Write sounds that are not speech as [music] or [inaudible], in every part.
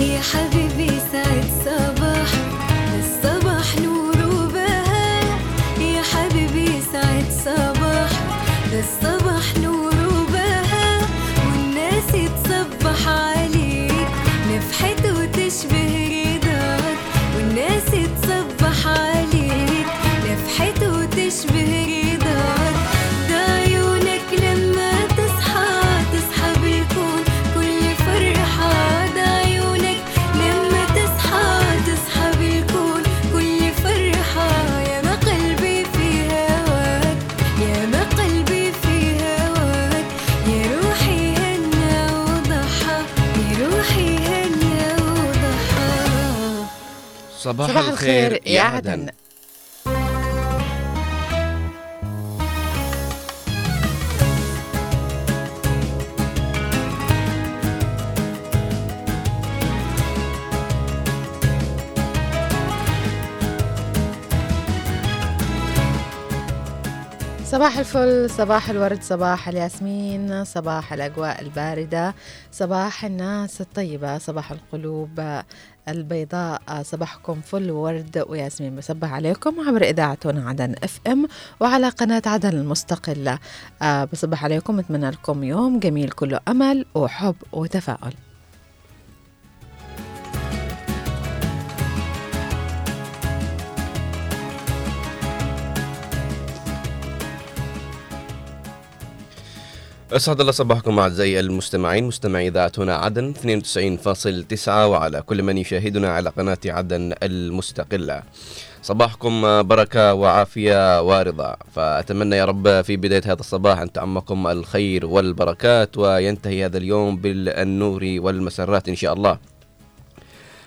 يا حبيبي سعد صباح صباح, صباح الخير يا عدن. صباح الفل صباح الورد صباح الياسمين صباح الأجواء الباردة صباح الناس الطيبة صباح القلوب البيضاء صباحكم فل ورد وياسمين. بصبح عليكم عبر إذاعتنا عدن إف إم وعلى قناة عدن المستقلة. آه، بصبح عليكم أتمنى لكم يوم جميل كله أمل وحب وتفاؤل. أسعد الله صباحكم أعزائي المستمعين مستمعي اذاعه هنا عدن 92.9 وعلى كل من يشاهدنا على قناة عدن المستقلة. صباحكم بركة وعافية ورضا فأتمنى يا رب في بداية هذا الصباح أن تعمكم الخير والبركات وينتهي هذا اليوم بالنور والمسرات إن شاء الله.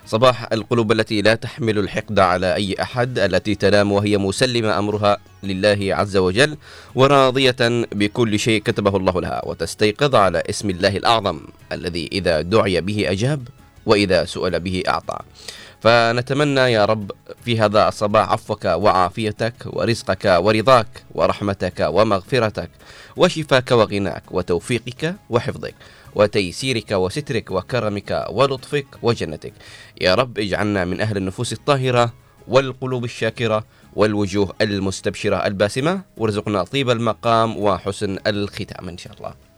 صباح القلوب التي لا تحمل الحقد على أي أحد التي تنام وهي مسلمة أمرها لله عز وجل وراضية بكل شيء كتبه الله لها وتستيقظ على اسم الله الأعظم الذي إذا دعي به أجاب وإذا سئل به أعطى. فنتمنى يا رب في هذا الصباح عفوك وعافيتك ورزقك ورضاك ورحمتك ومغفرتك وشفاك وغناك وتوفيقك وحفظك وتيسيرك وسترك وكرمك ولطفك وجنتك. يا رب اجعلنا من أهل النفوس الطاهرة والقلوب الشاكرة والوجوه المستبشرة الباسمة. وارزقنا طيب المقام وحسن الختام إن شاء الله.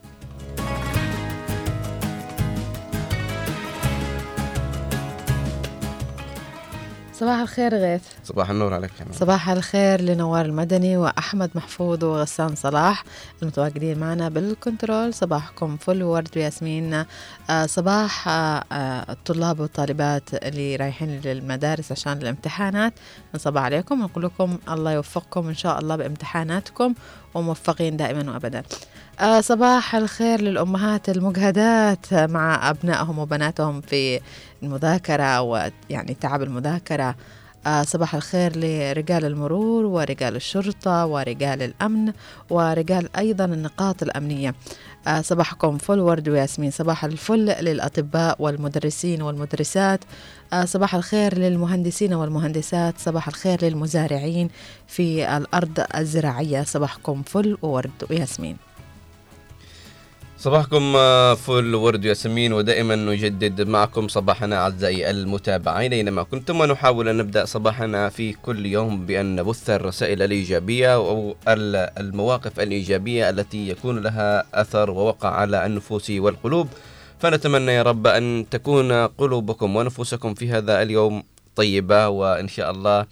صباح الخير غيث. صباح النور عليك نور. صباح الخير لنوار المدني وأحمد محفوظ وغسان صلاح المتواجدين معنا بال control. صباحكم فل وورد وياسمين آه، صباح آه، آه، الطلاب والطالبات اللي رايحين للمدارس عشان الامتحانات. نصبح عليكم ونقول لكم الله يوفقكم إن شاء الله بامتحاناتكم وموفقين دائما وأبدا. آه، صباح الخير للأمهات المجهدات مع أبنائهم وبناتهم في المذاكرة ويعني تعب المذاكرة. آه، صباح الخير لرجال المرور ورجال الشرطة ورجال الأمن ورجال أيضا النقاط الأمنية. آه، صباحكم فل ورد وياسمين. صباح الفل للأطباء والمدرسين والمدرسات. صباح الخير للمهندسين والمهندسات. صباح الخير للمزارعين في الأرض الزراعية. صباحكم فل وورد وياسمين. صباحكم آه، فل ورد ياسمين ودائما نجدد معكم صباحنا أعزائي المتابعين أينما كنتم ونحاول أن نبدأ صباحنا في كل يوم بأن نبث الرسائل الإيجابية أو ال- المواقف الإيجابية التي يكون لها أثر ووقع على النفوس والقلوب. فنتمنى يا رب أن تكون قلوبكم ونفوسكم في هذا اليوم طيبة وإن شاء الله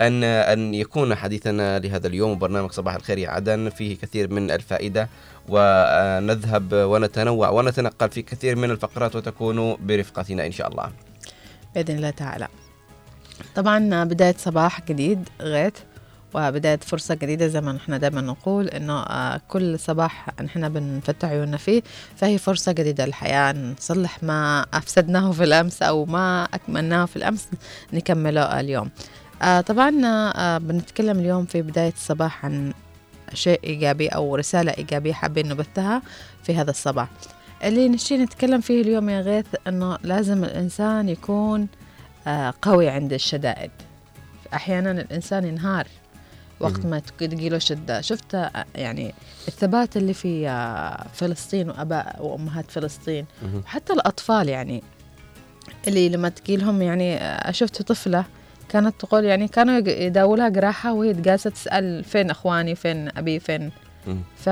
أن أن يكون حديثنا لهذا اليوم برنامج صباح الخير يا عدن فيه كثير من الفائدة ونذهب ونتنوع ونتنقل في كثير من الفقرات وتكونوا برفقتنا إن شاء الله. بإذن الله تعالى. طبعا بداية صباح جديد غيث وبداية فرصة جديدة زي ما نحن دائما نقول إنه آه، كل صباح نحن بنفتح عيوننا فيه. فهي فرصة جديدة للحياة نصلح ما أفسدناه في الأمس أو ما أكملناه في الأمس نكمله اليوم. آه، طبعا آه، بنتكلم اليوم في بداية الصباح عن شيء إيجابي أو رسالة إيجابية حابين نبثها في هذا الصباح. اللي نشي نتكلم فيه اليوم يا غيث إنه لازم الإنسان يكون آه، قوي عند الشدائد. أحيانا الإنسان ينهار وقت ما تجي له شدة. شفت آه، يعني الثبات اللي في آه، فلسطين واباء وأمهات فلسطين مهم. وحتى الأطفال يعني اللي لما تجي لهم يعني آه، شفت طفلة كانت تقول يعني كانوا يق- يداووا لها جراحة وهي جالسة تسأل فين إخواني فين أبي فين. ف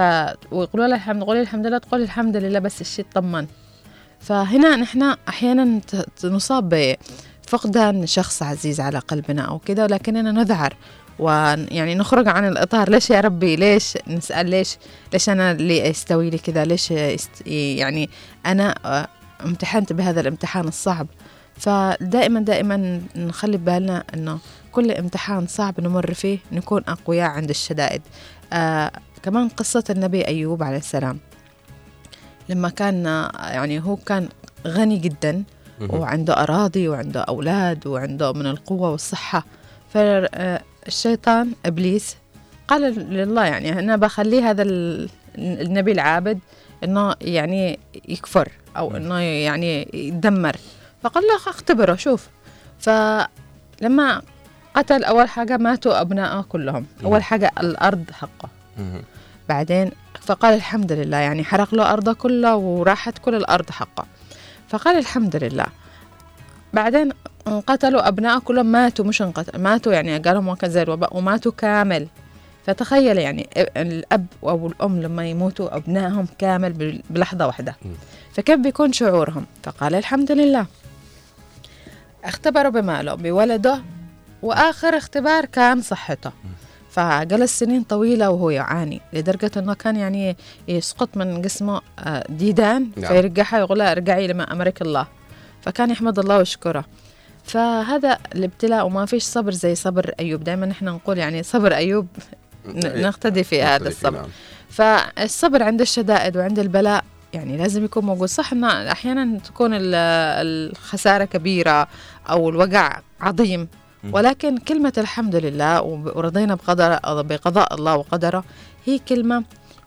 ويقولوا لها الحمد قولي الحمد لله تقول الحمد لله بس الشيء طمن. فهنا نحن أحيانا نصاب بفقدان شخص عزيز على قلبنا أو كذا ولكننا نذعر ويعني نخرج عن الإطار. ليش يا ربي؟ ليش نسأل؟ ليش؟ ليش أنا اللي يستوي لي كذا؟ ليش يعني أنا آه، امتحنت بهذا الامتحان الصعب؟ فدائما دائما نخلي بالنا إنه كل امتحان صعب نمر فيه نكون أقوياء عند الشدائد آه كمان قصة النبي أيوب عليه السلام لما كان آه، يعني هو كان غني جدا. وعنده أراضي وعنده أولاد وعنده من القوة والصحة فالشيطان إبليس قال لله يعني أنا بخليه هذا ال- النبي العابد إنه يعني يكفر مم. إنه يعني يدمر فقال له أختبره شوف. فلما قتل أول حاجة ماتوا أبنائه كلهم. أول حاجة الأرض حقه. بعدين فقال الحمد لله يعني حرق له أرضه كلها وراحت كل الأرض حقه. فقال الحمد لله. بعدين انقتلوا أبنائه كلهم ماتوا مش انقتلوا ماتوا يعني قالوا كان زي الوباء وماتوا كامل. فتخيل يعني الأب أو الأم لما يموتوا أبنائهم كامل بلحظة واحدة. فكيف بيكون شعورهم؟ فقال الحمد لله. اختبروا بماله بولده وآخر اختبار كان صحته. فجلس سنين طويلة وهو يعاني لدرجة أنه كان يعني يسقط من جسمه آه، ديدان نعم. فيرجعها يقول لها ارجعي لما أمرك الله. فكان يحمد الله ويشكره. فهذا الابتلاء وما فيش صبر زي صبر أيوب. دائما نحن نقول يعني صبر أيوب ن- نقتدي في هذا الصبر. نعم. فالصبر عند الشدائد وعند البلاء يعني لازم يكون موجود. صح إن أحيانا تكون ال- الخسارة كبيرة أو الوجع عظيم. ولكن كلمة الحمد لله ورضينا بقدر بقضاء الله وقدره هي كلمة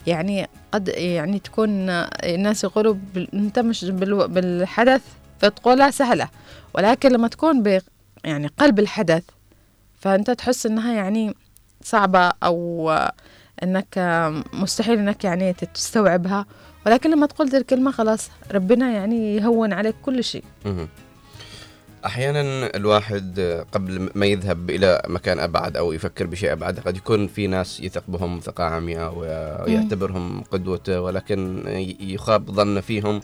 يعني قد يعني تكون الناس يقولوا انت مش بالحدث فتقولها سهلة. ولكن لما تكون ب يعني قلب الحدث فأنت تحس إنها يعني صعبة أو إنك مستحيل إنك يعني تستوعبها. ولكن لما تقول ذي الكلمة خلاص ربنا يعني يهون عليك كل شيء. أحيانا الواحد قبل ما يذهب إلى مكان أبعد أو يفكر بشيء أبعد قد يكون في ناس يثق بهم ثقه عمياء ويعتبرهم قدوته ولكن يخاب ظن فيهم.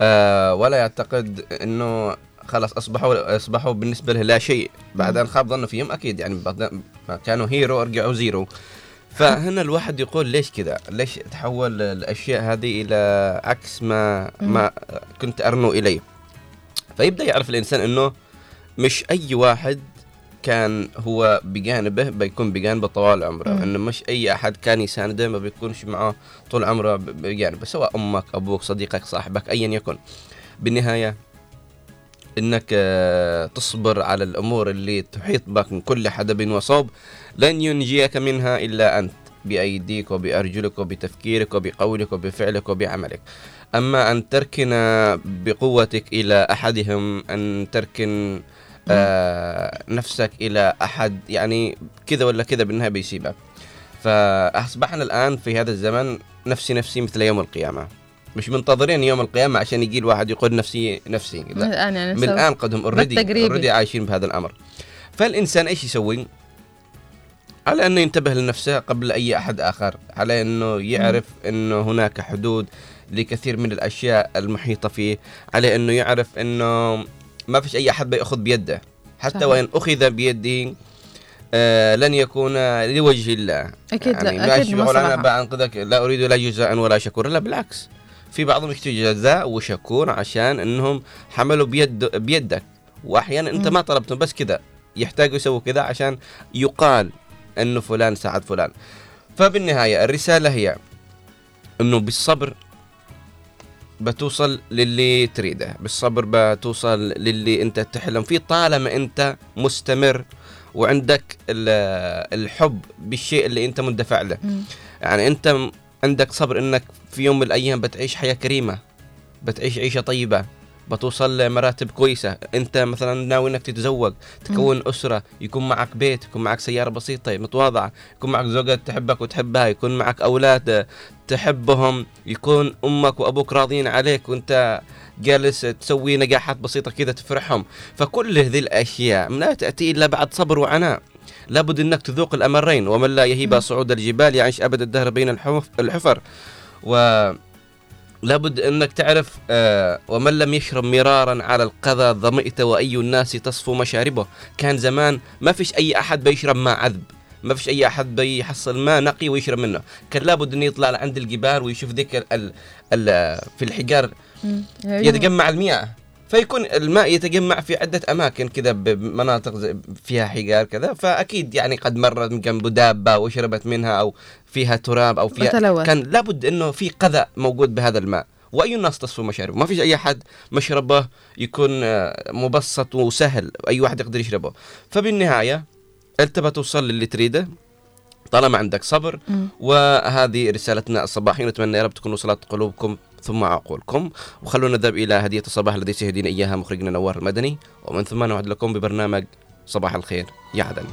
آه، ولا يعتقد إنه خلاص أصبحوا أصبحوا بالنسبة له لا شيء. بعد أن خاب ظنه فيهم أكيد يعني كانوا hero رجعوا zero. فهنا الواحد يقول ليش كذا؟ ليش تحول الأشياء هذه إلى عكس ما ما كنت أرنو إليه؟ فيبدأ يعرف الإنسان إنه مش أي واحد كان هو بجانبه بيكون بجانبه طوال عمره مم. إنه مش أي أحد كان يسانده ما بيكونش معاه طول عمره بجانبه سواء أمك أبوك صديقك صاحبك ايا يكن بالنهاية إنك آه، تصبر على الأمور اللي تحيط بك من كل حدب وصوب. لن ينجيك منها إلا أنت بأيديك وبأرجلك وبتفكيرك وبقولك وبفعلك وبعملك. أما أن تركن بقوتك إلى أحدهم أن تركن آه نفسك إلى أحد يعني كذا ولا كذا بالنهاية بيسيبك فأصبحنا الآن في هذا الزمن نفسي نفسي مثل يوم القيامة. مش منتظرين يوم القيامة عشان يجي الواحد يقول نفسي نفسي. من لا الان يعني من الآن قد هم already. already عايشين بهذا الأمر. فالإنسان إيش يسوي؟ على أنه ينتبه لنفسه قبل أي أحد آخر على أنه يعرف أنه هناك حدود لكثير من الأشياء المحيطة فيه على أنه يعرف أنه ما فيش أي أحد بيأخذ بيده. حتى صحيح. وإن أخذ بيده آه لن يكون لوجه الله. أكيد يعني لا أكيد أنا بنقذك لا أريد لا جزاء ولا شكورا. لا بالعكس. في بعضهم يكتب جزاء وشكور عشان إنهم حملوا بيد بيدك وأحيانا أنت. ما طلبتهم بس كذا يحتاجوا يسووا كذا عشان يقال إنه فلان ساعد فلان فبالنهاية الرسالة هي إنه بالصبر بتوصل للي تريده بالصبر بتوصل للي أنت تحلم فيه طالما أنت مستمر وعندك ال- الحب بالشيء اللي أنت مندفع له. يعني أنت عندك صبر إنك في يوم من الأيام بتعيش حياة كريمة بتعيش عيشة طيبة بتوصل لمراتب كويسة. أنت مثلا ناوي إنك تتزوج تكون أسرة يكون معك بيت يكون معك سيارة بسيطة متواضعة يكون معك زوجة تحبك وتحبها يكون معك أولاد تحبهم يكون أمك وأبوك راضيين عليك وأنت جالس تسوي نجاحات بسيطة كذا تفرحهم. فكل هذه الأشياء لا تأتي إلا بعد صبر وعناء. لابد إنك تذوق الأمرين ومن لا يهيب. صعود الجبال يعيش أبد الدهر بين الحف- الحفر. و لابد أنك تعرف آه ومن لم يشرب مرارا على القذى ظمئت وأي الناس تصفو مشاربه. كان زمان ما فيش أي أحد بيشرب ماء عذب ما فيش أي أحد بيحصل ماء نقي ويشرب منه. كان لابد انه يطلع لعند الجبال ويشوف ذيك ال ال في الحجار. يتجمع المياه. فيكون الماء يتجمع في عدة أماكن كذا بمناطق فيها حجار كذا فأكيد يعني قد مرت من جنب دابة وشربت منها أو فيها تراب أو فيها وتلوث. كان لابد أنه في قذى موجود بهذا الماء. وأي الناس تصفو مشاربه ما فيش أي أحد مشربه يكون آه، مبسط وسهل. أي واحد يقدر يشربه. فبالنهاية أنت بتوصل للي تريده. طالما عندك صبر. مم. وهذه رسالتنا الصباحية. نتمنى يا رب تكون وصلت قلوبكم ثم عقولكم وخلونا نذهب إلى هدية الصباح الذي سيهدينا إياها مخرجنا نوار المدني. ومن ثم نعود لكم ببرنامج صباح الخير. يا عدن.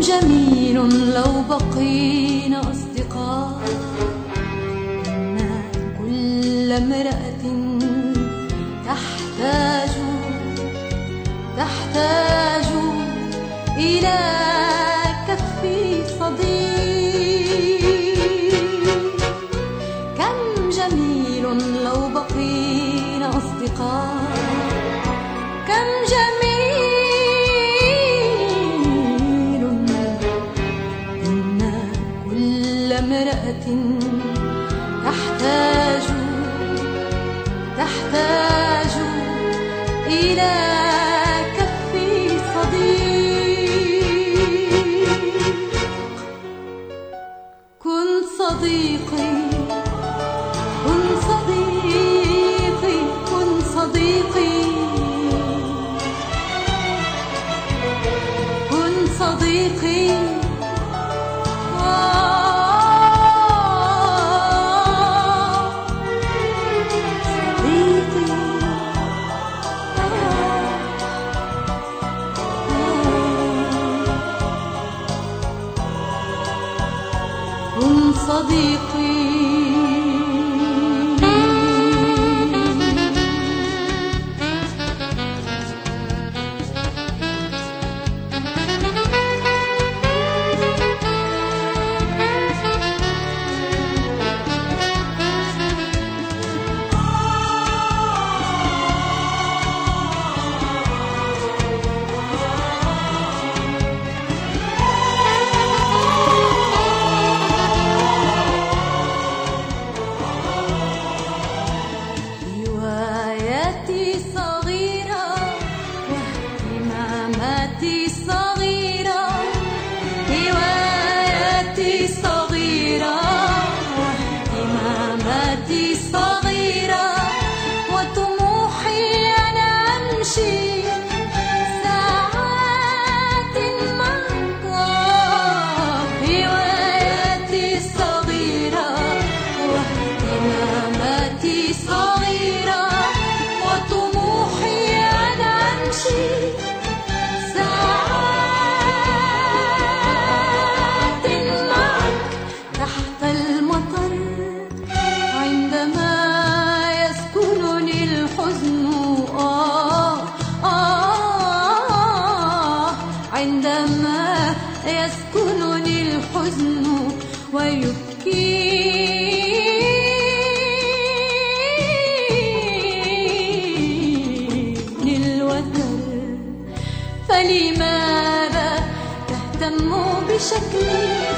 جميل لو بقينا أصدقاء. إن كل امرأة تحتاج تحتاج إلى عندما يسكنني الحزن الوتر فلماذا تهتم بشكلي؟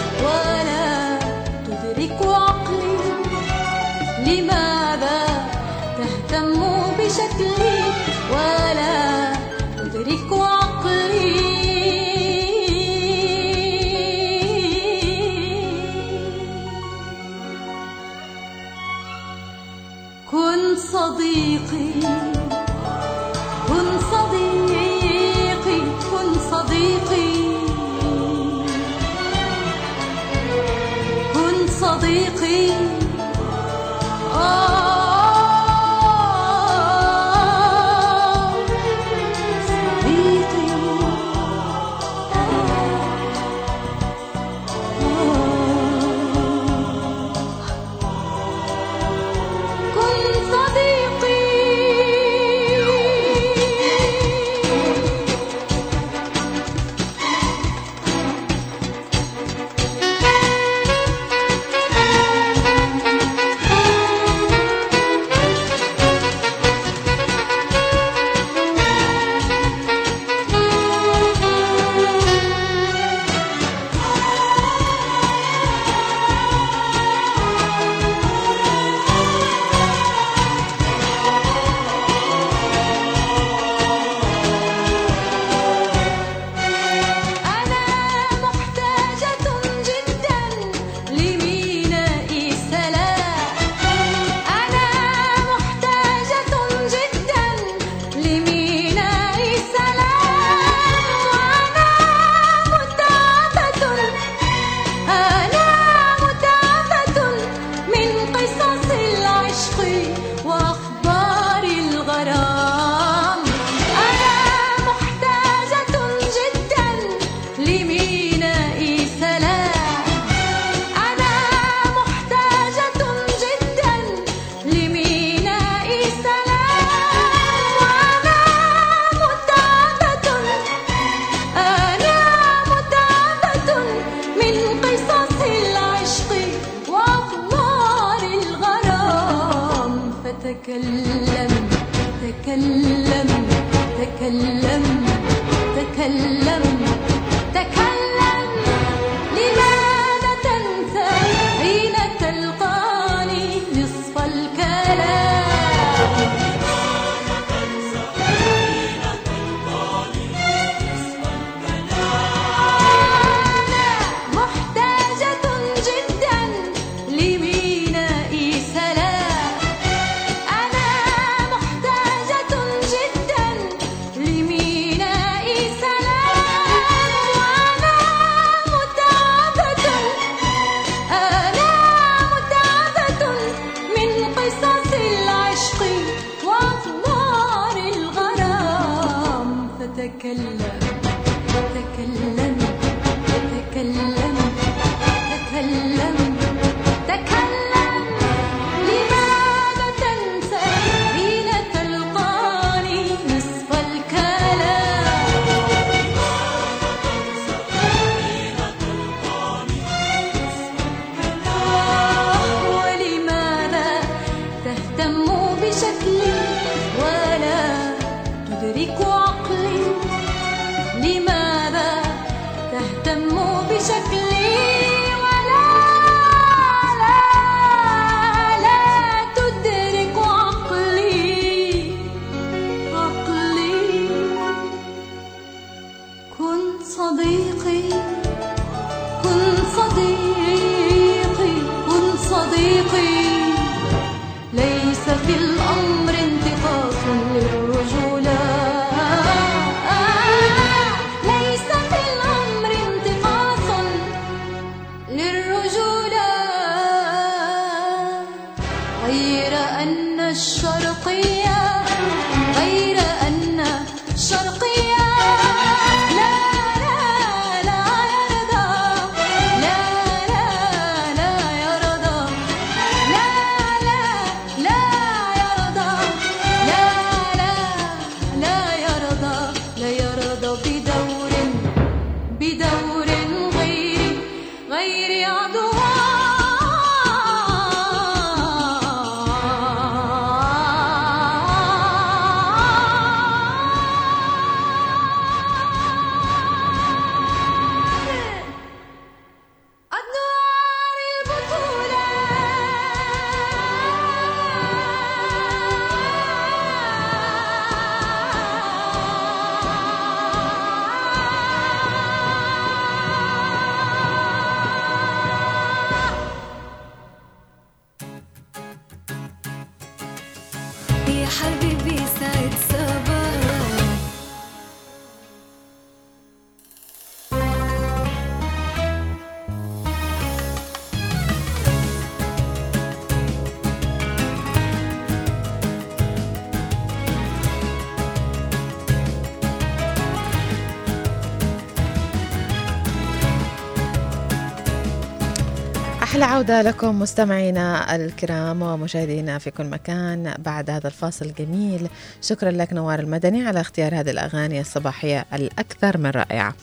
العودة لكم مستمعينا الكرام ومشاهدينا في كل مكان بعد هذا الفاصل الجميل. شكرا لك نوار المدني على اختيار هذه الأغاني الصباحية الأكثر من رائعة.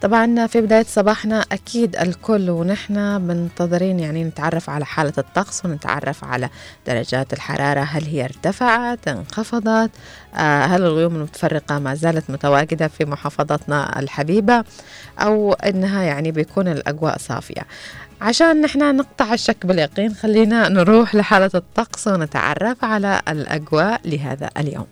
طبعا في بداية صباحنا أكيد الكل ونحن منتظرين يعني نتعرف على حالة الطقس ونتعرف على درجات الحرارة. هل هي ارتفعت؟ انخفضت؟ آه هل الغيوم المتفرقة ما زالت متواجدة في محافظتنا الحبيبة؟ أو أنها يعني بيكون الأجواء صافية؟ عشان نحن نقطع الشك باليقين خلينا نروح لحالة الطقس ونتعرف على الأجواء لهذا اليوم.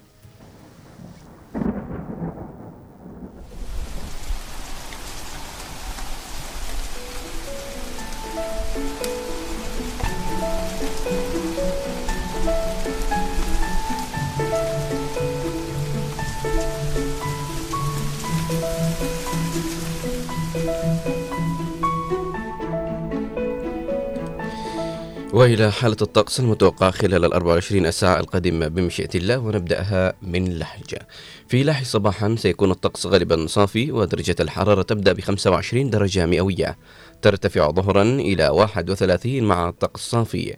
وإلى حالة الطقس المتوقعة خلال ال 24 ساعة القادمة بمشيئة الله ونبدأها من لحجة. في لحج صباحا سيكون الطقس غالبا صافي ودرجة الحرارة تبدأ ب 25 درجة مئوية. ترتفع ظهرا إلى 31 مع الطقس صافي.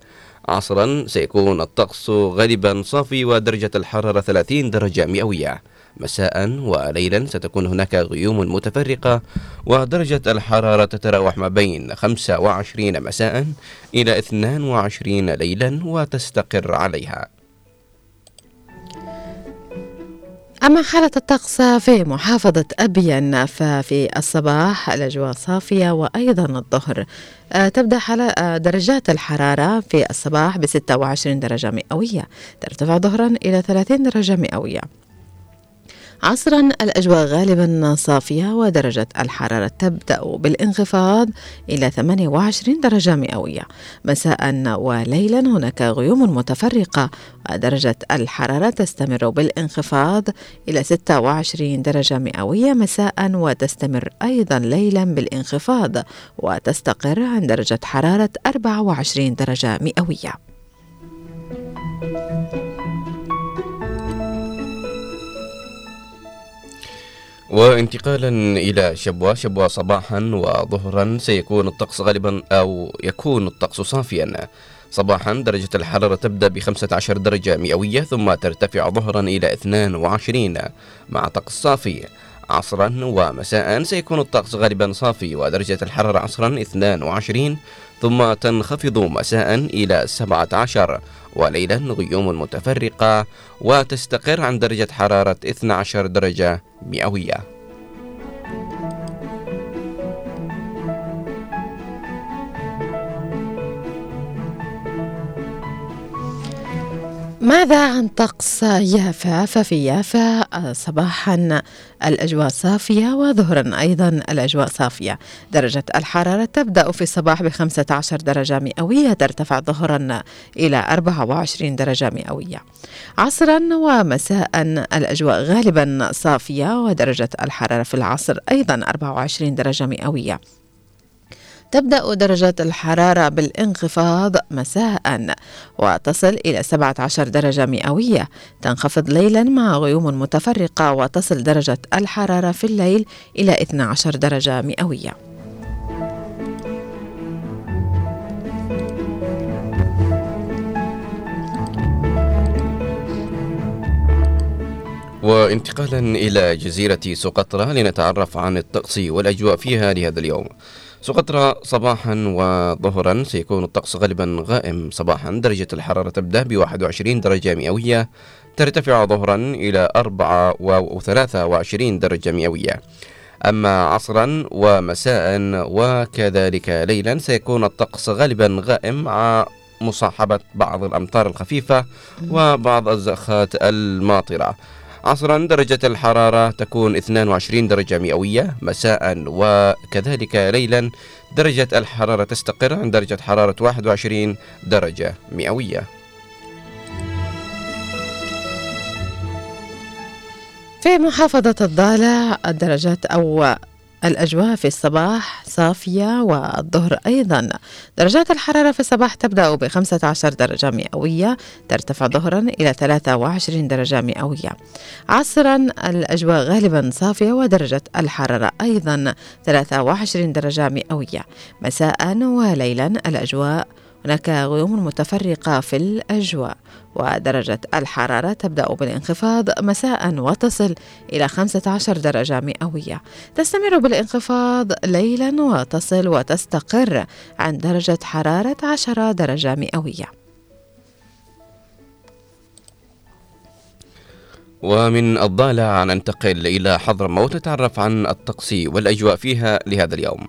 عصرا سيكون الطقس غالبا صافي ودرجة الحرارة 30 درجة مئوية. مساء وليلا ستكون هناك غيوم متفرقة ودرجة الحرارة تتراوح ما بين 25 مساء إلى 22 ليلا وتستقر عليها. أما حالة الطقس في محافظة أبين ففي الصباح الأجواء صافية وأيضا الظهر. آه، تبدأ حالة آه، درجات الحرارة في الصباح ب 26 درجة مئوية. ترتفع ظهرا إلى 30 درجة مئوية. عصرا الأجواء غالبا صافية ودرجة الحرارة تبدأ بالانخفاض إلى 28 درجة مئوية. مساء وليلا هناك غيوم متفرقة. ودرجة الحرارة تستمر بالانخفاض إلى 26 درجة مئوية مساء وتستمر أيضا ليلا بالانخفاض وتستقر عند درجة حرارة 24 درجة مئوية. وانتقالا إلى شبوة شبوة صباحا وظهرا سيكون الطقس غالبا أو يكون الطقس صافيا. صباحا درجة الحرارة تبدأ ب 15 درجة مئوية ثم ترتفع ظهرا إلى 22 مع طقس صافي. عصرا ومساء سيكون الطقس غالبا صافي ودرجة الحرارة عصرا 22 ثم تنخفض مساء إلى 17 وليلا غيوم متفرقة وتستقر عن درجة حرارة 12 درجة مئوية. ماذا عن طقس يافا؟ ففي يافا آه، صباحا الأجواء صافية وظهرا أيضا الأجواء صافية. درجة الحرارة تبدأ في الصباح ب 15 درجة مئوية ترتفع ظهرا إلى 24 درجة مئوية. عصرا ومساء الأجواء غالبا صافية ودرجة الحرارة في العصر أيضا 24 درجة مئوية. تبدأ درجات الحرارة بالانخفاض مساء وتصل إلى 17 درجة مئوية. تنخفض ليلا مع غيوم متفرقة وتصل درجة الحرارة في الليل إلى 12 درجة مئوية. وانتقالا إلى جزيرة سقطرى لنتعرف عن الطقس والأجواء فيها لهذا اليوم. سقطرى صباحا وظهرا. سيكون الطقس غالبا غائم صباحا. درجة الحرارة تبدأ ب 21 درجة مئوية. ترتفع ظهرا إلى 23 درجة مئوية. أما عصرا ومساء وكذلك ليلا سيكون الطقس غالبا غائم مع مصاحبة بعض الأمطار الخفيفة وبعض الزخات الماطرة. عصرا درجة الحرارة تكون 22 درجة مئوية مساء وكذلك ليلا درجة الحرارة تستقر عند درجة حرارة 21 درجة مئوية. في محافظة الضالع الدرجات أو الأجواء في الصباح صافية والظهر أيضا. درجات الحرارة في الصباح تبدأ ب 15 درجة مئوية ترتفع ظهرا إلى 23 درجة مئوية. عصرا الأجواء غالبا صافية ودرجة الحرارة أيضا 23 درجة مئوية. مساء وليلا الأجواء هناك غيوم متفرقة في الأجواء ودرجة الحرارة تبدأ بالانخفاض مساء وتصل إلى 15 درجة مئوية. تستمر بالانخفاض ليلا وتصل وتستقر عند درجة حرارة 10 درجة مئوية. ومن الضالع ننتقل إلى حضرموت نتعرف عن الطقس والأجواء فيها لهذا اليوم.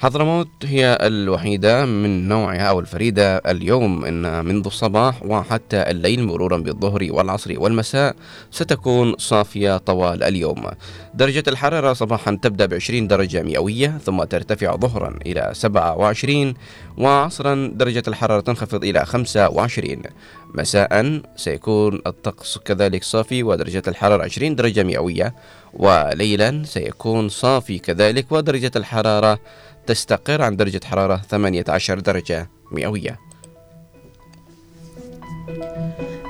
حضرموت هي الوحيدة من نوعها أو الفريدة اليوم إن منذ الصباح وحتى الليل مرورا بالظهر والعصر والمساء ستكون صافية طوال اليوم. درجة الحرارة صباحا تبدأ ب 20 درجة مئوية ثم ترتفع ظهرا إلى 27 وعصرا درجة الحرارة تنخفض إلى 25 مساء سيكون الطقس كذلك صافي ودرجة الحرارة 20 درجة مئوية وليلا سيكون صافي كذلك ودرجة الحرارة تستقر عن درجة حرارة 18 درجة مئوية.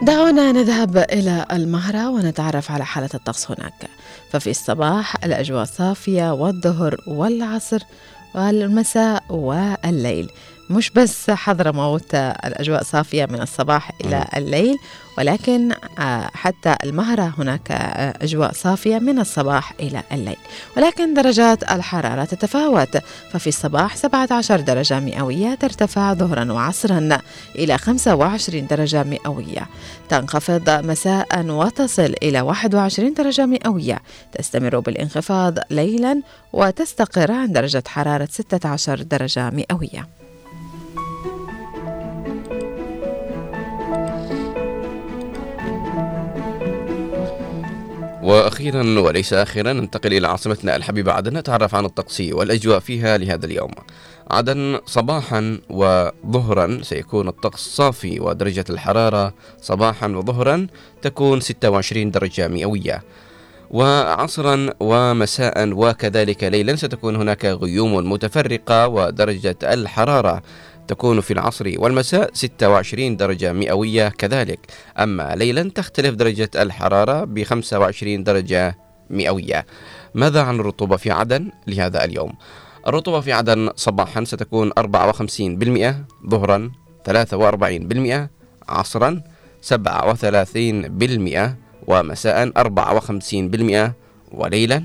دعونا نذهب إلى المهرة ونتعرف على حالة الطقس هناك. ففي الصباح الأجواء صافية والظهر والعصر والمساء والليل. مش بس حضرموت الأجواء صافية من الصباح إلى الليل ولكن آه، حتى المهرة هناك آه، أجواء صافية من الصباح إلى الليل. ولكن درجات الحرارة تتفاوت ففي الصباح 17 درجة مئوية ترتفع ظهرا وعصرا إلى 25 درجة مئوية. تنخفض مساء وتصل إلى 21 درجة مئوية. تستمر بالانخفاض ليلا وتستقر عند درجة حرارة 16 درجة مئوية. وأخيرا وليس آخرا ننتقل إلى عاصمتنا الحبيبة عدن. نتعرف عن الطقس والأجواء فيها لهذا اليوم. عدن صباحا وظهرا سيكون الطقس صافي ودرجة الحرارة صباحا وظهرا تكون 26 درجة مئوية. وعصرا ومساء وكذلك ليلا ستكون هناك غيوم متفرقة ودرجة الحرارة تكون في العصر والمساء 26 درجة مئوية كذلك. أما ليلا تختلف درجة الحرارة ب 25 درجة مئوية. ماذا عن الرطوبة في عدن لهذا اليوم؟ الرطوبة في عدن صباحا ستكون 54% ظهرا 43% عصرا 37% ومساء 54% وليلا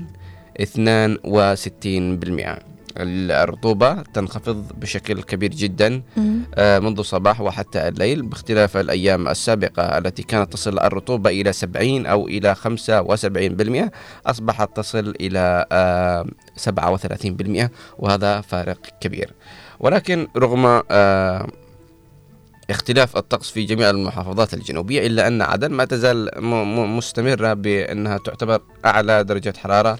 62% الرطوبة تنخفض بشكل كبير جدا آه، منذ الصباح وحتى الليل باختلاف الأيام السابقة التي كانت تصل الرطوبة إلى 70 أو إلى 75% أصبحت تصل إلى آه، 37% وهذا فارق كبير. ولكن رغم آه، اختلاف الطقس في جميع المحافظات الجنوبية إلا أن عدن ما تزال مستمرة بأنها تعتبر أعلى درجة حرارة آه،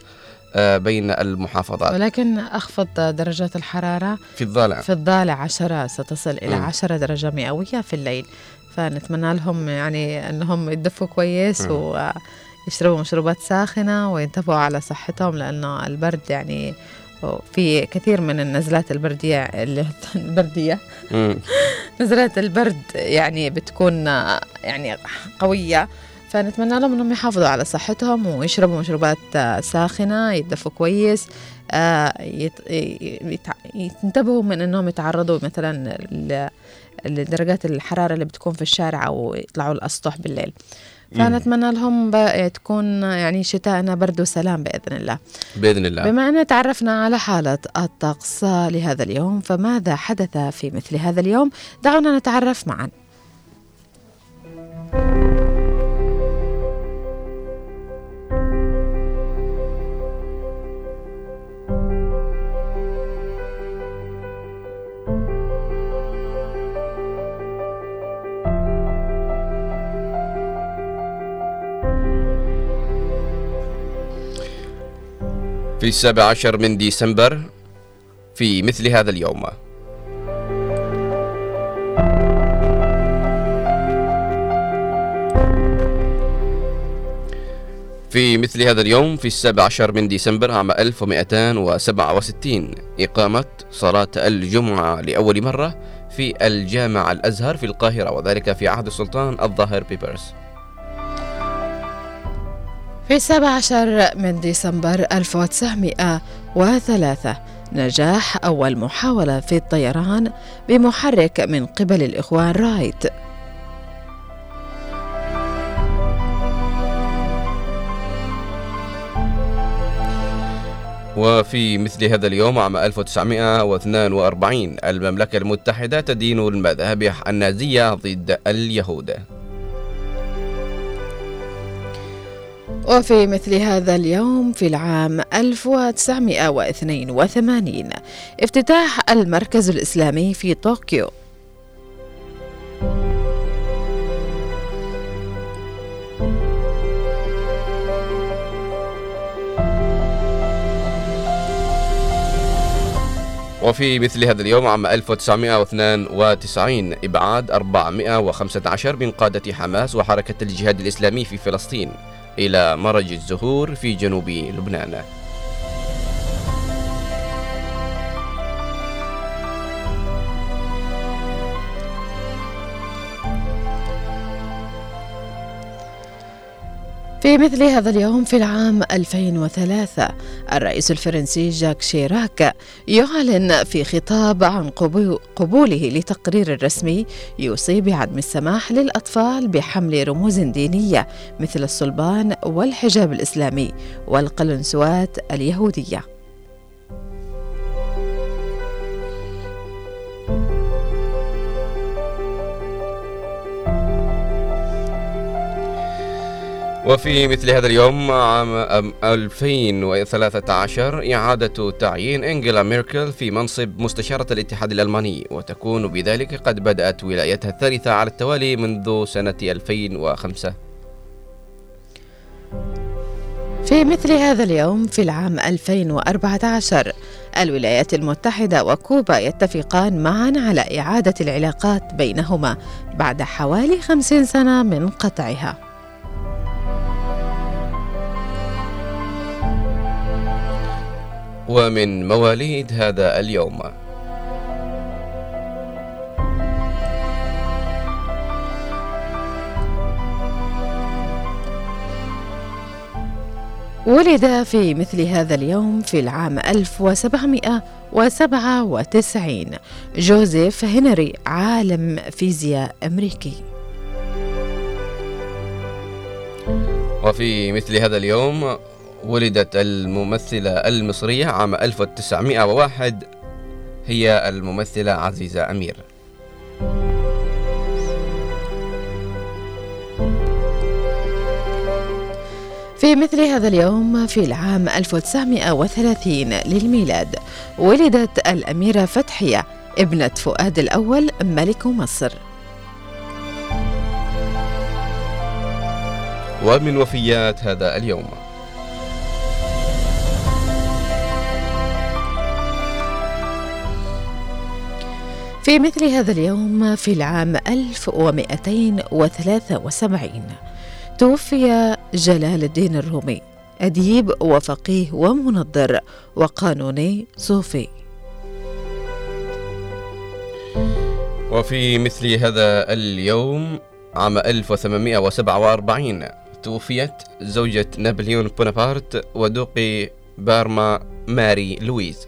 بين المحافظات ولكن أخفض درجات الحرارة في الضالع في الضالع عشرة ستصل إلى مم. عشرة درجة مئوية في الليل فنتمنى لهم يعني أنهم يدفوا كويس مم. ويشربوا مشروبات ساخنة وينتبهوا على صحتهم لأنه البرد يعني في كثير من النزلات البردية اللي [laughs] البردية. [laughs] نزلات البرد يعني بتكون آه، يعني قوية فنتمنى لهم إنهم يحافظوا على صحتهم ويشربوا مشروبات آه، ساخنة يتدفوا كويس آه، ينتبهوا من إنهم يتعرضوا مثلا لدرجات الحرارة اللي بتكون في الشارع أو يطلعوا الأسطح بالليل. فنتمنى لهم تكون يعني شتاءنا برد وسلام بإذن الله. بإذن الله. بما أن تعرفنا على حالة الطقس لهذا اليوم فماذا حدث في مثل هذا اليوم؟ دعونا نتعرف معا. في السابع عشر من ديسمبر في مثل هذا اليوم. في مثل هذا اليوم في السابع عشر من ديسمبر عام 1267 إقامة صلاة الجمعة لأول مرة في الجامع الأزهر في القاهرة وذلك في عهد السلطان الظاهر بيبرس. في 17 من ديسمبر 1903 نجاح أول محاولة في الطيران بمحرك من قبل الإخوان رايت. وفي مثل هذا اليوم عام 1942 المملكة المتحدة تدين المذاهب النازية ضد اليهود. وفي مثل هذا اليوم في العام 1982 افتتاح المركز الإسلامي في طوكيو. وفي مثل هذا اليوم عام 1992 إبعاد 415 من قادة حماس وحركة الجهاد الإسلامي في فلسطين. إلى مرج الزهور في جنوب لبنان. في مثل هذا اليوم في العام 2003 الرئيس الفرنسي جاك شيراك يعلن في خطاب عن قبو- قبوله لتقرير رسمي يوصي بعدم السماح للأطفال بحمل رموز دينية مثل الصلبان والحجاب الإسلامي والقلنسوات اليهودية. وفي مثل هذا اليوم عام أم- 2013 إعادة تعيين إنجيلا ميركل في منصب مستشارة الاتحاد الألماني وتكون بذلك قد بدأت ولايتها الثالثة على التوالي منذ سنة 2005 في مثل هذا اليوم في العام 2014 الولايات المتحدة وكوبا يتفقان معا على إعادة العلاقات بينهما بعد حوالي 50 سنة من قطعها. ومن مواليد هذا اليوم. ولد في مثل هذا اليوم في العام 1797 جوزيف هنري عالم فيزياء أمريكي. وفي مثل هذا اليوم ولدت الممثلة المصرية عام 1901 هي الممثلة عزيزة أمير. في مثل هذا اليوم في العام 1930 للميلاد ولدت الأميرة فتحية ابنة فؤاد الأول ملك مصر. ومن وفيات هذا اليوم. في مثل هذا اليوم في العام 1273 توفي جلال الدين الرومي أديب وفقيه ومنظر وقانوني صوفي. وفي مثل هذا اليوم عام 1847 توفيت زوجة نابليون بونابرت ودوقة بارما ماري لويز.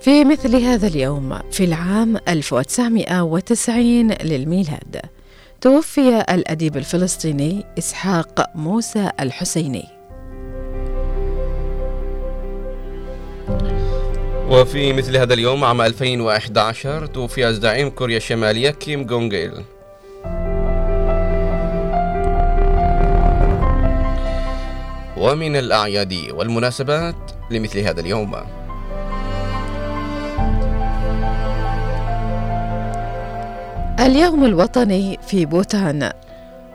في مثل هذا اليوم في العام 1990 للميلاد توفي الأديب الفلسطيني إسحاق موسى الحسيني. وفي مثل هذا اليوم عام 2011 توفي زعيم كوريا الشمالية كيم جونج إل. ومن الأعياد والمناسبات لمثل هذا اليوم. اليوم الوطني في بوتان.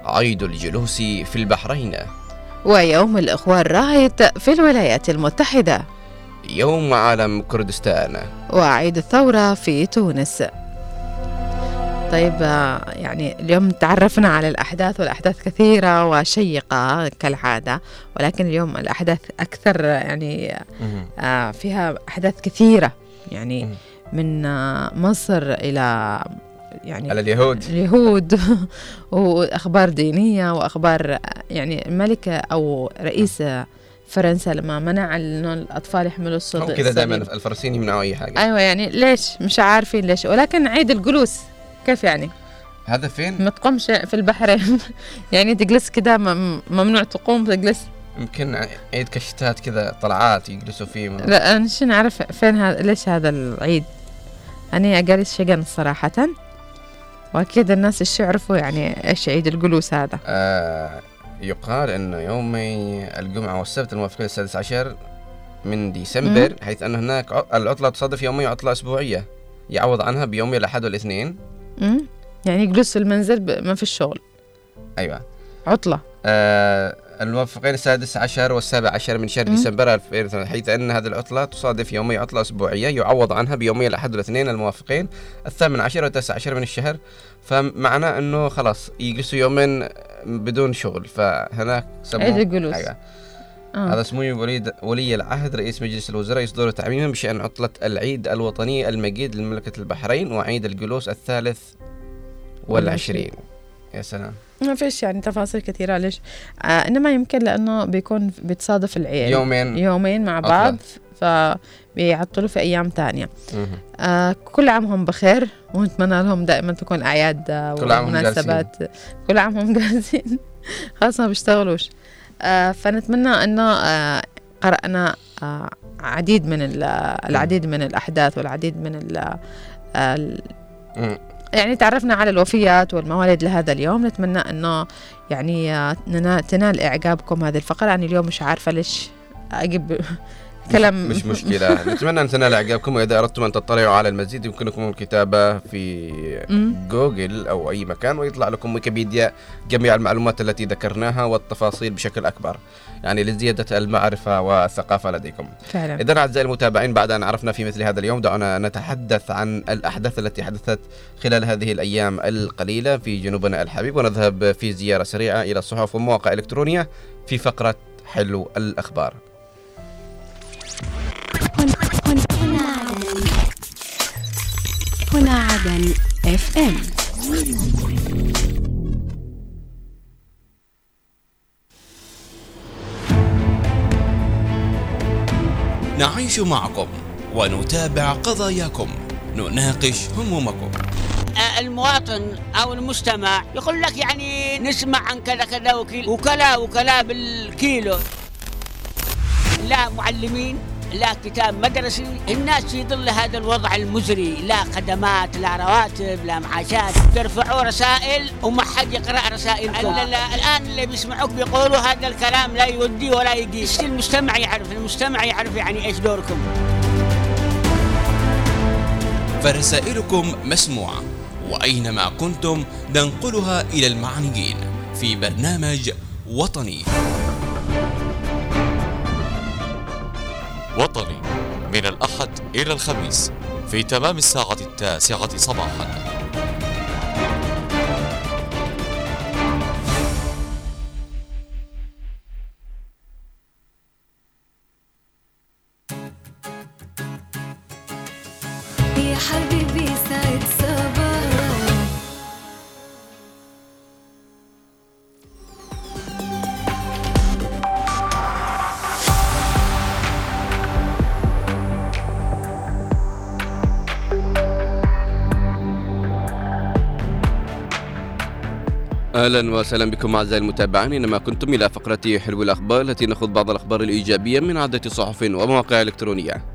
عيد الجلوس في البحرين. ويوم الإخوان رايت في الولايات المتحدة. يوم علم كردستان. وعيد الثورة في تونس. طيب يعني اليوم تعرفنا على الأحداث والأحداث كثيرة وشيقة كالعادة ولكن اليوم الأحداث أكثر يعني آه، فيها أحداث كثيرة. يعني. من آه، مصر إلى يعني على اليهود. اليهود [laughs] وأخبار دينية وأخبار يعني الملكه أو رئيس فرنسا لما منع إنه الأطفال يحملوا الصد هم كذا دائما. الفرنسيين يمنعوا أي حاجة. أيوه يعني ليش؟ مش عارفين ليش. ولكن عيد الجلوس كيف يعني؟ هذا فين؟ ما تقومش في البحرين. [laughs] يعني تجلس كده مم- ممنوع تقوم تجلس. يمكن عيد كشتات كذا طلعات يجلسوا فيه من... لا أنا شو نعرف فين هذا ليش هذا العيد؟ أنا جالس شقن صراحة. وأكيد الناس إيش يعرفوا يعني إيش عيد الجلوس هذا؟ آه يقال انه يومي الجمعة والسبت الموافقين السادس عشر من ديسمبر حيث أن هناك العطلة تصادف يوميا عطلة أسبوعية يعوض عنها بيومي الأحد والاثنين. امم يعني جلوس في المنزل ب- ما في الشغل أيوه. عطلة. آه الموافقين السادس عشر والسابع عشر من شهر. ديسمبر 2008 حيث أن هذه العطلة تصادف يومي عطلة أسبوعية يعوض عنها بيومي الأحد والاثنين الموافقين الثامن عشر والتاسع عشر من الشهر فمعناه أنه خلاص يجلسوا يومين بدون شغل فهناك سموه عيد الجلوس. آه. هذا سمو ولي ولي العهد رئيس مجلس الوزراء يصدر تعميما بشأن عطلة العيد الوطني المجيد لمملكة البحرين وعيد الجلوس الثالث والعشرين يا سلام. ما فيش يعني تفاصيل كثيرة ليش؟ آه إنما يمكن لأنه بيكون بيتصادف العيد يومين. يومين مع. بعض فبيعطلوا في أيام تانية. آه كل عام هم بخير ونتمنى لهم دائما تكون أعياد آه كل عام هم ومناسبات. كل عام هم [laughs] جالسين. خلاص ما بيشتغلوش. آه فنتمنى أنه آه قرأنا آه عديد من ال- العديد من الأحداث والعديد من ال- مم. يعني تعرفنا على الوفيات والموالد لهذا اليوم. نتمنى أنه يعني تنال إعجابكم هذه الفقرة. أنا اليوم مش عارفة ليش أجيب [laughs] كلام مش مشكلة. [laughs] نتمنى أن تنال إعجابكم. وإذا أردتم أن تطلعوا على المزيد يمكنكم الكتابة في. جوجل أو أي مكان ويطلع لكم ويكيبيديا جميع المعلومات التي ذكرناها والتفاصيل بشكل أكبر. يعني لزيادة المعرفة والثقافة لديكم. فعلا. إذا أعزائي المتابعين بعد أن عرفنا في مثل هذا اليوم دعونا نتحدث عن الأحداث التي حدثت خلال هذه الأيام القليلة في جنوبنا الحبيب ونذهب في زيارة سريعة إلى الصحف والمواقع الإلكترونية في فقرة حلو الأخبار. هنا عدن اف ام نعيش معكم ونتابع قضاياكم. نناقش همومكم. المواطن أو المستمع يقول لك يعني نسمع عن كذا كذا وكلا وكلا بالكيلو. لا معلمين. لا كتاب مدرسي الناس في ظل هذا الوضع المزري. لا خدمات لا رواتب لا معاشات. ترفعوا رسائل وما حد يقرأ رسائلكم. ال- ال- الآن اللي بيسمعوك بيقولوا هذا الكلام لا يودي ولا يقيس المستمع يعرف المستمع يعرف يعني إيش دوركم. فرسائلكم مسموعة وأينما كنتم ننقلها إلى المعنيين في برنامج وطني. وطني من الأحد إلى الخميس في تمام الساعة التاسعة صباحا. أهلا وسهلا بكم أعزائي المتابعين اينما كنتم إلى فقرة حلو الأخبار التي ناخذ بعض الأخبار الإيجابية من عدة صحف ومواقع إلكترونية.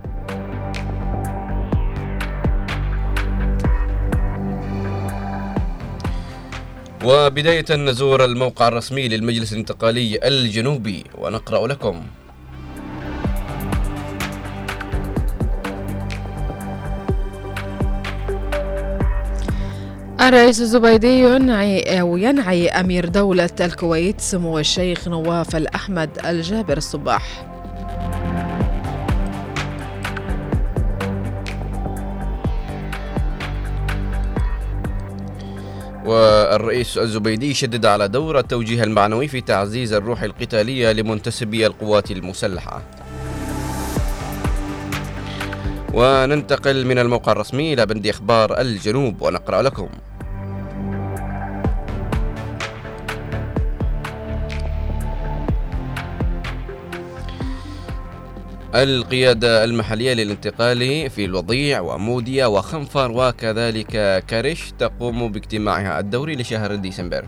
وبداية نزور الموقع الرسمي للمجلس الانتقالي الجنوبي ونقرأ لكم الرئيس الزبيدي ينعي أو ينعي أمير دولة الكويت سمو الشيخ نواف الأحمد الجابر الصباح. والرئيس الزبيدي شدد على دور التوجيه المعنوي في تعزيز الروح القتالية لمنتسبي القوات المسلحة. وننتقل من الموقع الرسمي إلى بند أخبار الجنوب ونقرأ لكم. القيادة المحلية للانتقال في الوضيع وموديا وخنفر وكذلك كرش تقوم باجتماعها الدوري لشهر ديسمبر.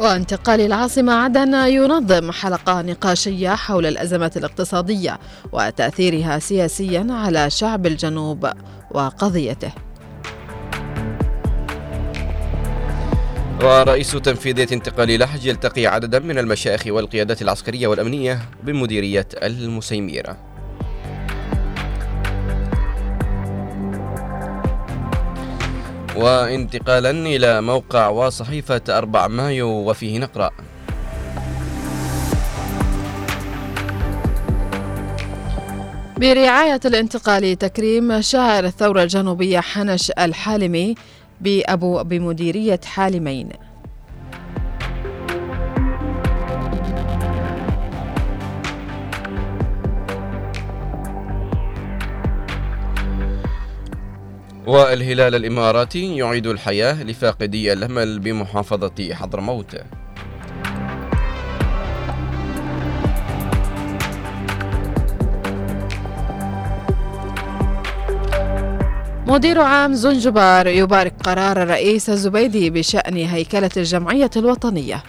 وانتقال العاصمة عدن ينظم حلقة نقاشية حول الأزمات الاقتصادية وتأثيرها سياسيا على شعب الجنوب وقضيته. ورئيس تنفيذية انتقال لحج يلتقي عددا من المشايخ والقيادات العسكرية والأمنية بمديرية المسيميرة وانتقالا إلى موقع وصحيفة 4 مايو وفيه نقرأ. برعاية الانتقال تكريم شاعر الثورة الجنوبية حنش الحالمي بأبو بمديرية حالمين. والهلال الإماراتي يعيد الحياة لفاقدي الأمل بمحافظة حضرموت. مدير عام زنجبار يبارك قرار الرئيس الزبيدي بشأن هيكلة الجمعية الوطنية.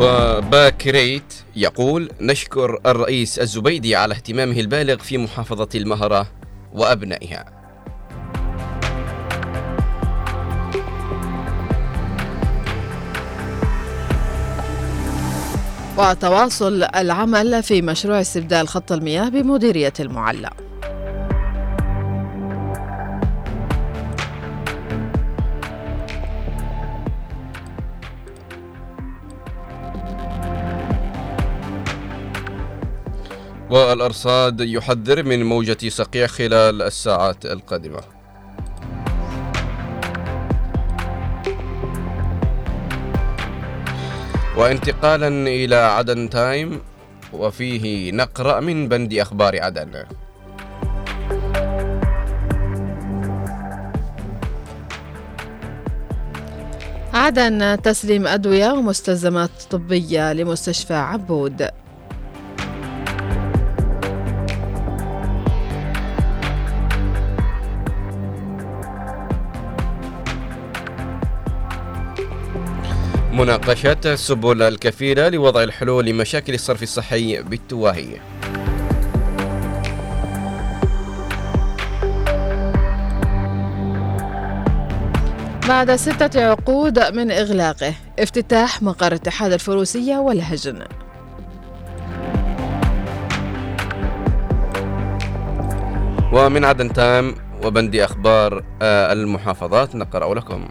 وباكريت يقول نشكر الرئيس الزبيدي على اهتمامه البالغ في محافظة المهرة وأبنائها. وتواصل العمل في مشروع استبدال خط المياه بمديرية المعلى والأرصاد يحذر من موجة صقيع خلال الساعات القادمة. وانتقالا إلى عدن تايم وفيه نقرأ من بند أخبار عدن. عدن تسليم أدوية ومستلزمات طبية لمستشفى عبود. مناقشة السبل الكفيلة لوضع الحلول لمشاكل الصرف الصحي بالتواهي بعد ستة عقود من إغلاقه افتتاح مقر اتحاد الفروسية والهجن. ومن عدن تام وبند أخبار آه، المحافظات نقرأ لكم.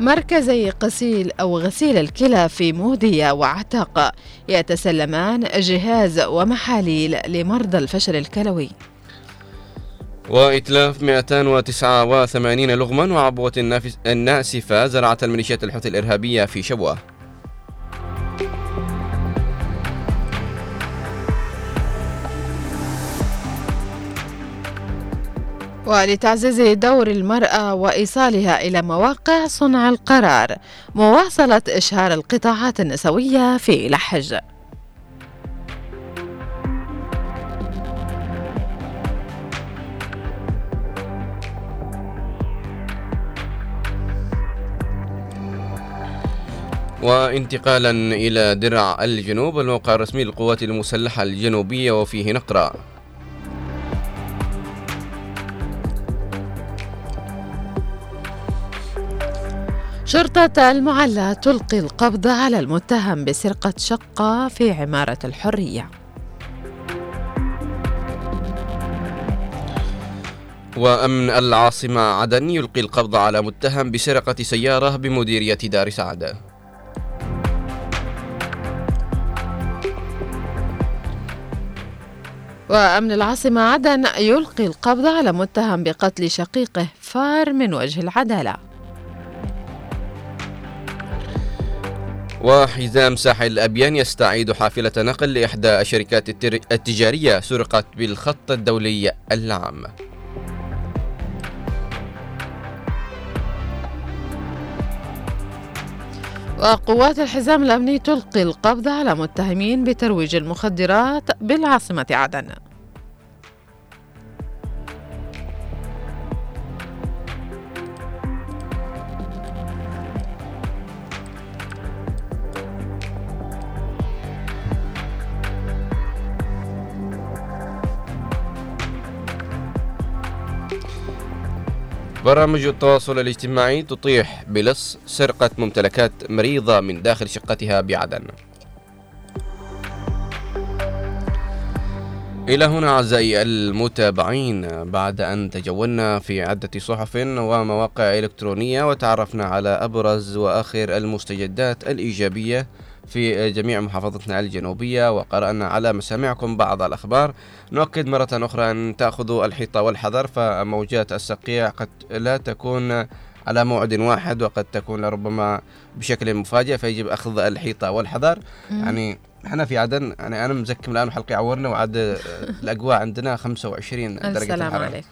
مركزي غسيل أو غسيل الكلى في مودية وعتق يتسلمان جهاز ومحاليل لمرضى الفشل الكلوي. وإتلاف 289 لغما وعبوة الناسفة زرعت الميليشيات الحوثي الإرهابية في شبوة. ولتعزيز دور المرأة وإيصالها إلى مواقع صنع القرار مواصلة إشهار القطاعات النسوية في لحج. وانتقالا إلى درع الجنوب الموقع الرسمي للقوات المسلحة الجنوبية وفيه نقرأ. شرطة المعلى تلقي القبض على المتهم بسرقة شقة في عمارة الحرية. وأمن العاصمة عدن يلقي القبض على متهم بسرقة سيارة بمديرية دار سعادة وأمن العاصمة عدن يلقي القبض على متهم بقتل شقيقه فار من وجه العدالة. وحزام ساحل أبيان يستعيد حافلة نقل لإحدى الشركات التجارية سرقت بالخط الدولي العام. وقوات الحزام الأمني تلقي القبض على متهمين بترويج المخدرات بالعاصمة عدن. برامج التواصل الاجتماعي تطيح بلص سرقة ممتلكات مريضة من داخل شقتها بعدن. إلى هنا أعزائي المتابعين بعد أن تجولنا في عدة صحف ومواقع إلكترونية وتعرفنا على أبرز وآخر المستجدات الإيجابية في جميع محافظتنا الجنوبية وقرأنا على مسامعكم بعض الأخبار. نؤكد مرة أخرى أن تأخذوا الحيطة والحذر فموجات الصقيع قد لا تكون على موعد واحد وقد تكون لربما بشكل مفاجئ فيجب أخذ الحيطة والحذر. يعني إحنا في عدن يعني أنا مزكم الآن وحلقي عورنا وعاد الأجواء عندنا 25 درجة السلام الحرارة. عليك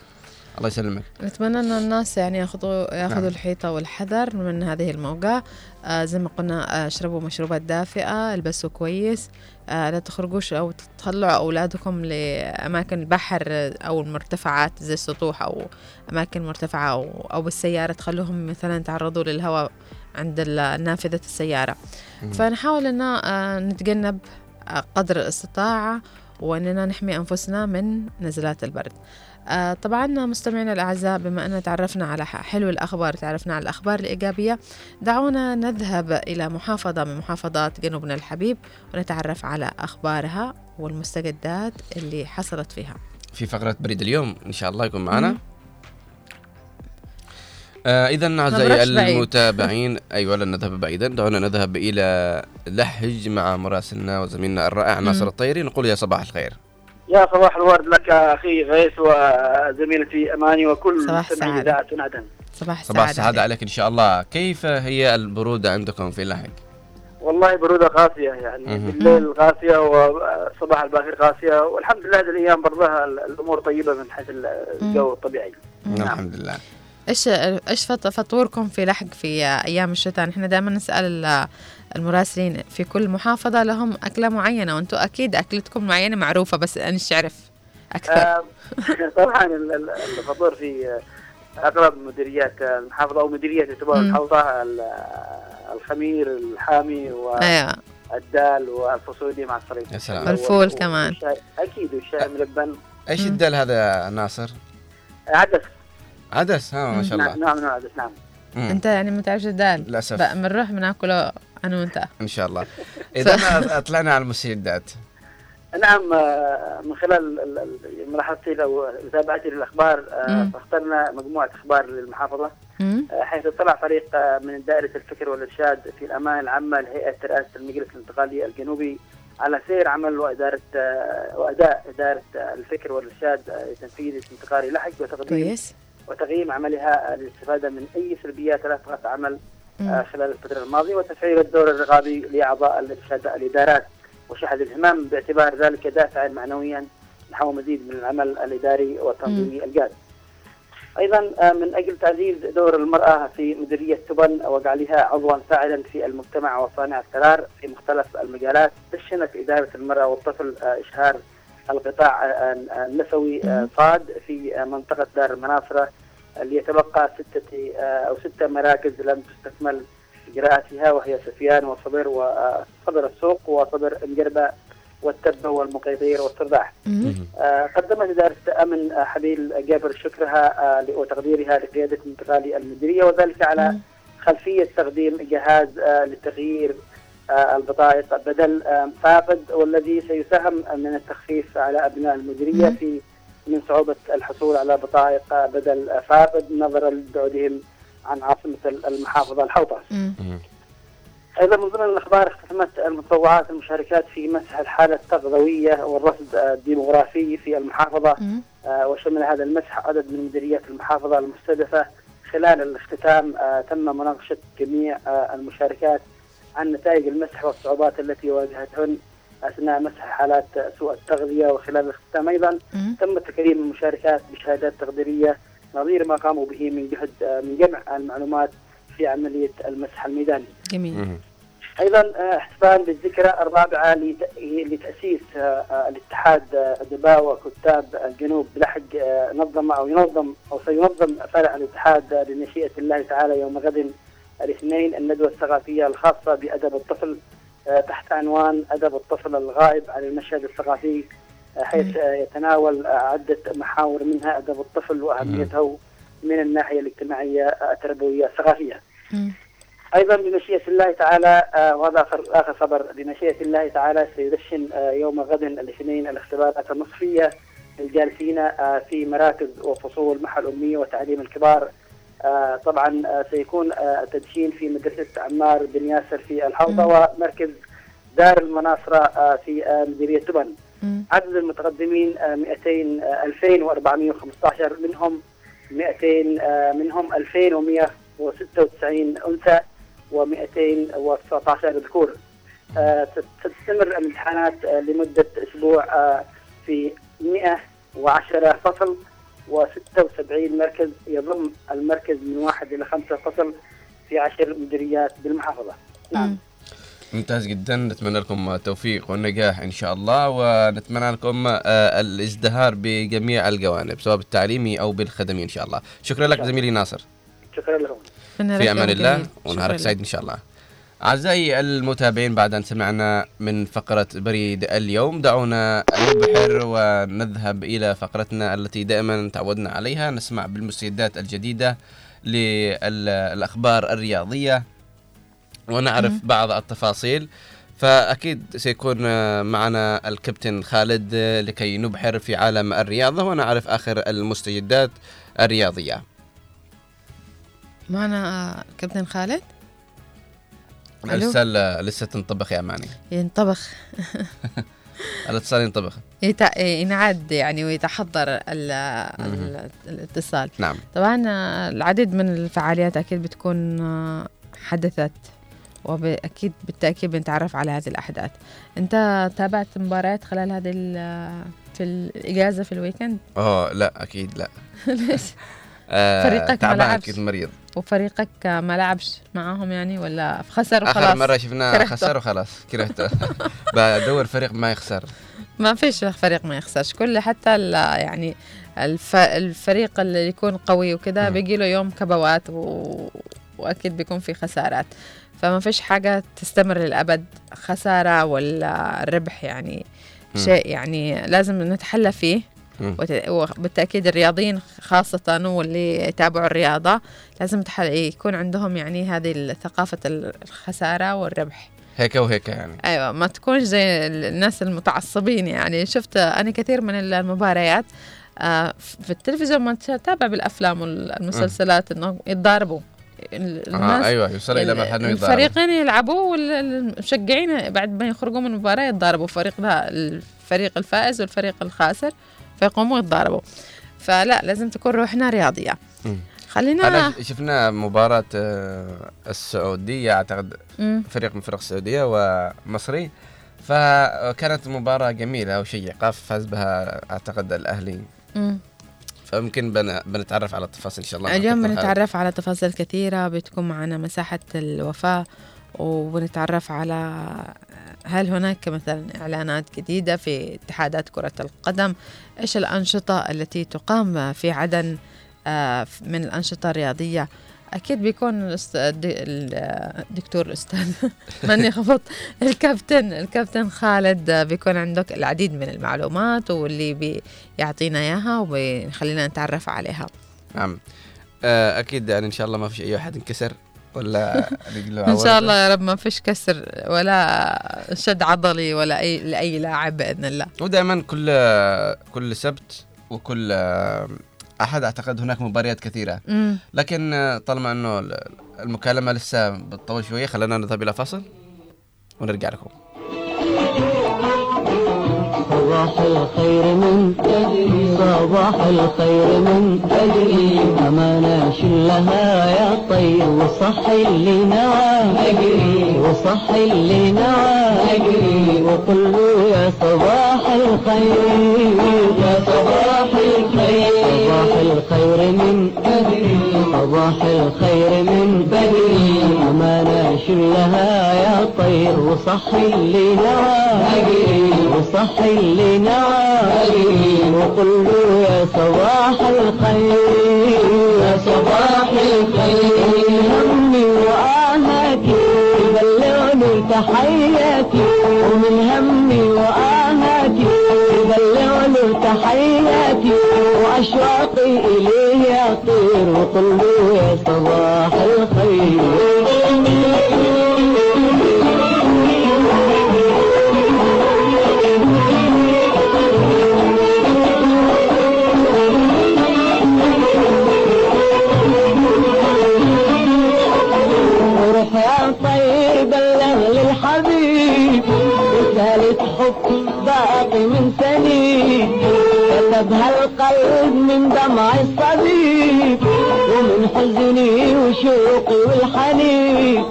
الله يسلمك. نتمنى أن الناس يعني ياخذوا يأخذوا نعم. الحيطة والحذر من هذه الموقع. آه زي ما قلنا آه اشربوا مشروبات دافئة البسوا كويس. آه لا تخرجوش أو تطلعوا أولادكم لأماكن البحر أو المرتفعات زي السطوح أو أماكن مرتفعة أو أو بالسيارة. تخلوهم مثلا يتعرضوا للهواء عند نافذة السيارة. مم. فنحاول أن آه نتجنب آه قدر الاستطاعة وأننا نحمي أنفسنا من نزلات البرد. آه، طبعا مستمعينا الأعزاء بما أن تعرفنا على حلو الأخبار تعرفنا على الأخبار الإيجابية دعونا نذهب إلى محافظة من محافظات جنوبنا الحبيب ونتعرف على أخبارها والمستجدات اللي حصلت فيها في فقرة بريد اليوم إن شاء الله يكون معنا. آه اذا أعزائي. المتابعين أيوه لن نذهب بعيدا دعونا نذهب إلى لحج مع مراسلنا وزميلنا الرائع. ناصر الطيري نقول يا صباح الخير يا صباح الورد لك أخي غيث وزميلتي أماني وكل صباح مستمعي السعادة. إذاعة عدن صباح السعادة صباح السعاده عليك. إن شاء الله كيف هي البرودة عندكم في لحج والله برودة قاسية يعني. بالليل قاسية وصباح الباكر قاسية والحمد لله هذه الأيام برضها الأمور طيبة من حيث الجو الطبيعي نعم. الحمد لله إيش إيش فط- فطوركم في لحق في أيام الشتاء نحن دائما نسأل ال- المراسلين في كل محافظة لهم أكلة معينة وأنتم أكيد أكلتكم معينة معروفة بس أنا مش أعرف أكثر. آه، طبعا ال- ال- الفطور في آه، اغلب مديريات المحافظة أو مديرية تعتبر مم. المحافظه ال- الخمير الحامي أيوة. والدال والفاصوليا مع الصريف يا سلام. والفول كمان. أكيد والشاي ملبن إيش مم. الدل هذا ناصر؟ عدس. عدس؟ ها ما شاء نعم الله. نعم نوع عدس نعم. مم. أنت يعني ما تعرفش الدال للاسف بنروح بناكله أنا وأنت إن شاء الله [laughs] إذا طلعنا على المستجدات نعم آه، من خلال ال- ال- ملاحظتي أو متابعتي للأخبار آه،. فاخترنا مجموعة أخبار للمحافظة؟ آه، حيث اطلع فريق من دائرة الفكر والإرشاد في الامانه العامة لهيئة رئاسة المجلس الانتقالي الجنوبي على سير عمل وإدارة وأداء إدارة الفكر والإرشاد لتنفيذ انتقالي لحج وتقديم كويس وتقييم عملها للاستفادة من أي سلبيات لفقت عمل مم. آه، خلال الفترة الماضية وتفعيل الدور الرقابي لأعضاء الإرشاد الإدارات وشحذ الهمام باعتبار ذلك دافعا معنويا نحو مزيد من العمل الإداري والتنظيمي الجاد. أيضا آه، من أجل تعزيز دور المرأة في مديرية تبن وجعلها عضوا فاعلا في المجتمع وصانع القرار في مختلف المجالات دشنت إدارة المرأة والطفل آه، إشهار القطاع آه، آه، النسوي آه، صاد في آه، منطقة دار المناصرة اللي يتبقى ستة آه، أو ستة مراكز لم تستكمل إجراءاتها وهي سفيان وصبر وصبر السوق وصبر الجربة والتبة والمقيطير والصرداح. آه، قدمت إدارة أمن آه، حبيل جابر شكرها آه، وتقديرها لقيادة انتقالي المديرية وذلك على. خلفية تقديم جهاز آه، لتغيير آه، البطائق بدل آه، فاقد والذي سيساهم من التخفيف على أبناء المديرية. في من صعوبة الحصول على بطائق بدل فاقد نظرا لبعدهم عن عاصمة المحافظة الحوطة مم. أيضا من ضمن الأخبار اختتمت المتطوعات المشاركات في مسح الحالة التغذوية والرصد الديموغرافي في المحافظة مم. آه، وشمل هذا المسح عدد من مديريات المحافظة المستهدفه خلال الاختتام آه، تم مناقشة جميع آه، المشاركات عن نتائج المسح والصعوبات التي واجهتهن أثناء مسح حالات سوء التغذية وخلال الاختتام أيضا. تم تكريم المشاركات بشهادات تقديرية نظير ما قاموا به من جهد آه، من جمع المعلومات في عملية المسح الميداني. جميل. أيضا آه، احتفال بالذكرى الرابعة لت- لتأسيس آه، آه، الاتحاد آه، ادباء وكتاب الجنوب بلحق آه، نظم أو ينظم أو سينظم فرع الاتحاد آه، بمشيئه الله تعالى يوم غد الاثنين الندوة الثقافية الخاصة بأدب الطفل آه، تحت عنوان أدب الطفل الغائب عن المشهد الثقافي آه، حيث آه، يتناول آه، عدة محاور منها أدب الطفل وأهميته من الناحية الاجتماعية آه، التربوية الثقافية. مم. أيضا بمشيئة الله تعالى آه، وهذا اخر آخر خبر بمشيئة الله تعالى سيدشن آه، يوم غد الاثنين الاختبارات النصفية للجالسين آه، في مراكز وفصول محل أمية وتعليم الكبار آه، طبعا آه، سيكون آه، التدشين في مدرسة عمار بن ياسر في الحوضة ومركز دار المناصرة آه، في آه، مديرية تبن. عدد المتقدمين آه، 200 آه، 2415 منهم 200 آه، منهم 2196 أنثى و219 ذكور. آه، تستمر الامتحانات آه، لمدة أسبوع آه، في 110 فصل و76 مركز يضم المركز من واحد إلى خمسة فصل في عشر مديريات بالمحافظة. نعم. مم. ممتاز جدا نتمنى لكم التوفيق والنجاح إن شاء الله ونتمنى لكم آه، الازدهار بجميع الجوانب سواء بالتعليمي أو بالخدمي إن شاء الله شكرا لك زميلي ناصر شكرا لكم. في أمان الله. ونهارك سعيد إن شاء الله أعزائي المتابعين بعد أن سمعنا من فقرة بريد اليوم دعونا نبحر ونذهب إلى فقرتنا التي دائما تعودنا عليها. نسمع بالمستجدات الجديدة للأخبار الرياضية ونعرف. بعض التفاصيل. فأكيد سيكون معنا الكابتن خالد لكي نبحر في عالم الرياضة ونعرف آخر المستجدات الرياضية. معنا كابتن خالد؟ الاتصال لسه تنطبخ يا أماني. ينطبخ. [laughs] الاتصال ينطبخ. يتع... ينعد يعني ويتحضر ال... ال... الاتصال. نعم. طبعا العديد من الفعاليات أكيد بتكون حدثت وأكيد بالتأكيد بنتعرف على هذه الأحداث. أنت تابعت مباريات خلال هذه ال- في الإجازة في الويكند؟ آه لا أكيد لا. [laughs] ليش؟ آه فريقك تعبان. أكيد مريض. وفريقك ما لعبش معاهم يعني ولا خسر وخلاص اخر مرة شفناه. خسر وخلاص كرهته. [laughs] بدور فريق ما يخسر. ما فيش فريق ما يخسرش. كل حتى يعني الف... الفريق اللي يكون قوي مم. بيجي له يوم كبوات و... وأكيد بيكون في خسارات. فما فيش حاجة تستمر للأبد. خسارة ولا ربح يعني. شيء يعني لازم نتحلى فيه. وبالتأكيد الرياضيين خاصة واللي يتابعوا الرياضة. لازم يكون عندهم يعني هذه ثقافة الخسارة والربح. هيك وهيك يعني. أيوه ما تكونش زي الناس المتعصبين يعني. شفت أنا كثير من المباريات آه، في التلفزيون ما تتابع بالأفلام والمسلسلات إنه يتضاربوا. آه الناس أيوه يوصل إلى مرحلة إنه يضارب الفريقين يلعبوا والمشجعين بعد ما يخرجوا من المباراة يتضاربوا. فريق الفريق الفائز والفريق الخاسر. فيقوموا يتضاربوا فلا لازم تكون روحنا رياضية. خلينا شفنا مباراة آه، السعودية أعتقد مم. فريق من فرق السعودية ومصري فكانت مباراة جميلة وشيقة فاز بها أعتقد الأهلي مم. فممكن بن... بنتعرف على التفاصيل إن شاء الله اليوم. بنتعرف على تفاصيل كثيرة بتكون معنا مساحة الوفاة وبنتعرف على هل هناك مثلا إعلانات جديدة في اتحادات كرة القدم؟ إيش الأنشطة التي تقام في عدن آه، من الأنشطة الرياضية؟ أكيد بيكون الدكتور الأستاذ [laughs] ماني خفض الكابتن الكابتن خالد آه، بيكون عندك العديد من المعلومات واللي بيعطينا إياها وبيخلينا نتعرف عليها. نعم. آه، أكيد يعني إن شاء الله ما فيش أي واحد انكسر. ولا رجله إن شاء. الله يا رب ما فيش كسر ولا شد عضلي ولا أي لأي لاعب بإذن الله ودائما كل كل سبت وكل آه، أحد أعتقد هناك مباريات كثيرة مم. لكن آه، طالما إنه ال- المكالمة لسه بتطول شوية خلينا نذهب إلى فاصل ونرجع لكم صباح الخير من تدري صباح الخير من تدري أمانة شلها يا طير وصح اللي نوى. أجري وصح اللي نوى. أجري وقل له يا صباح الخير. يا صباح الخير. صباح الخير من تدري صباح الخير من بدري أمانة شلها يا طير. وصح اللي نوى أجري وصح اللي نوى وقل له يا صباح الخير. يا صباح الخير. همي وآهاتي بلغني تحياتي. ومن همي وآهاتي بلغني تحياتي. وأشواقي إليه يطير وقل صباح يا طير بلغ رسالة حب باقي من سنين كتبها القلب من دمع الصديق ومن حزني وشوقي والحنين.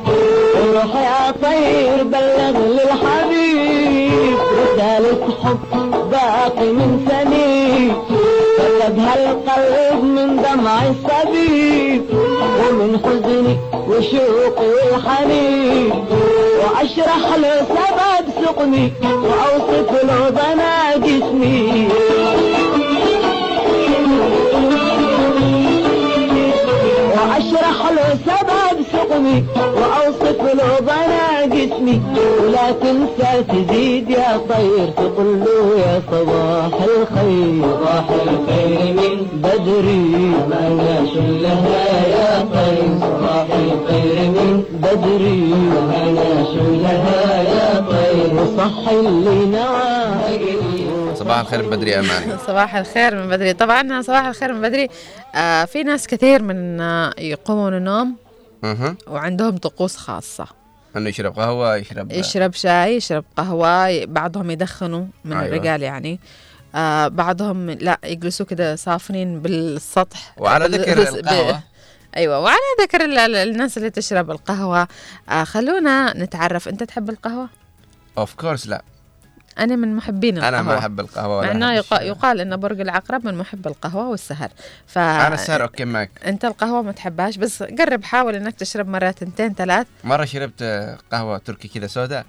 يا طير بلغ للحبيب. رسالة حب باقي من سنين. كتبها القلب من دمع الصديق ومن حزني وشوقي والحنين. وأشرح له سبب سقمي. وأوصف له ضنا جسمي. وأشرح له سبب سقمي وأوصف له ضنا جسمي ولا تنسى تزيد يا طير تقول له يا صباح الخير. صباح الخير من بدري. ما شلها يا طير. صباح الخير من بدري. ما شلها يا طير. وصح اللي نوى صباح الخير من بدري أماني. [laughs] صباح الخير من بدري. طبعا صباح الخير من بدري. آه في ناس كثير من آه يقوموا من النوم أها وعندهم طقوس خاصة. إنه يشرب قهوة يشرب يشرب شاي يشرب قهوة ي- بعضهم يدخنوا من أيوة. الرجال يعني. آه بعضهم لا يجلسوا كده صافنين بالسطح. وعلى ذكر القهوة. أيوه وعلى ذكر ال- ال- الناس اللي تشرب القهوة. آه خلونا نتعرف. أنت تحب القهوة؟ of course لا. أنا من محبين القهوة أنا ما أحب القهوة مع إنه. يقال ان برج العقرب من محب القهوة والسهر. ف أنا السهر okay معك. أنت القهوة ما تحبهاش بس جرب حاول إنك تشرب مرة تنتين ثلاث. مرة شربت قهوة تركي كذا سوداء.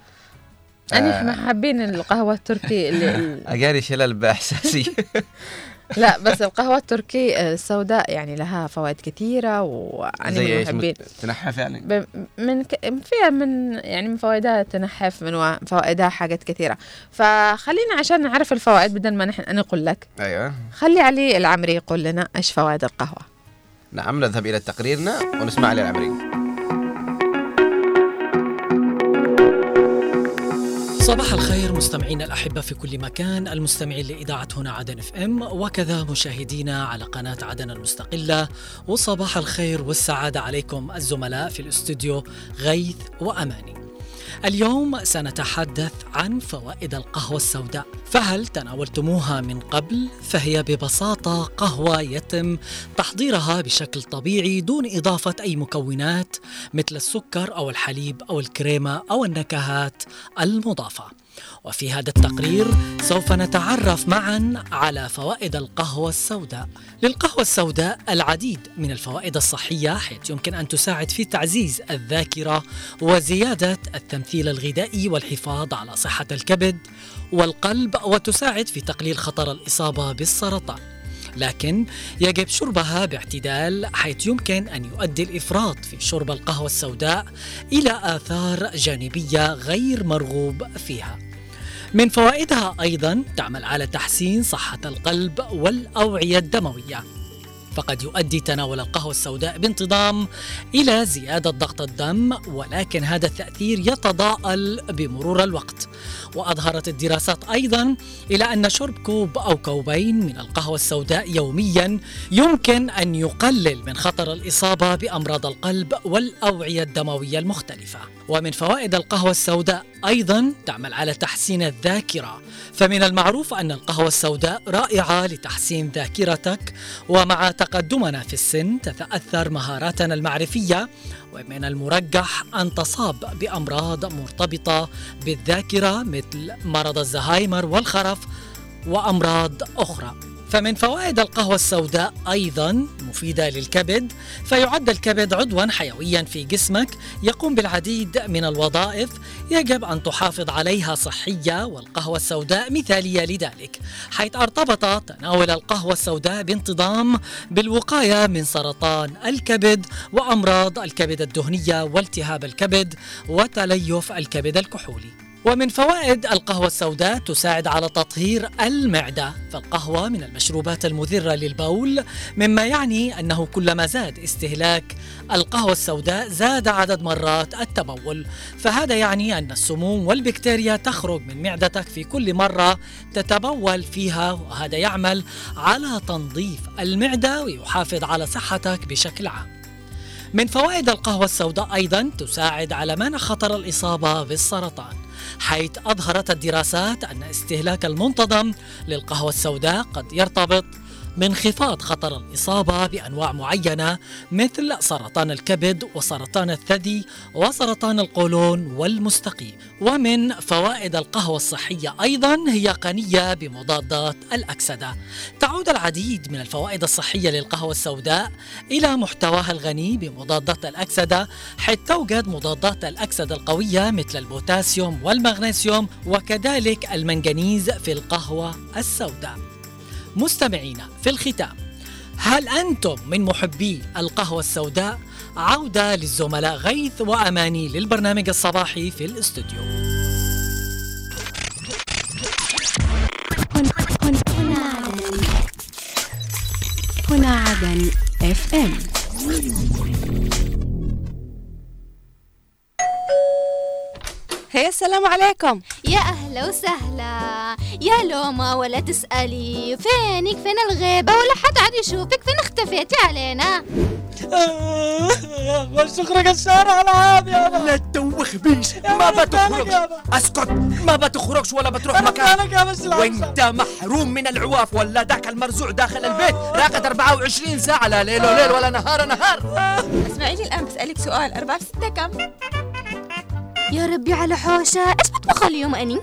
أنا آه. محبين القهوة التركي اللي [laughs] ال- اجاني شلل بإحساسي. [laughs] [laughs] لا بس القهوة التركي السوداء يعني لها فوائد كثيرة وأنا زي من تنحف يعني؟ من ك... فيها من يعني من فوائدها تنحف من و... فوائدها حاجات كثيرة. فخلينا عشان نعرف الفوائد بدل ما نحن أنا أقول لك. أيوه. خلي علي العمري يقول لنا إيش فوائد القهوة. نعم نذهب إلى تقريرنا ونسمع علي العمري صباح الخير مستمعينا الأحبة في كل مكان المستمعين لإذاعة هنا عدن اف ام وكذا مشاهدينا على قناة عدن المستقلة. وصباح الخير والسعادة عليكم الزملاء في الاستوديو غيث وأماني. اليوم سنتحدث عن فوائد القهوة السوداء فهل تناولتموها من قبل؟ فهي ببساطة قهوة يتم تحضيرها بشكل طبيعي دون إضافة أي مكونات مثل السكر أو الحليب أو الكريمة أو النكهات المضافة وفي هذا التقرير سوف نتعرف معا على فوائد القهوة السوداء للقهوة السوداء العديد من الفوائد الصحية حيث يمكن أن تساعد في تعزيز الذاكرة وزيادة التمثيل الغذائي والحفاظ على صحة الكبد والقلب وتساعد في تقليل خطر الإصابة بالسرطان لكن يجب شربها باعتدال حيث يمكن أن يؤدي الإفراط في شرب القهوة السوداء إلى آثار جانبية غير مرغوب فيها. من فوائدها أيضا تعمل على تحسين صحة القلب والأوعية الدموية. فقد يؤدي تناول القهوة السوداء بانتظام إلى زيادة ضغط الدم ولكن هذا التأثير يتضاءل بمرور الوقت. وأظهرت الدراسات أيضا إلى أن شرب كوب أو كوبين من القهوة السوداء يوميا يمكن أن يقلل من خطر الإصابة بأمراض القلب والأوعية الدموية المختلفة. ومن فوائد القهوة السوداء أيضا تعمل على تحسين الذاكرة فمن المعروف أن القهوة السوداء رائعة لتحسين ذاكرتك ومع تقدمنا في السن تتأثر مهاراتنا المعرفية ومن المرجح أن تصاب بأمراض مرتبطة بالذاكرة مثل مرض الزهايمر والخرف وأمراض أخرى. فمن فوائد القهوة السوداء أيضا مفيدة للكبد فيعد الكبد عضوا حيويا في جسمك يقوم بالعديد من الوظائف يجب أن تحافظ عليها صحية والقهوة السوداء مثالية لذلك حيث أرتبط تناول القهوة السوداء بانتظام بالوقاية من سرطان الكبد وأمراض الكبد الدهنية والتهاب الكبد وتليف الكبد الكحولي. ومن فوائد القهوة السوداء تساعد على تطهير المعدة فالقهوة من المشروبات المذرة للبول مما يعني أنه كلما زاد استهلاك القهوة السوداء زاد عدد مرات التبول. فهذا يعني أن السموم والبكتيريا تخرج من معدتك في كل مرة تتبول فيها وهذا يعمل على تنظيف المعدة ويحافظ على صحتك بشكل عام. من فوائد القهوة السوداء أيضا تساعد على منع خطر الإصابة بالسرطان. حيث أظهرت الدراسات أن استهلاك المنتظم للقهوة السوداء قد يرتبط بانخفاض خطر الإصابة بأنواع معينة مثل سرطان الكبد وسرطان الثدي وسرطان القولون والمستقيم. ومن فوائد القهوة الصحية أيضا هي غنية بمضادات الأكسدة. تعود العديد من الفوائد الصحية للقهوة السوداء إلى محتواها الغني بمضادات الأكسدة حيث توجد مضادات الأكسدة القوية مثل البوتاسيوم والمغنيسيوم وكذلك المنغنيز في القهوة السوداء. مستمعينا في الختام. هل أنتم من محبي القهوة السوداء؟ عودة للزملاء غيث وأماني للبرنامج الصباحي في الاستوديو. هنا عدن اف ام هيا السلام عليكم. يا أهلا وسهلا. يا لوما ولا تسألي. فينك؟ فين الغيبة؟ ولا حد عاد يشوفك. فين اختفيتي علينا؟ والشكر الشارع العام يابا لا تدوخ بيش ما بتخرجش. اسكت. ما بتخرجش ولا بتروح مكان. وانت محروم من العواف ولا ذاك المرزوع داخل البيت. راقد 24 ساعة لا ليل وليل ولا نهار نهار. اسمعيني الآن بسألك سؤال. أربعة في ستة كم؟ يا ربي على حوشة. إيش بطبخ اليوم أني.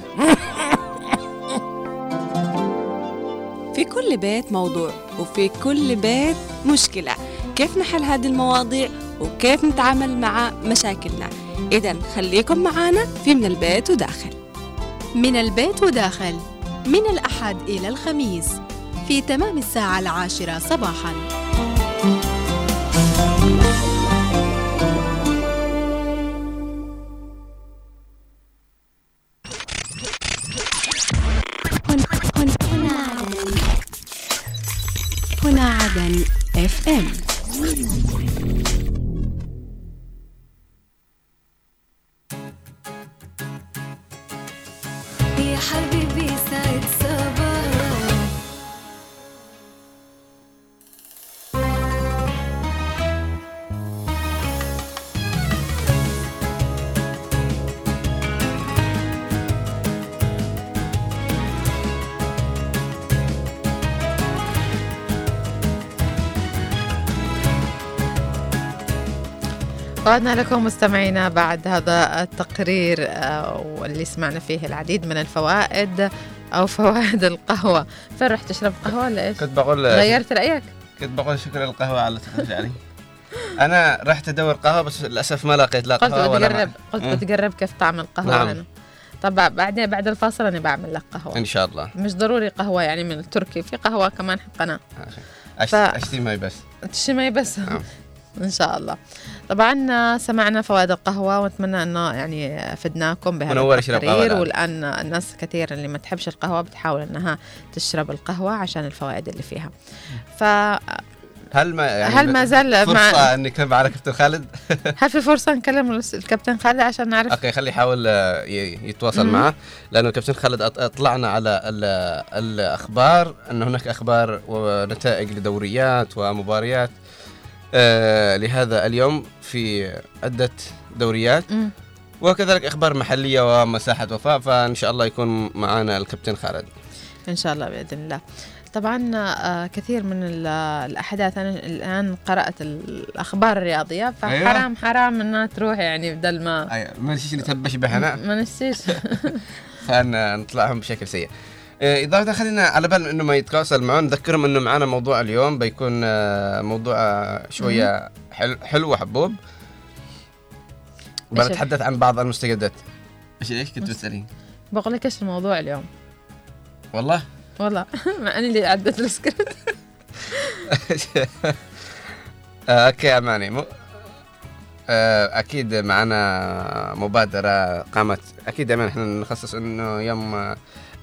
في كل بيت موضوع وفي كل بيت مشكلة. كيف نحل هذه المواضيع وكيف نتعامل مع مشاكلنا؟ إذا خليكم معنا في من البيت وداخل. من البيت وداخل من الأحد إلى الخميس في تمام الساعة العاشرة صباحاً. اف عدنا لكم مستمعينا بعد هذا التقرير آه، واللي سمعنا فيه العديد من الفوائد أو فوائد القهوة فين رحت تشرب قهوة ولا إيش؟ كنت بقول غيرت رأيك؟ كنت بقول شكرا للقهوة على تخرج علي أنا رحت أدور قهوة بس للأسف ما لقيت لا قلت ولا بتجرب ماء. قلت مم. بتجرب كيف طعم القهوة نعم. طب بعدين بعد الفاصل أنا بعمل لك قهوة إن شاء الله مش ضروري قهوة يعني من التركي في قهوة كمان حقنا أشت- ف- أشتي ماي بس تشمي بس نعم. إن شاء الله. طبعا سمعنا فوائد القهوة ونتمنى أنه يعني فدناكم بهذا منور التقرير. والآن الناس كثير اللي ما تحبش القهوة بتحاول أنها تشرب القهوة عشان الفوائد اللي فيها. ف هل ما يعني هل ما زال فرصة مع انك معنا كابتن خالد؟ [laughs] هل في فرصة نكلم الكابتن خالد عشان نعرف؟ okay خليه يحاول آه، يتواصل. معه. لأنه كابتن خالد أطلعنا على ال- الأخبار أن هناك أخبار ونتائج لدوريات ومباريات. آه، لهذا اليوم في عدة دوريات. مم. وكذلك إخبار محلية ومساحة وفاء فإن شاء الله يكون معنا الكابتن خالد. إن شاء الله بإذن الله. طبعا آه، كثير من ال- الأحداث أنا الآن قرأت الأخبار الرياضية فحرام حرام إنها تروح يعني بدل ما أيوة، ما نسيش نتهبش بهنا ما نسيش [laughs] فنطلعهم بشكل سيء. إضافة خلينا على بال إنه ما يتواصل معون نذكرهم إنه معنا موضوع اليوم بيكون آه، موضوع شوية حلو, حلو وحبوب. بنتحدث عن بعض المستجدات. إيش إيش كنت بتسألين؟ بقول لك إيش الموضوع اليوم؟ والله؟ والله. [laughs] مع إني اللي عدت السكريبت. [laughs] آه، okay يا أماني. مو آه، أكيد معنا مبادرة قامت. أكيد دائما إحنا نخصص إنه يوم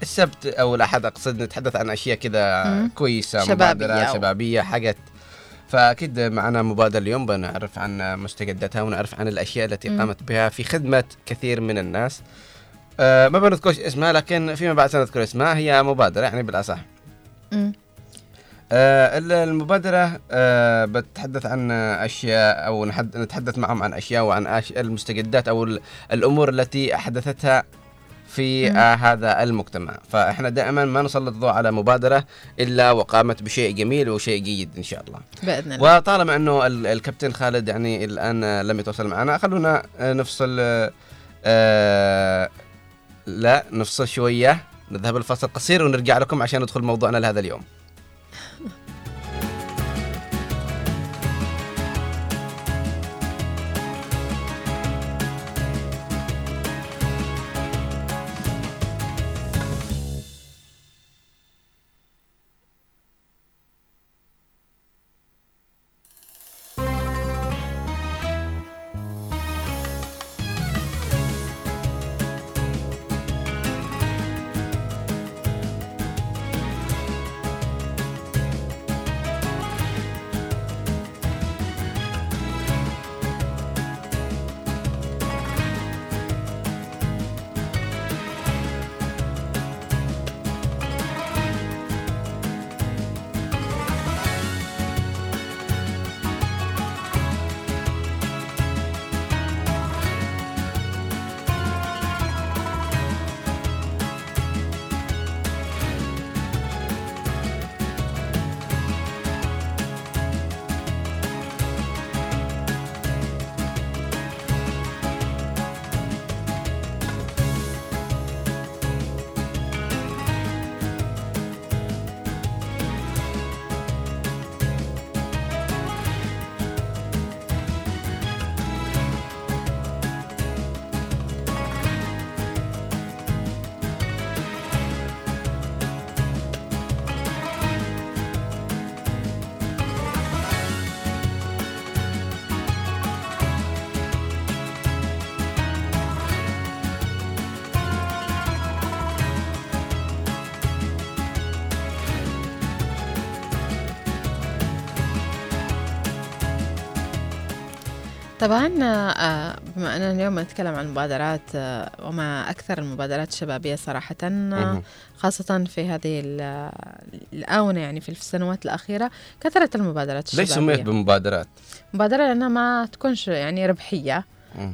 السبت أو الأحد أقصد نتحدث عن أشياء كذا مم. كويسة شبابية مبادرة أو- شبابية حاجات فأكيد معنا مبادرة اليوم بنعرف عن مستجداتها ونعرف عن الأشياء التي مم. قامت بها في خدمة كثير من الناس آه، ما بنذكرش اسمها لكن فيما بعد سنذكر اسمها هي مبادرة يعني مم. آه، ال- المبادرة آه، بتتحدث عن أشياء أو نتحدث معهم عن أشياء وعن أش- المستجدات أو ال- الأمور التي أحدثتها في. آه هذا المجتمع. فإحنا دائما ما نسلط الضوء على مبادرة إلا وقامت بشيء جميل وشيء جيد إن شاء الله. بإذن الله. وطالما أنه ال- الكابتن خالد يعني الآن لم يتواصل معنا خلونا آه، نفصل آه، آه، لا نفصل شوية نذهب الفصل قصير ونرجع لكم عشان ندخل موضوعنا لهذا اليوم. طبعا آه، بما أننا اليوم نتكلم عن المبادرات آه، وما أكثر المبادرات الشبابية صراحة آه،. خاصه في هذه ال- الآونة يعني في السنوات الأخيرة كثرت المبادرات ليش الشبابيه سميت بمبادرات؟ مبادرة لأنها ما تكونش يعني ربحية.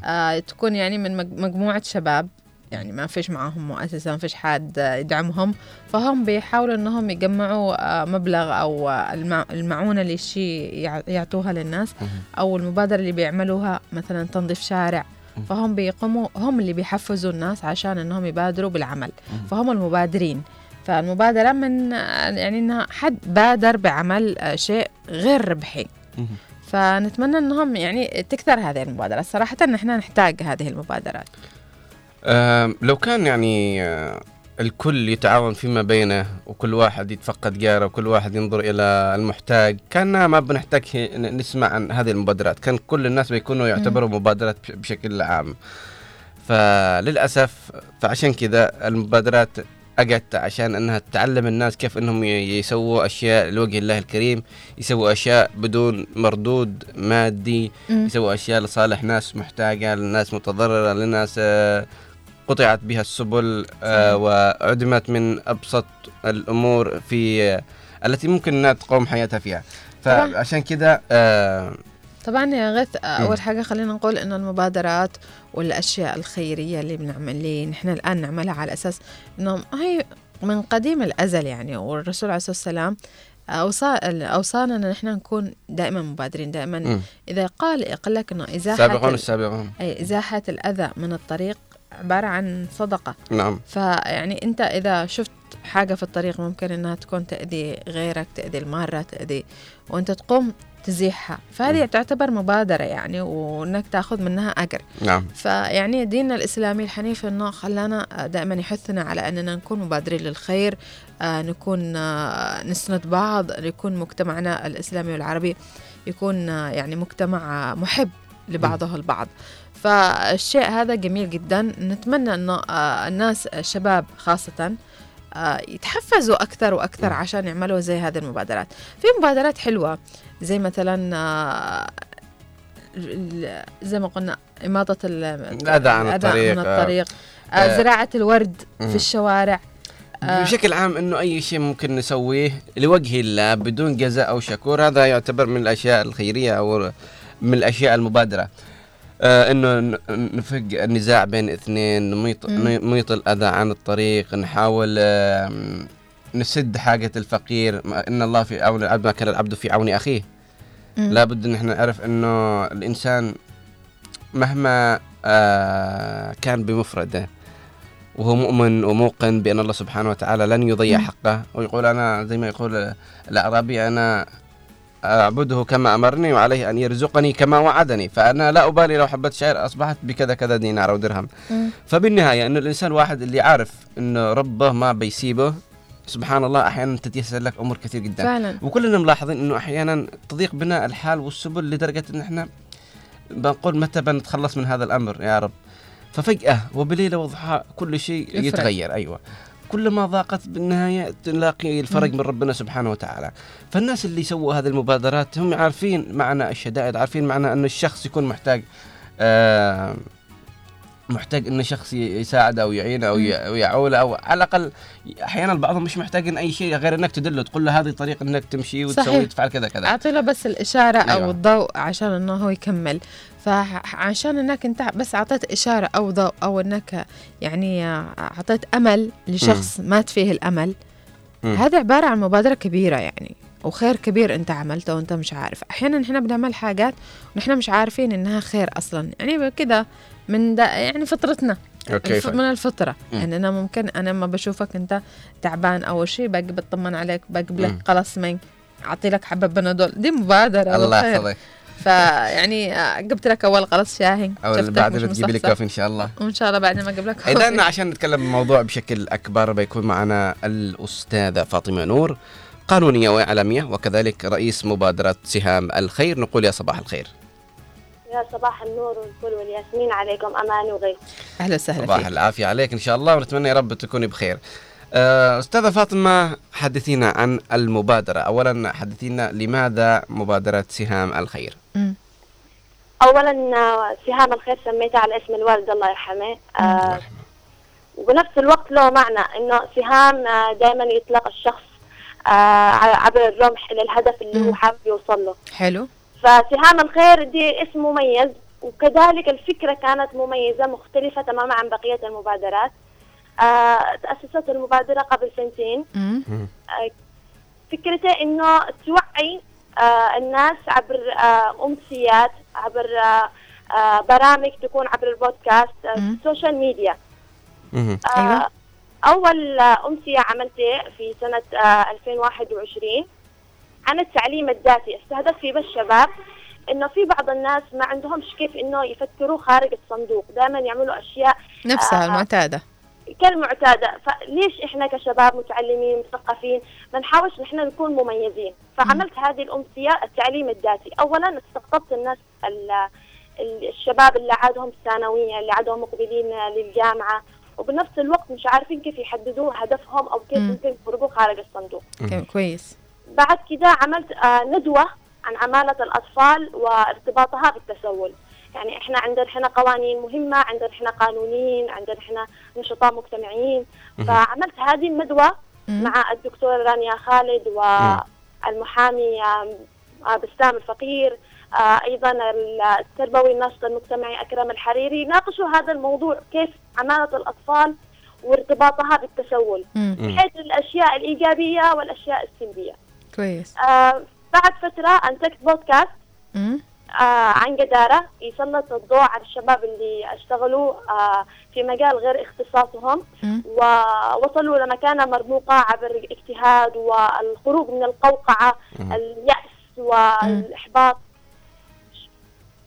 آه تكون يعني من مج- مجموعة شباب يعني ما فيش معاهم مؤسسة ما فيش حد يدعمهم. فهم بيحاولوا إنهم يجمعوا آه، مبلغ أو آه، المع- المعونة اللي يع- يعطوها للناس أو المبادرة اللي بيعملوها مثلا تنظيف شارع. فهم بيقوموا هم اللي بيحفزوا الناس عشان إنهم يبادروا بالعمل. فهم المبادرين. فالمبادرة من آه، يعني إنها حد بادر بعمل شيء غير ربحي. فنتمنى إنهم يعني تكثر هذه المبادرات صراحة نحن نحتاج هذه المبادرات. لو كان يعني آه، الكل يتعاون فيما بينه وكل واحد يتفقد جاره وكل واحد ينظر إلى المحتاج كان ما بنحتاج نسمع عن هذه المبادرات. كان كل الناس بيكونوا يعتبروا مبادرات بش- بشكل عام. فللأسف فعشان كذا المبادرات أجت عشان إنها تعلم الناس كيف إنهم يسووا أشياء لوجه الله الكريم. يسووا أشياء بدون مردود مادي. يسووا أشياء لصالح ناس محتاجة لناس متضررة لناس آه، قطعت بها السبل آه، وعدمت من أبسط الأمور في آه، التي ممكن أنها تقوم حياتها فيها. فعشان كذا آه، طبعا يا غث أول. حاجة خلينا نقول إنه المبادرات والأشياء الخيرية اللي بنعمل اللي نحن الآن نعملها على أساس إنه هي من قديم الأزل يعني والرسول عليه الصلاة والسلام أوصى أوصانا أن نحن نكون دائما مبادرين دائما. إذا قال قال لك أنه إزاحة سابقون ال- السابقون أي إزاحة الأذى من الطريق عبارة عن صدقة. نعم. فيعني أنت إذا شفت حاجة في الطريق ممكن إنها تكون تأذي غيرك تأذي المارة تأذي وأنت تقوم تزيحها. فهذه تعتبر مبادرة يعني وإنك تأخذ منها أجر. نعم. فيعني ديننا الإسلامي الحنيف إنه خلانا دائما يحثنا على أننا نكون مبادرين للخير آه نكون آه نسند بعض يكون مجتمعنا الإسلامي والعربي يكون آه يعني مجتمع محب لبعضه البعض. فالشيء هذا جميل جدا نتمنى أنه آه الناس الشباب خاصة آه، يتحفزوا أكثر وأكثر عشان يعملوا زي هذه المبادرات في مبادرات حلوة زي مثلا آه، زي ما قلنا إماطة ال- الأذى عن الطريق، من آه. الطريق آه، آه. زراعة الورد. في الشوارع آه. بشكل عام إنه أي شيء ممكن نسويه لوجه الله بدون جزاء أو شكور هذا يعتبر من الأشياء الخيرية أو من الأشياء المبادرة آه إنه نفق النزاع بين اثنين نميط. نميط الأذى عن الطريق نحاول آه نسد حاجة الفقير إن الله في عون العبد ما كان العبد في عون أخيه. لابد إن إحنا نعرف إنه الإنسان مهما آه كان بمفرده وهو مؤمن وموقن بأن الله سبحانه وتعالى لن يضيع. حقه ويقول أنا زي ما يقول الأعرابي أنا أعبده كما أمرني وعليه أن يرزقني كما وعدني فأنا لا أبالي لو حبه شعر أصبحت بكذا كذا دينار أو درهم. مم. فبالنهاية إنه الإنسان واحد اللي عارف إنه ربه ما بيسيبه سبحان الله أحيانا تتيسر لك أمور كثير جدا. فعلا. وكلنا ملاحظين إنه أحيانا تضيق بنا الحال والسبل لدرجة إن إحنا بنقول متى بنتخلص من هذا الأمر يا رب. ففجأة وبليلة وضحى كل شيء يفرق. يتغير أيوه. كلما ضاقت بالنهاية تلاقي الفرج. من ربنا سبحانه وتعالى فالناس اللي سووا هذه المبادرات هم عارفين معنى الشدائد عارفين معنى أن الشخص يكون محتاج آه محتاج أن شخص يساعده أو يعينه أو يعوله أو على الأقل أحيانا بعضهم مش محتاجين أي شيء غير أنك تدله تقول له هذه طريقة أنك تمشي وتسوي صحيح. تفعل كذا كذا أعطي له بس الإشارة أو أيوة. الضوء عشان إنه هو يكمل فعشان إنك أنت بس أعطيت إشارة أو ضوء أو إنك يعني أعطيت أمل لشخص مات فيه الأمل مم. هذا عبارة عن مبادرة كبيرة يعني وخير كبير أنت عملته وأنت مش عارف أحيانا إحنا بنعمل حاجات ونحن مش عارفين إنها خير أصلا يعني كده من دا يعني فطرتنا okay من الفطرة مم. يعني أنا ممكن أنا لما بشوفك أنت تعبان أول شيء بطمن عليك بجيب لك مم. قلص مي أعطي لك حبة بنادول دي مبادرة الله. يحفظك فيعني آه، جبت لك أول قلص شاهي أو شفتك بعدين مش تجيب لي. coffee إن شاء الله. وإن شاء الله بعدين ما أجيب لك اذا. عشان نتكلم بموضوع بشكل أكبر بيكون معنا الأستاذة فاطمة نور قانونية وإعلامية وكذلك رئيس مبادرة سهام الخير. نقول يا صباح الخير. يا صباح النور والفل والياسمين عليكم أمان وغيث أهلا وسهلا صباح فيك. العافية عليك إن شاء الله ونتمنى يا رب تكوني بخير. آه، أستاذة فاطمة حدثينا عن المبادرة. اولا حدثينا لماذا مبادرة سهام الخير؟ اولا آه، سهام الخير سميتها على اسم الوالد الله يرحمه. آه وبنفس الوقت له معنى إنه سهام دائما يطلق الشخص آه عبر الرمح إلى الهدف اللي هو. حابب يوصل له. حلو. فسهام الخير دي اسم مميز وكذلك الفكرة كانت مميزة مختلفة تماما عن بقية المبادرات. آه تأسست المبادرة قبل سنتين. آه فكرته إنه توعي آه الناس عبر آه أمسيات عبر آه آه برامج تكون عبر البودكاست آه. ال social media. آه أيوة. أول آه، أمسية عملتها في سنة آه 2021 عن التعليم الذاتي استهدف فيه بالشباب إنه في بعض الناس ما عندهمش كيف إنه يفكروا خارج الصندوق دائما يعملوا أشياء نفسها آه، المعتادة كالمعتادة. فليش إحنا كشباب متعلمين مثقفين ما نحاولش نحن نكون مميزين؟ فعملت هذه الأمسية التعليم الذاتي. أولا استقطبت الناس ال- ال- الشباب اللي عادهم الثانوية اللي عادهم مقبلين للجامعة وبنفس الوقت مش عارفين كيف يحددوا هدفهم أو كيف مم. ممكن يخرجوا خارج الصندوق. كويس. بعد كده عملت آه، ندوة عن عمالة الأطفال وارتباطها بالتسول. يعني إحنا عندنا إحنا قوانين مهمة عندنا إحنا قانونيين عندنا إحنا نشطاء مجتمعيين. فعملت هذه الندوة مم. مع الدكتورة رانيا خالد والمحامي آه، بسام الفقير آه، أيضا التربوي الناشط المجتمعي أكرم الحريري ناقشوا هذا الموضوع كيف عمالة الأطفال وارتباطها بالتسول. بحيث الأشياء الإيجابية والأشياء السلبية. كويس آه بعد فترة أنتجت بودكاست مم. عن جدارة يسلط الضوء على الشباب اللي اشتغلوا آه في مجال غير اختصاصهم. ووصلوا لمكانه مرموقة عبر الاجتهاد والخروج من القوقعة مم. اليأس والاحباط.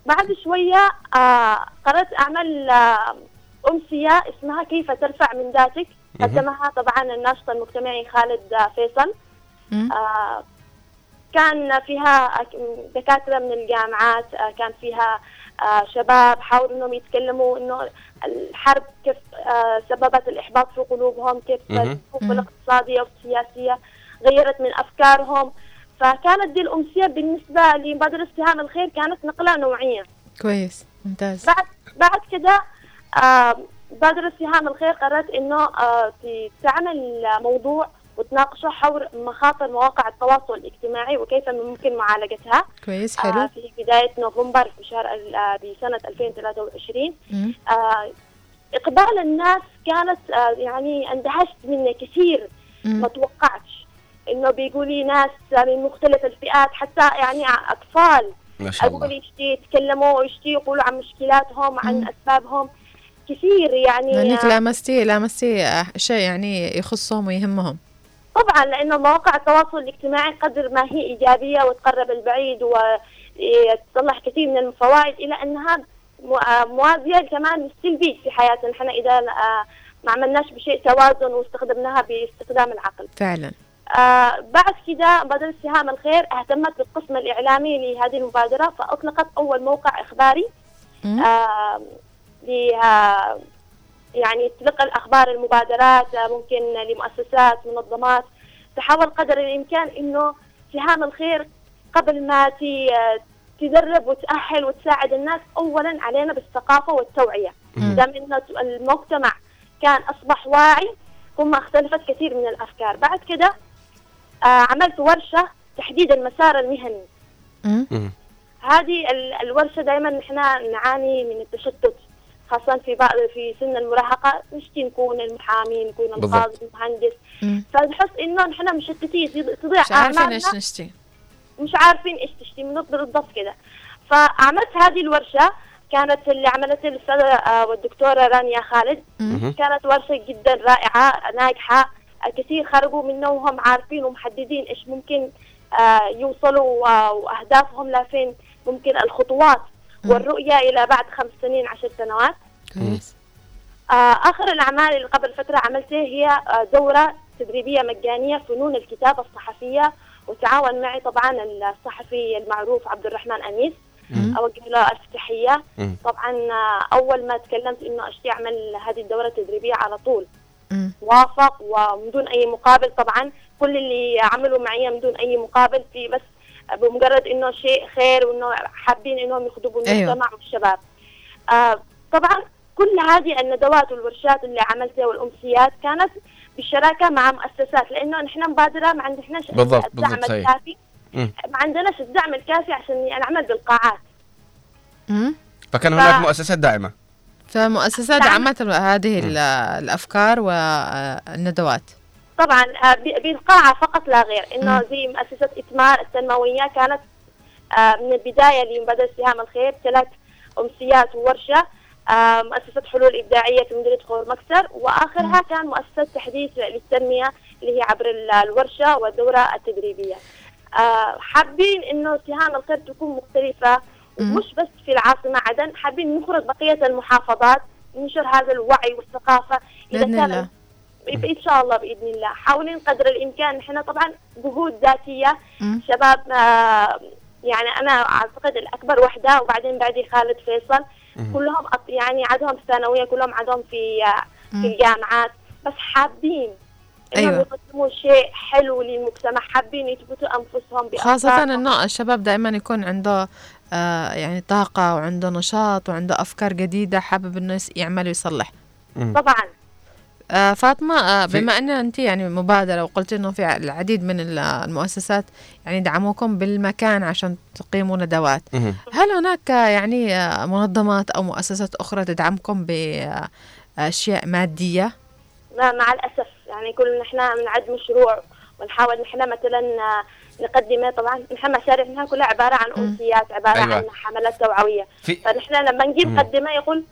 بعد شوية آه قررت أعمل آه أمسية اسمها كيف ترفع من ذاتك. قدمها طبعا الناشط المجتمعي خالد آه، فيصل. آه، كان فيها دكاترة من الجامعات آه، كان فيها آه، شباب حاولوا إنهم يتكلموا إنه الحرب كيف آه، سببت الإحباط في قلوبهم كيف. الظروف الاقتصادية والسياسية غيرت من أفكارهم. فكانت دي الامسية بالنسبة لمبادرة سهام الخير كانت نقلة نوعية. كويس ممتاز. بعد بعد كده مبادرة سهام الخير قررت إنه تعمل موضوع وتناقشه حول مخاطر مواقع التواصل الاجتماعي وكيف ممكن معالجتها. كويس آه، حلو في بداية نوفمبر في شهر آه، بسنة 2023 مم. آه، إقبال الناس كانت آه، يعني اندهشت منه كثير مم. ما توقعتش. إنه بيقولي ناس من مختلف الفئات حتى يعني أطفال. ما شاء الله. أقول يشتي يتكلموا ويشتي يقولوا عن مشكلاتهم عن مم. أسبابهم. كثير يعني لأنك آه، لامستي لامستي آه، شيء يعني يخصهم ويهمهم. طبعا لأنه مواقع التواصل الاجتماعي قدر ما هي إيجابية وتقرب البعيد وتصلح كثير من الفوائد إلى أنها مو- آه، موازية كمان للسلبي في حياتنا نحن إذا آه، ما عملناش بشيء توازن واستخدمناها باستخدام العقل. فعلا آه بعد كده مبادرة سهام الخير اهتمت بالقسم الإعلامي لهذه المبادرة فأطلقت أول موقع إخباري. آه يعني تلقى الأخبار المبادرات ممكن لمؤسسات منظمات تحاول قدر الإمكان إنه سهام الخير قبل ما تدرب وتأهل وتساعد الناس أولا علينا بالثقافة والتوعية. دام إنه المجتمع كان أصبح واعي ثم اختلفت كثير من الأفكار. بعد كده آه عملت ورشة تحديد المسار المهني. هذه ال- الورشة دائما نحن نعاني من التشتت. خاصة في بعض في سن المراهقة نشتي نكون المحامي نكون. القاضي المهندس. فنحس إنه نحن مشتتين تضيع مش عارفين أعمالنا إيش نشتي مش عارفين إيش تشتي من بالضبط كده فعملت هذه الورشة كانت اللي عملتها الأستاذة آه، والدكتورة رانيا خالد مم. كانت ورشة جدا رائعة ناجحة كثير خرجوا منه وهم عارفين ومحددين إيش ممكن آه، يوصلوا وأهدافهم لفين ممكن الخطوات. والرؤية إلى بعد خمس سنين عشر سنوات. كويس. آه، آخر الأعمال اللي قبل فترة عملتها هي آه، دورة تدريبية مجانية فنون الكتابة الصحفية وتعاون معي طبعا الصحفي المعروف عبد الرحمن انيس مم. أوجه له الف تحية. طبعا آه، أول ما تكلمت إنه أشتي أعمل هذه الدورة التدريبية على طول. وافق ومن دون أي مقابل طبعا. كل اللي عملوا معي من دون أي مقابل في بس بمجرد إنه شيء خير وإنه حابين إنهم يخدموا أيوة. المجتمع والشباب آه طبعا كل هذه الندوات والورشات اللي عملتها والأمسيات كانت بالشراكة مع مؤسسات لأنه نحن مبادرة ما عندناش بالضبط، الدعم بالضبط،. الكافي. ما عندناش الدعم الكافي عشان نعمل بالقاعات مم. فكان ف- هناك مؤسسات داعمة فمؤسسات دعم. دعمت هذه ال- الأفكار والندوات طبعا آه، بالقاعة فقط لا غير. إنه. زي مؤسسة إتمار التنموية كانت آه، من البداية لمبادرة سهام الخير ثلاث أمسيات وورشة آه، مؤسسة حلول إبداعية في مدينة خور مكسر. وآخرها كان مؤسسة تحديث للتنمية اللي هي عبر ال- الورشة والدورة التدريبية. آه، حابين إنه سهام الخير تكون مختلفة مم. ومش بس في العاصمة عدن حابين نخرج بقية المحافظات ننشر هذا الوعي والثقافة. إذا بإذن كان الله. إن شاء الله بإذن الله. حاولين قدر الإمكان. إحنا طبعا جهود ذاتية. شباب آه، يعني أنا أعتقد الأكبر وحدة وبعدين بعدي خالد فيصل. كلهم يعني عدهم في ثانويه كلهم عدهم في آه، في الجامعات. بس حابين إنهم أيوة. يقدموا شيء حلو للمجتمع. حابين يثبتوا أنفسهم خاصة بأفكارهم. إنه الشباب دائما يكون عنده آه يعني طاقة وعنده نشاط وعنده أفكار جديدة حابب إنه يس- يعمل ويصلح. طبعا. آه فاطمة آه بما ان أنت يعني مبادرة وقلت إنه في العديد من ال- المؤسسات يعني دعموكم بالمكان عشان تقيموا ندوات. هل هناك يعني آه، منظمات أو مؤسسات أخرى تدعمكم بأشياء مادية؟ لا مع الأسف يعني كل نحن بنعد مشروع ونحاول نحن مثلا آه، نقدمه طبعا نحن مشاريعنا كلها عبارة عن امسيات عبارة أيوة. عن حملات توعوية في- فنحن لما نجيب مم. مقدمة يقول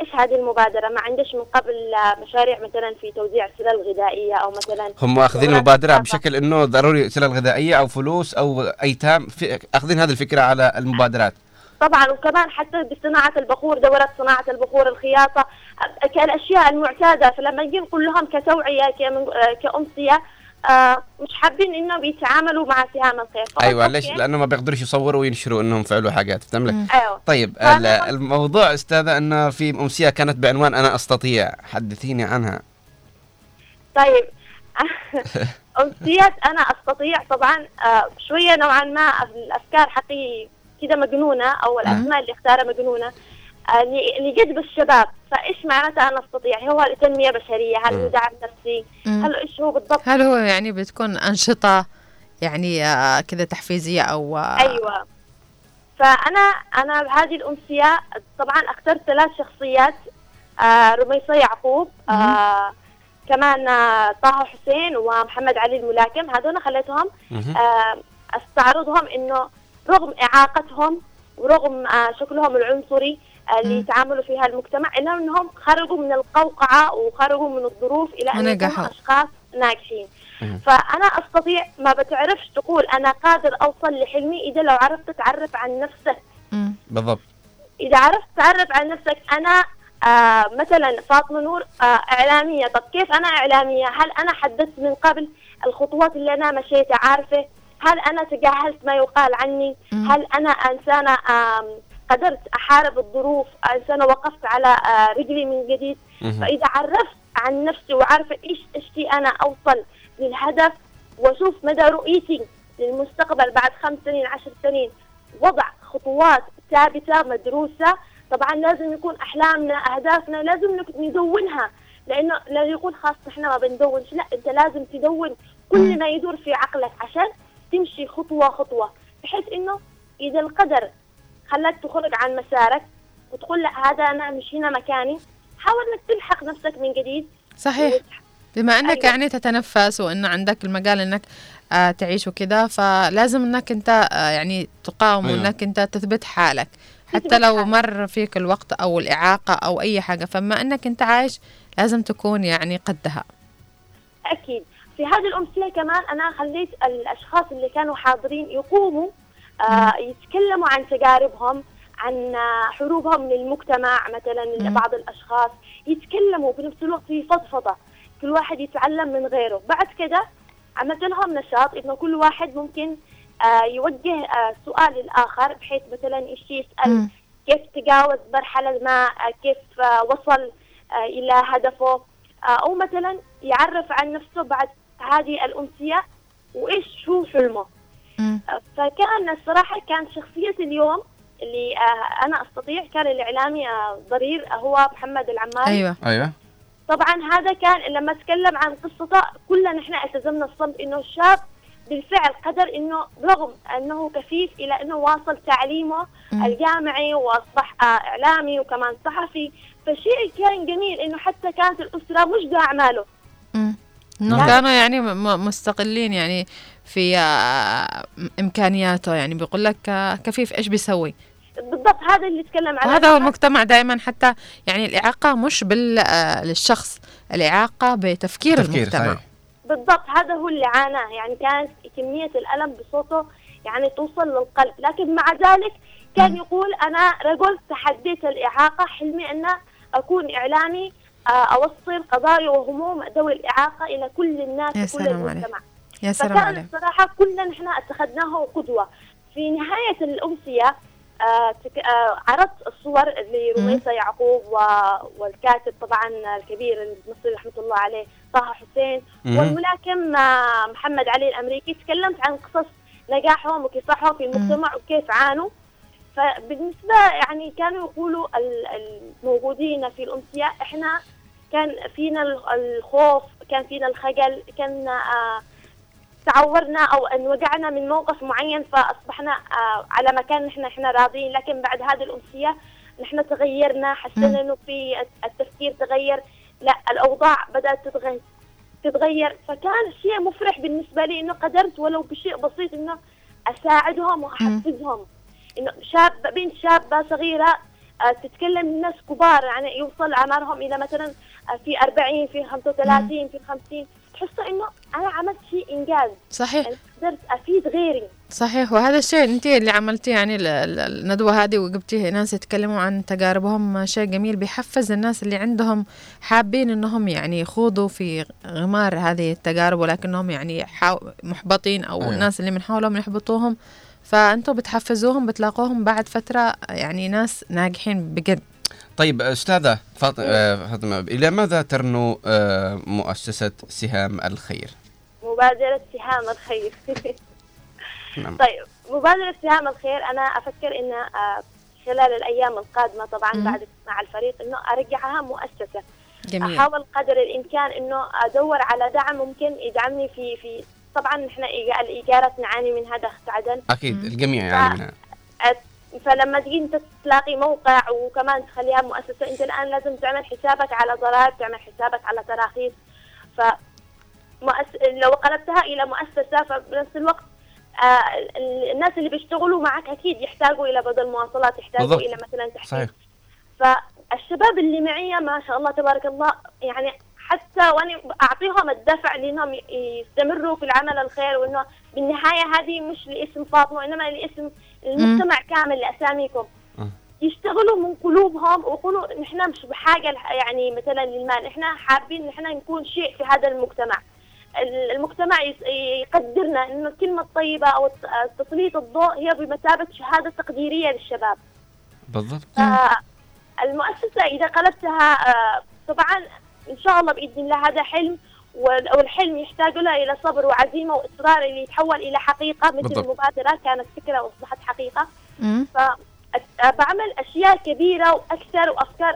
إيش هذه المبادرة؟ ما عندش من قبل آه، مشاريع مثلا في توزيع سلال غذائيه أو مثلا هم أخذين ثقافة. بشكل إنه ضروري سلال غذائية أو فلوس أو ايتام أخذين هذه الفكرة على المبادرات. طبعا وكمان حتى بصناعة البخور دورات صناعة البخور الخياطة أ- كالأشياء المعتادة. فلما نجي نقول لهم كتوعية آه، كأمسية آه، مش حابين إنهم يتعاملوا مع سهام الخير فقلت أيوه ليش. لأنه ما بيقدروا يصوروا وينشروا إنهم فعلوا حاجات فهمت لك أيوة. طيب الموضوع أستاذة إنه في أمسية كانت بعنوان أنا أستطيع حدثيني عنها. طيب. [laughs] أمسية أنا أستطيع طبعا آه، شوية نوعا ما الأفكار حقي كده مجنونة أو الأسماء اللي اختارها مجنونة. ل- لجذب الشباب فإيش معناتها أنا أستطيع؟ هو تنمية بشرية هل هو دعم نفسي. هل إيش هو بالضبط؟ هل هو يعني بتكون أنشطة يعني آه كذا تحفيزية أو آه أيوه. فأنا أنا بهذه الامسيه طبعا أخترت ثلاث شخصيات آه رميصة يعقوب آه كمان آه طه حسين ومحمد علي الملاكم. هذول خليتهم. آه أستعرضهم إنه رغم إعاقتهم ورغم آه شكلهم العنصري آه اللي. يتعاملوا فيها المجتمع الا إنهم خرجوا من القوقعة وخرجوا من الظروف إلى أن ونجحوا. يكونوا أشخاص ناجحين. فأنا أستطيع ما بتعرفش تقول أنا قادر أوصل لحلمي إذا لو عرفت تعرف عن نفسك. بالضبط. إذا عرفت تعرف عن نفسك أنا آه مثلا فاطمة نور آه إعلامية. طب كيف أنا إعلامية؟ هل أنا حددت من قبل الخطوات اللي أنا مشيتها عارفة؟ هل أنا تجاهلت ما يقال عني. هل أنا إنسانة آم، قدرت أحارب الظروف إنسانة وقفت على آه رجلي من جديد. فإذا عرفت عن نفسي وعارفة إيش إشتي أنا أوصل للهدف وأشوف مدى رؤيتي للمستقبل بعد خمس سنين عشر سنين وضع خطوات ثابتة مدروسة طبعا لازم يكون أحلامنا أهدافنا لازم ندونها. لأنه لا يقول خاص إحنا ما بندونش لا أنت لازم تدون كل ما يدور في عقلك عشان تمشي خطوة خطوة بحيث إنه إذا القدر خلاك تخرج عن مسارك وتقول لا هذا أنا مش هنا مكاني حاول إنك تلحق نفسك من جديد صحيح بما إنك أيوة. يعني تتنفس وإنه عندك المجال إنك آه تعيش وكذا فلازم إنك أنت آه يعني تقاوم أيوة. وإنك أنت تثبت حالك حتى تثبت لو حالك. مر فيك الوقت أو الإعاقة أو أي حاجة فما إنك أنت عايش لازم تكون يعني قدها أكيد في هذه الأمثلة كمان أنا خليت الأشخاص اللي كانوا حاضرين يقوموا يتكلموا عن تجاربهم عن آه، حروبهم للمجتمع مثلا مم. بعض الأشخاص يتكلموا في نفس الوقت في فضفضة كل واحد يتعلم من غيره بعد كده عملت لهم نشاط إنه كل واحد ممكن آه يوجه آه سؤال للآخر بحيث مثلا إيش يسأل مم. كيف تجاوز مرحلة ما آه، كيف آه، وصل آه، إلى هدفه آه، أو مثلا يعرف عن نفسه بعد هذه الأمسية وإيش هو حلمه آه، فكان الصراحة كان شخصية اليوم اللي آه، أنا أستطيع كان الإعلامي آه، ضرير هو محمد العماري. أيوه. أيوه. طبعا هذا كان لما تكلم عن قصته كلنا نحن التزمنا الصمت إنه الشاب بالفعل قدر إنه رغم أنه كفيف إلى إنه واصل تعليمه مم. الجامعي وأصبح آه، إعلامي وكمان صحفي فشيء كان جميل إنه حتى كانت الأسرة مش اعماله انه نعم. كانوا يعني م- م- مستقلين يعني في آه، إمكانياته. يعني بيقول لك آه، كفيف إيش بيسوي؟ بالضبط هذا اللي تكلم عنه وهذا هو المجتمع دائما حتى يعني الإعاقة مش بال آه، الإعاقة بتفكير تفكير المجتمع. صحيح. بالضبط هذا هو اللي عاناه. يعني كانت كمية الألم بصوته يعني توصل للقلب. لكن مع ذلك كان يقول أنا رجل تحديت الإعاقة حلمي أن أكون إعلامي آه، أوصل قضايا وهموم ذوي الإعاقة إلى كل الناس يا وكل سلام عليك. المجتمع. يا سلام فكان عليك. الصراحة كلنا نحن اتخذناه قدوة. في نهاية الأمسية آه، تك- آه، عرضت الصور لرميسة يعقوب و- والكاتب طبعا الكبير المصري رحمة الله عليه طه حسين. مم. والملاكم آه، محمد علي الأمريكي تكلمت عن قصص نجاحهم وكفاحهم في المجتمع وكيف عانوا. فبالنسبة يعني كانوا يقولوا ال- الموجودين في الأمسية إحنا كان فينا ال- الخوف كان فينا الخجل كان آه، تعورنا أو أن وقعنا من موقف معين فأصبحنا آه، على مكان نحن إحنا راضيين. لكن بعد هذه الامسيه نحن تغيرنا حسينا إنه في التفكير تغير لا الأوضاع بدأت تتغير تتغير. فكان شيء مفرح بالنسبة لي إنه قدرت ولو بشيء بسيط إنه أساعدهم وأحفزهم. إنه شاب بنت شابة صغيرة آه، تتكلم الناس كبار يعني يوصل أعمارهم إلى مثلا في 40 في 35 في 50 تحسوا إنه أنا عملت شيء إنجاز. صحيح. يعني قدرت أفيد غيري. صحيح. وهذا الشيء أنت اللي عملتيه يعني ال- ال- الندوة هذه وجبتي ناس يتكلموا عن تجاربهم شيء جميل بيحفز الناس اللي عندهم حابين إنهم يعني يخوضوا في غمار هذه التجارب ولكنهم يعني محبطين أو أيوة. الناس اللي من حولهم يحبطوهم. فانتم بتحفزوهم بتلاقوهم بعد فترة يعني ناس ناجحين بجد. طيب أستاذة فاط- آه، فاطمة إلى ماذا ترنو آه، مؤسسة سهام الخير؟ مبادرة سهام الخير [laughs] نعم. طيب مبادرة سهام الخير أنا أفكر إن آه، خلال الأيام القادمة طبعا مم. بعد مع الفريق إنه أرجعها مؤسسة جميل أحاول قدر الإمكان إنه أدور على دعم ممكن يدعمني في في طبعا نحن الإيجارات نعاني من هذا عدن أكيد الجميع يعني منها فلما تجي انت تلاقي موقع وكمان تخليها مؤسسة أنت الآن لازم تعمل حسابك على ضرائب تعمل حسابك على تراخيص. ف مؤس... لو قلبتها إلى مؤسسة فبنفس الوقت آه ال- الناس اللي بيشتغلوا معك أكيد يحتاجوا إلى بدل مواصلات يحتاجوا بالضبط. إلى مثلا صحيح. فالشباب اللي معي ما شاء الله تبارك الله يعني حتى وأنا أعطيهم الدفع لإنهم يستمروا في العمل الخير وإنه بالنهاية هذه مش لاسم فاطمة وإنما لاسم المجتمع كامل لاساميكم يشتغلوا من قلوبهم ويقولوا نحن مش بحاجة يعني مثلا للمال. نحن حابين نحن نكون شيء في هذا المجتمع. ال- المجتمع يقدرنا انه الكلمة الطيبة أو تسليط الضوء هي بمثابة شهادة تقديرية للشباب. بالضبط. آه، المؤسسة إذا قلبتها آه، طبعا إن شاء الله بإذن الله هذا حلم. والحلم يحتاج له إلى صبر وعزيمة وإصرار اللي يتحول إلى حقيقة مثل بالضبط. المبادرة كانت فكرة وأصبحت حقيقة مم. فبعمل أشياء كبيرة وأكثر وأفكار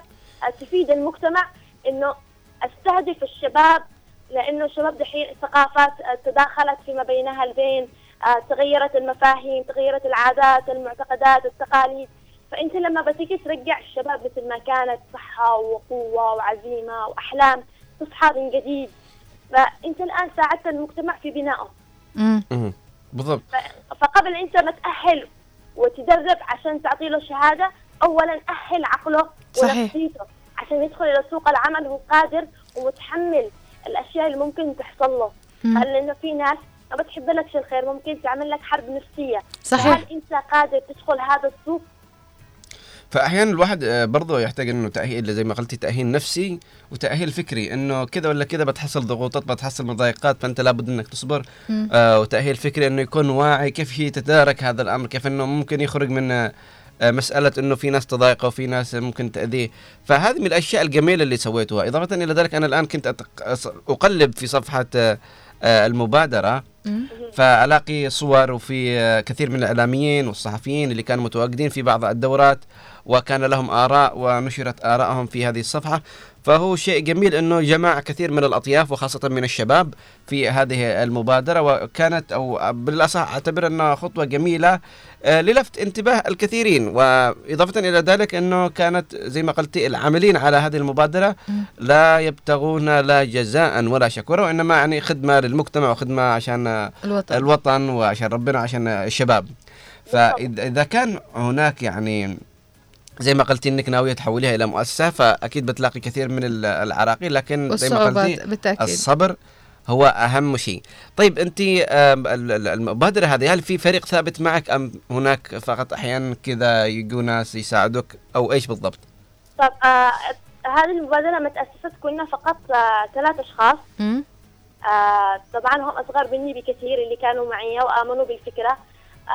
آه، تفيد المجتمع إنه أستهدف الشباب لأنه الشباب دحين ثقافات تداخلت فيما بينها البين آه، تغيرت المفاهيم تغيرت العادات المعتقدات التقاليد فأنت لما بتيجي ترجع الشباب مثل ما كانت صحة وقوة وعزيمة وأحلام تصحى من جديد فأنت الآن ساعدت المجتمع في بنائه مم. بالضبط فقبل انت ما تاهل وتدرب عشان تعطي له شهادة اولا أهل عقله صحيح. ونفسيته عشان يدخل إلى سوق العمل هو قادر ومتحمل الأشياء اللي ممكن تحصل له. لأنه في ناس ما بتحب لك الخير ممكن تعمل لك حرب نفسية صحيح. فهل أنت قادر تدخل هذا السوق فأحيانا الواحد آه، برضه يحتاج إنه تأهيل زي ما قلتي تأهيل نفسي وتأهيل فكري. إنه كذا ولا كذا بتحصل ضغوطات بتحصل مضايقات فأنت لابد إنك تصبر مم. آه وتأهيل فكري إنه يكون واعي كيف يتدارك هذا الأمر كيف إنه ممكن يخرج من آه، مسألة إنه في ناس تضايقه وفي ناس ممكن تأذيه، فهذه من الأشياء الجميلة اللي سويتوها، إضافة إلى ذلك أنا الآن كنت أقلب في صفحة آه، آه، المبادرة. فألاقي صور وفي آه، كثير من الإعلاميين والصحفيين اللي كانوا متواجدين في بعض الدورات وكان لهم آراء ونشرت آرائهم في هذه الصفحة. فهو شيء جميل أنه جمع كثير من الأطياف وخاصة من الشباب في هذه المبادرة وكانت أو بالأصح أعتبر أنها خطوة جميلة آه، للفت انتباه الكثيرين. وإضافة إلى ذلك أنه كانت زي ما قلت العاملين على هذه المبادرة لا يبتغون لا جزاء ولا شكورا وإنما يعني خدمة للمجتمع وخدمة عشان الوطن. الوطن وعشان ربنا عشان الشباب. فإذا إذا كان هناك يعني زي ما قلتي إنك ناوية تحوليها إلى مؤسسة فأكيد بتلاقي كثير من ال- العراقيل لكن زي ما قلتي بالتأكيد. الصبر هو أهم شيء. طيب أنت آم، ال- ال- المبادرة هذه هل في فريق ثابت معك أم هناك فقط أحيانا كذا يجوا ناس يساعدوك أو إيش بالضبط؟ طب آه هذه المبادرة ما تأسست كنا فقط آه ثلاث أشخاص مم. آه طبعا هم أصغر مني بكثير اللي كانوا معي وآمنوا بالفكرة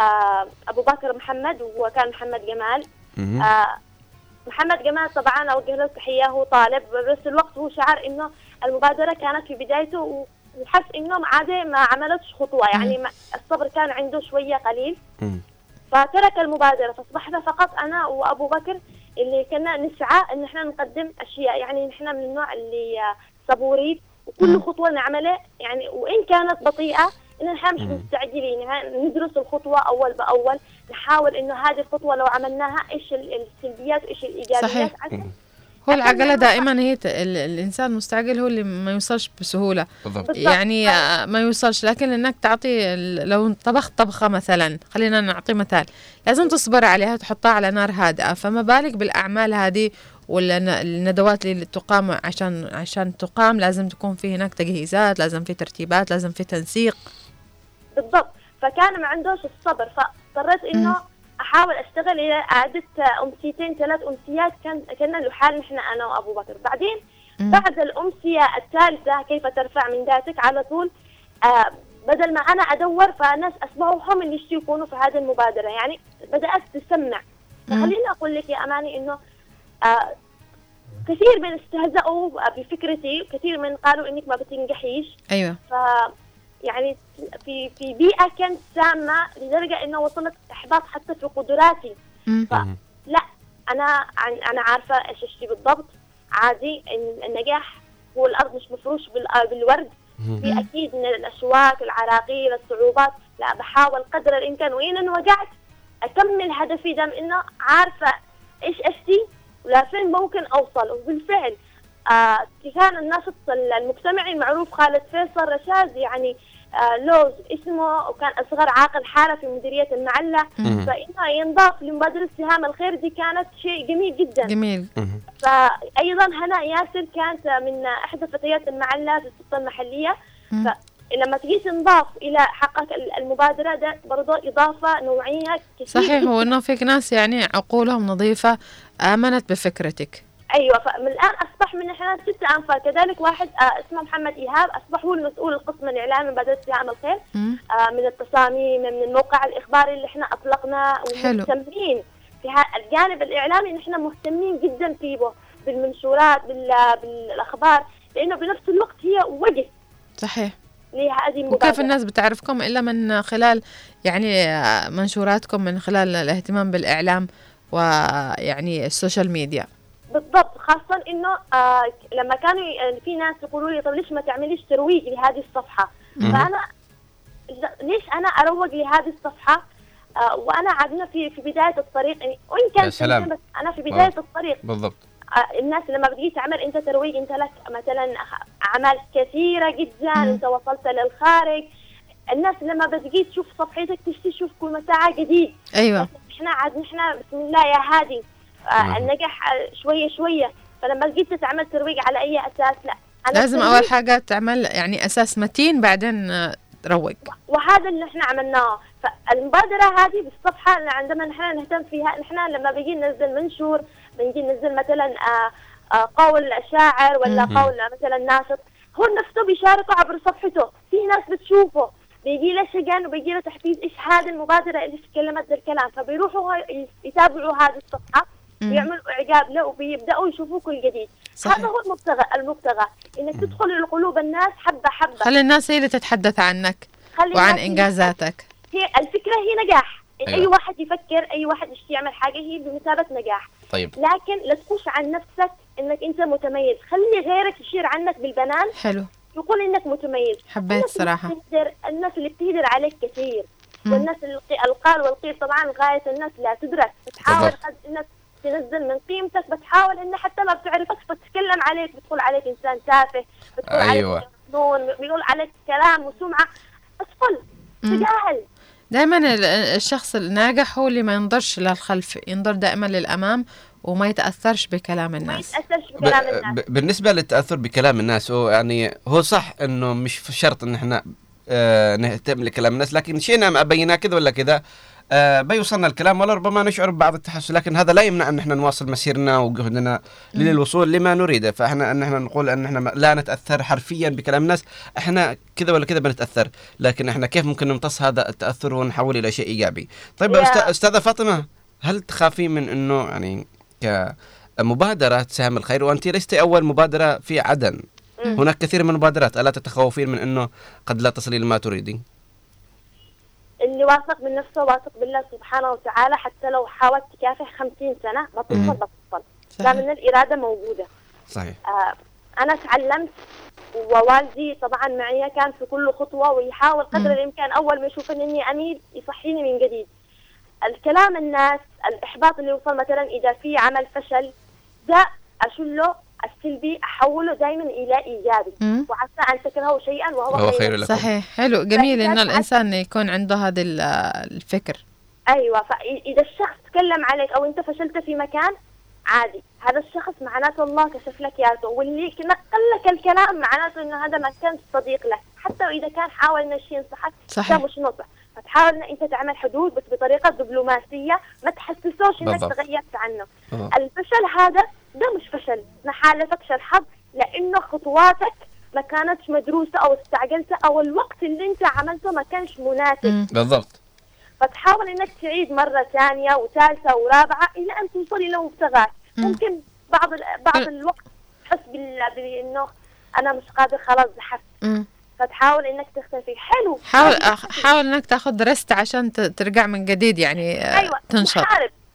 آه أبو بكر محمد وكان محمد جمال. آه محمد جمال طبعا أوجه له تحية هو طالب بس الوقت هو شعر إنه المبادرة كانت في بدايته وحس إنه عادي ما عملتش خطوة يعني الصبر كان عنده شوية قليل. فترك المبادرة فأصبحنا فقط أنا وأبو بكر اللي كنا نسعى إن إحنا نقدم أشياء يعني إحنا من النوع اللي آه، صبورين وكل خطوة نعملها يعني وإن كانت بطيئة إن إحنا مش مستعجلين يعني ندرس الخطوة أول بأول نحاول إنه هذه الخطوة لو عملناها إيش ال- السلبيات وإيش الإيجابيات؟ صحيح. هو العجلة دائما هي الإنسان المستعجل هو اللي ما يوصلش بسهولة. بالضبط. يعني آه، ما يوصلش. لكن إنك تعطي ال- لو طبخت طبخة مثلا خلينا نعطي مثال. لازم تصبر عليها وتحطها على نار هادئة. فما بالك بالأعمال هذه والندوات اللي تقام عشان عشان تقام. لازم تكون في هناك تجهيزات لازم في ترتيبات لازم في تنسيق. بالضبط. فكان ما عندوش الصبر. فاضطريت إنه أحاول أشتغل إلى اعاده أمسيتين ثلاث أمسيات كان كنا لحال نحن أنا وأبو بكر. بعدين بعد الأمسية الثالثة كيف ترفع من ذاتك؟ على طول آه بدل ما أنا أدور فناس اصبحوا هم اللي يشتوا يكونوا في هذه المبادرة. يعني بدأت تسمع. فخليني أقول لك يا أماني إنه آه كثير من استهزأوا بفكرتي كثير من قالوا إنك ما بتنجحيش. أيوة. ف يعني في في بيئة كانت سامة لدرجة إنه وصلت إحباط حتى في قدراتي. لا أنا عن- أنا عارفة إيش اشتي بالضبط. عادي إن النجاح هو الأرض مش مفروش بال- بالورد. في أكيد من الأشواك العراقيل الصعوبات. لا بحاول قدر الإمكان. وين ان وقعت اكمل هدفي دام إنه عارفة إيش اشتي ولا فين ممكن أوصل. وبالفعل آه كان الناشط المجتمعي المعروف خالد فيصل رشاد يعني لوز اسمه وكان أصغر عاقل حارة في مديرية المعلة مم. فإنه ينضاف لمبادرة سهام الخير دي كانت شيء جميل جدا جميل فايضا هنا ياسر كانت من إحدى فتيات المعلة في السلطة المحلية مم. فلما تجي تنضاف إلى حقك المبادرة ده برضه إضافة نوعية كثير صحيح. وإنه فيك ناس يعني عقولهم نظيفة آمنت بفكرتك أيوه فمن الآن أصبح من إحنا ستة أنفار. كذلك واحد آه اسمه محمد إيهاب أصبح هو المسؤول القسم الاعلامي مبادره سهام الخير. آه من التصاميم من الموقع الإخباري اللي إحنا اطلقناه. ومهتمين في الجانب الإعلامي إن إحنا مهتمين جدا فيه بالمنشورات بال- بالأخبار لأنه بنفس الوقت هي وجه صحيح. وكيف الناس بتعرفكم إلا من خلال يعني آه، منشوراتكم من خلال الاهتمام بالإعلام ويعني ال social media؟ بالضبط خاصة إنه آه لما كانوا ي- في ناس يقولوا لي طب ليش ما تعمليش ترويج لهذه الصفحة؟ مم. فأنا ل- ليش أنا أروج لهذه الصفحة آه وأنا عادنا في في بداية الطريق يعني وإن يا كان سلام. بس أنا في بداية آه. الطريق بالضبط آه الناس لما بتجي تعمل أنت ترويج أنت لك مثلا أعمال كثيرة جدا مم. أنت وصلت للخارج الناس لما بتجي تشوف صفحتك تشتي تشوف كل ساعة جديد أيوة إحنا عاد نحن بسم الله يا هادي. النجاح شوية شوية فلما جيت تعمل ترويج على أي أساس؟ لا أنا لازم أول حاجة تعمل يعني أساس متين بعدين تروج. وهذا اللي إحنا عملناه. فالمبادرة هذه بالصفحة اللي عندما نحن نهتم فيها نحن لما بيجي ننزل منشور بنجي ننزل مثلا آه، آه، قول شاعر ولا. قول مثلا ناشط هو نفسه بيشاركه عبر صفحته. في ناس بتشوفه بيجي له شجن وبيجي له تحفيز إيش هذه المبادرة اللي تكلمت الكلام فبيروحوا يتابعوا هذه الصفحة. مم. ويعملوا اعجاب له وبيبدأوا يشوفوا كل جديد. صحيح. هذا هو المبتغى المبتغى إنك تدخل لقلوب الناس حبة حبة. خلي الناس هي اللي تتحدث عنك وعن الناس هي- الفكرة هي نجاح. أيوة. أي واحد يفكر أي واحد يشتي يعمل حاجة هي بمثابة نجاح. طيب. لكن لا تخش عن نفسك إنك أنت متميز. خلي غيرك يشير عنك بالبنان. حلو. يقول إنك متميز. حبيت الناس اللي صراحة. بتهدر الناس اللي بتهدر عليك كثير. والناس اللي القال والقيل طبعا غاية الناس لا تدرك. بتحاول بالضبط. قد انك تنزل من قيمتك بتحاول انها حتى ما بتعرفك بتتكلم عليك بتقول عليك إنسان تافه بتقول أيوة. عليك مجنون بيقول عليك كلام وسمعة. مم. تجاهل. دائما ال- الشخص الناجح هو اللي ما ينظرش للخلف ينظر دائما للأمام وما يتأثرش بكلام ما الناس. يتأثرش ب... بكلام الناس. ب... بالنسبة للتأثر بكلام الناس هو يعني هو صح إنه مش في شرط إن إحنا آه نهتم لكلام الناس لكن شيء نعم أبيناه كذا ولا كذا آه بيوصلنا الكلام ولربما نشعر ببعض التحسن لكن هذا لا يمنع أن إحنا نواصل مسيرنا وجهدنا للوصول لما نريده فإحنا أن إحنا نقول أن إحنا لا نتأثر حرفيا بكلام الناس. إحنا كذا ولا كذا بنتأثر لكن إحنا كيف ممكن نمتص هذا التأثر ونحول إلى شيء إيجابي؟ طيب أستاذة فاطمة هل تخافين من إنه يعني كمبادرة تساهم الخير وأنت لست أول مبادرة في عدن. هناك كثير من المبادرات. ألا تتخوفين من إنه قد لا تصلي لما تريدين؟ اللي واثق من نفسه واثق بالله سبحانه وتعالى حتى لو حاولت تكافح خمسين سنة ما توصل مم. بتوصل دام ان الإرادة موجودة. صحيح. آه أنا تعلمت ووالدي طبعا معي كان في كل خطوة ويحاول قدر مم. الإمكان أول ما يشوف إني أميل يصحيني من جديد. الكلام الناس الإحباط اللي يوصل مثلا إذا في عمل فشل ده أشله السلبي أحوله دائما إلى إيجابي مم. وعسى أن تكرهوا شيئا وهو هو خير خير لكم. صحيح حلو جميل تعبت- الإنسان يكون عنده هذا ال- الفكر أيوه فاذا الشخص تكلم عليك أو أنت فشلت في مكان عادي هذا الشخص معناته الله كشف لك ياته واللي نقل لك الكلام معناته إنه هذا ما كان صديق لك حتى وإذا كان حاول إنه شيء ينصحك صحيح. مش نصح فتحاول ان أنت تعمل حدود بس بطريقة دبلوماسية ما تحسسوش إنك. تغيرت عنه. الفشل هذا ده مش فشل نحالة فشل. حظ لأنه خطواتك ما كانتش مدروسة أو استعجلتها أو الوقت اللي أنت عملته ما كانش مناسب. بالضبط. فتحاول إنك تعيد مرة ثانية وثالثة ورابعة إلى أن توصل إلى مبتغاك مم. ممكن بعض ال- بعض الوقت تحس بال- بإنه أنا مش قادر خلاص زحفت. فتحاول إنك تختفي. حلو. حاول أخ- حاول إنك تاخذ رست عشان ترجع من جديد يعني آه، أيوه تنشط.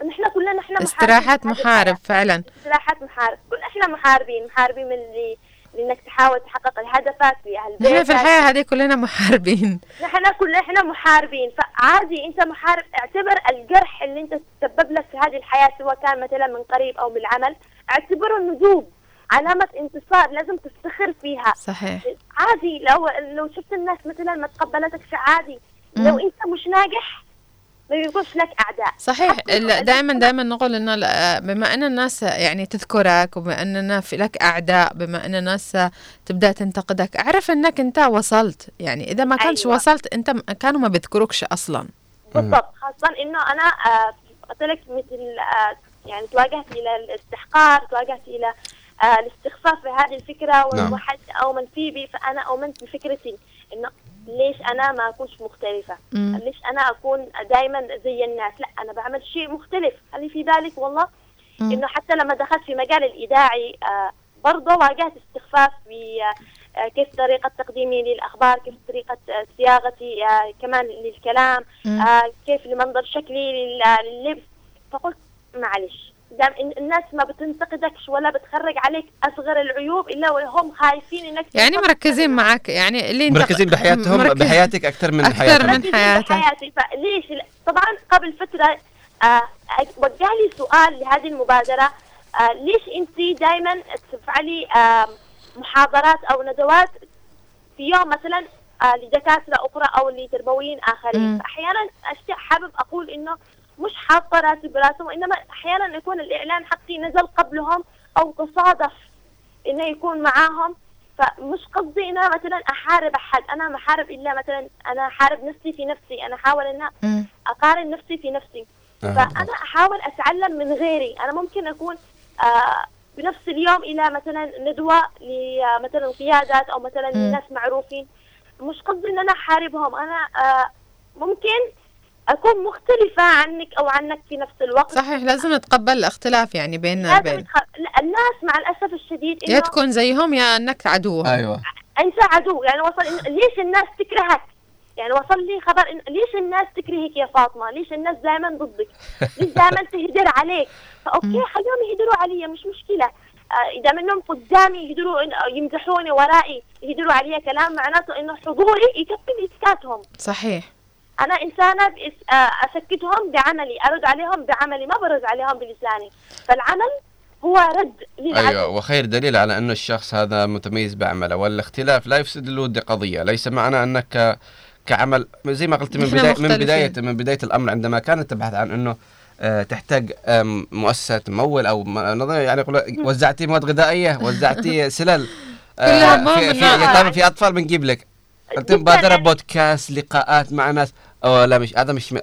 نحن كلنا نحن محاربين. استراحات محارب فعلا. استراحات محارب. كل إحنا محاربين. محاربين من اللي لإنك تحاول تحقق الهدفات في أهل نحن في. الحياة هذه كلنا محاربين. نحن كلنا إحنا محاربين. فعادي أنت محارب. اعتبر الجرح اللي أنت تسبب لك في هذه الحياة سواء كان مثلا من قريب أو بالعمل اعتبره نجوم علامة انتصار لازم تفتخر فيها. صحيح. عادي لو لو شفت الناس مثلا ما تقبلتك عادي لو. أنت مش ناجح ما يكونش لك أعداء. صحيح. دائما دائما نقول إنه بما أن الناس يعني تذكرك وبما أن في لك أعداء بما أن الناس تبدأ تنتقدك أعرف إنك أنت وصلت. يعني إذا ما كانش أيوة. وصلت أنت كانوا ما بيذكروكش أصلا. بالضبط. خاصة إنه أنا آه، قلت لك مثل آه، يعني تواجهت إلى الاستحقار تواجهت إلى آه، الاستخفاف بهذه الفكرة نعم. وحد أؤمن فيه بي فأنا أؤمنت بفكرتي إنه ليش أنا ما أكونش مختلفة؟ مم. ليش أنا أكون دائما زي الناس؟ لا أنا بعمل شيء مختلف. هل في ذلك؟ والله. مم. إنه حتى لما دخلت في مجال الإذاعي آه، برضه واجهت استخفاف في آه، كيف طريقة تقديمي للأخبار كيف طريقة آه، صياغتي آه، كمان للكلام. آه، كيف لمنظر شكلي لل- لللبس. فقلت معلش. الناس ما بتنتقدكش ولا بتخرج عليك أصغر العيوب إلا وهم خايفين إنك يعني مركزين معك يعني اللي انت مركزين بحياتهم مركز- بحياتك أكثر من أكثر حياتك من مركزين حياتك. بحياتي. فليش؟ طبعا قبل فترة آه وجه لي سؤال لهذه المبادرة آه ليش أنت دائما تفعلي آه محاضرات أو ندوات في يوم مثلا آه لدكاترة أخرى أو لتربويين. فأحيانا أشياء حابب أقول إنه مش حاطة راسي براسهم وإنما أحيانا يكون الإعلان حقي نزل قبلهم أو تصادف إنه يكون معاهم فمش قصدي أنا مثلا أحارب أحد أنا ما أحارب إلا مثلا أنا أحارب نفسي في نفسي أنا أحاول إن مم. أقارن نفسي في نفسي آه. فأنا أحاول أتعلم من غيري أنا ممكن أكون آه بنفس اليوم إلى مثلا ندوة لمثلا قيادات أو مثلا. ناس معروفين مش قصدي إن أنا أحاربهم أنا آه ممكن أكون مختلفة عنك أو عنك في نفس الوقت. صحيح لازم نتقبل الاختلاف يعني بيننا وبين تخ... لا، الناس مع الأسف الشديد يا إنه تكون زيهم يا أنك عدوهم أيوه. أنت عدو. يعني وصل إن ليش الناس تكرهك؟ يعني وصل لي خبر إن ليش الناس تكرهك يا فاطمة؟ ليش الناس دائما ضدك؟ ليش دائما تهدر عليك؟ فأوكي خليهم يهدروا علي مش مشكلة. آه، إذا منهم قدامي يهدروا إن- يمدحوني ورائي يهدروا علي كلام معناته إنه حضوري يكفي إسكاتهم. صحيح. أنا إنسانة بإس... آه، اسكتهم بعملي أرد عليهم بعملي ما برد عليهم بلساني. فالعمل هو رد للعدو أيوه وخير دليل على أنه الشخص هذا متميز بعمله والاختلاف لا يفسد الود قضية. ليس معنى أنك كعمل زي ما قلت من بدايه من. بدايه من بداية الأمر عندما كانت تبحث عن أنه آه، تحتاج مؤسسة تمول أو يعني وزعتي مواد غذائية وزعتي [laughs] سلل آه، كلها في في في أطفال بنجيب لك؟ انت مبادره. بودكاست لقاءات مع ناس. أو لا مش هذا مش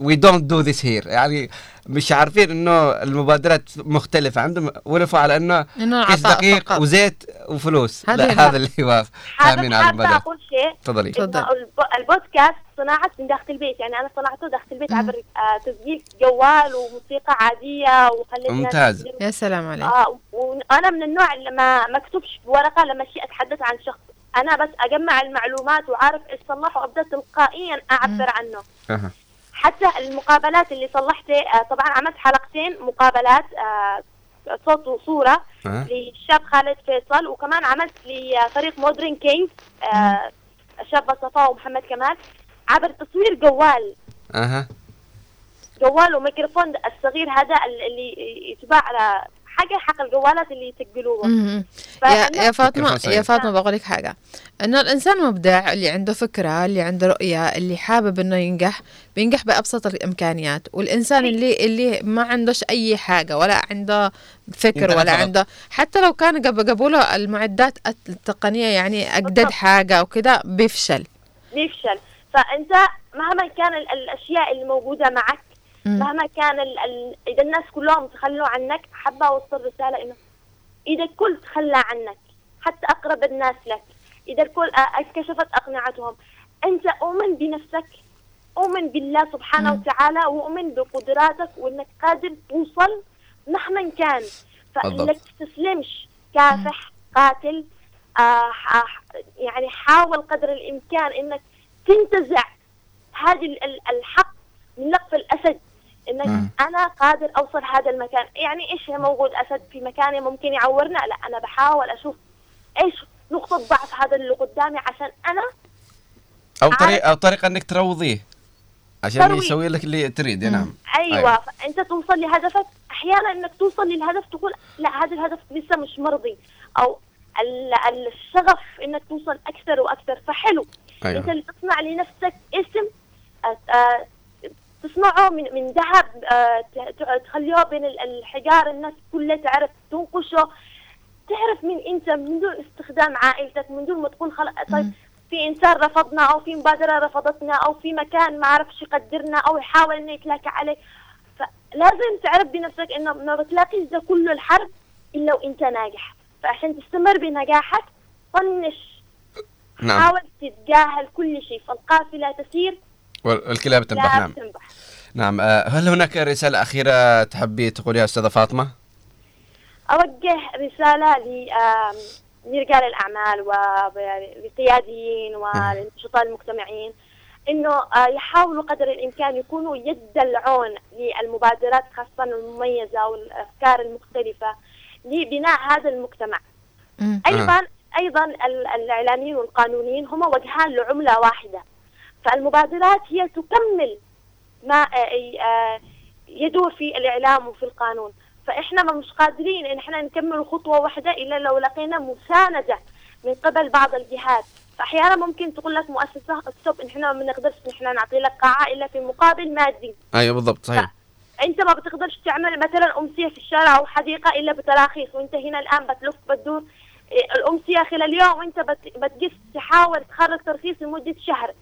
we don't do this here يعني مش عارفين إنه المبادرات مختلفة. عندهم ولفوا على إنه إنه كيس دقيق فقط. وزيت وفلوس. لا. هذا اللي هو فاهمين على المدى أقول شيء. تفضلي. البودكاست صناعة من داخل البيت. يعني أنا صنعته داخل البيت عبر آه تسجيل جوال وموسيقى عادية وخليت ممتاز. يا سلام عليك. آه وأنا من النوع اللي ما ما اكتبش بورقة لما شيء أتحدث عن شخص. أنا بس أجمع المعلومات وعارف إيش صلحه وأبدأ تلقائيا أعبر عنه. أها. حتى المقابلات اللي صلحتها آه طبعا عملت حلقتين مقابلات آه صوت وصورة أه. للشاب خالد فيصل وكمان عملت لفريق مودرن كينج آه الشابة صفاء ومحمد كمال عبر تصوير جوال. أها. جوال وميكروفون الصغير هذا اللي يتباع على حاجة حق الجوالات اللي يسجلوها يا يا فاطمه يا. فاطمة بقول لك حاجة. إنه الإنسان مبدع اللي عنده فكرة اللي عنده رؤية اللي حابب إنه ينجح بينجح بأبسط الإمكانيات. والإنسان اللي اللي ما عندوش أي حاجة ولا عنده فكر ولا. عنده حتى لو كان جاب- جابوا له المعدات التقنية يعني اجدد حاجة وكده بيفشل. بيفشل. فأنت مهما كان ال- الأشياء اللي موجودة معك. مهما كان ال... ال... إذا الناس كلهم تخلوا عنك حابة أوصل رسالة إنه إذا الكل تخلى عنك حتى أقرب الناس لك إذا الكل انكشفت أقنعتهم أنت أؤمن بنفسك أؤمن بالله سبحانه مم. وتعالى وأؤمن بقدراتك وإنك قادر توصل مهما كان بالضبط. تستسلمش كافح قاتل آه يعني حاول قدر الإمكان إنك تنتزع هذه ال- ال- الحق من لقف الأسد إنك مم. أنا قادر أوصل هذا المكان. يعني هي موجود أسد في مكاني ممكن يعورنا؟ لا أنا بحاول أشوف إيش نقطة ضعف هذا اللي قدامي عشان أنا أو طريقه أو طريقة إنك تروضيه. عشان ترويض. يسوي لك اللي تريد. نعم. أيوة, أيوة. فأنت توصل لهدفك. أحيانا إنك توصل للهدف تقول لا هذا الهدف لسه مش مرضي. ال- الشغف إنك توصل أكثر وأكثر. فحلو. أيوة. أنت اللي تصنع لنفسك اسم آه، آه، تصنعه من من ذهب آه، تخليه بين ال- الحجار الناس كلها تعرف تنقشه. تعرف مين أنت من دون استخدام عائلتك من دون ما تقول خلاص طيب في إنسان رفضنا أو في مبادرة رفضتنا أو في مكان ما عرفش يقدرنا أو يحاول إنه يتلاكى عليك فلازم تعرف بنفسك إنه ما بتلاقيش ده كله الحرب إلا وإنت ناجح. فعشان تستمر بنجاحك طنش. نعم. حاول تتجاهل كل شيء. فالقافلة تسير. والكلاب تنبح نعم. تنبح. نعم آه، هل هناك رسالة أخيرة تحبي تقوليها أستاذة فاطمة؟ أوجه رسالة لرجال الأعمال وللقياديين وللنشطاء المجتمعين إنه آه، يحاولوا قدر الإمكان يكونوا يد العون للمبادرات خاصة المميزة والأفكار المختلفة لبناء هذا المجتمع. أيضا أيضا ال- الإعلاميين والقانونيين هم وجهان لعملة واحدة. فالمبادرات هي تكمل ما آه، آه، يدور في الإعلام وفي القانون. فإحنا ما مش قادرين إن إحنا نكمل خطوة واحدة إلا لو لقينا مساندة من قبل بعض الجهات. فأحيانا ممكن تقول لك مؤسسة ستوب إن إحنا ما بنقدرش إن إحنا نعطي لك قاعة إلا في مقابل مادي. أيوه بالضبط صحيح. انت ما بتقدرش تعمل مثلا أمسية في الشارع أو حديقة إلا بتراخيص وأنت هنا الآن بتلف بتدور الأمسية خلال يوم وأنت بت- بتقف تحاول تخرج ترخيص لمدة شهر.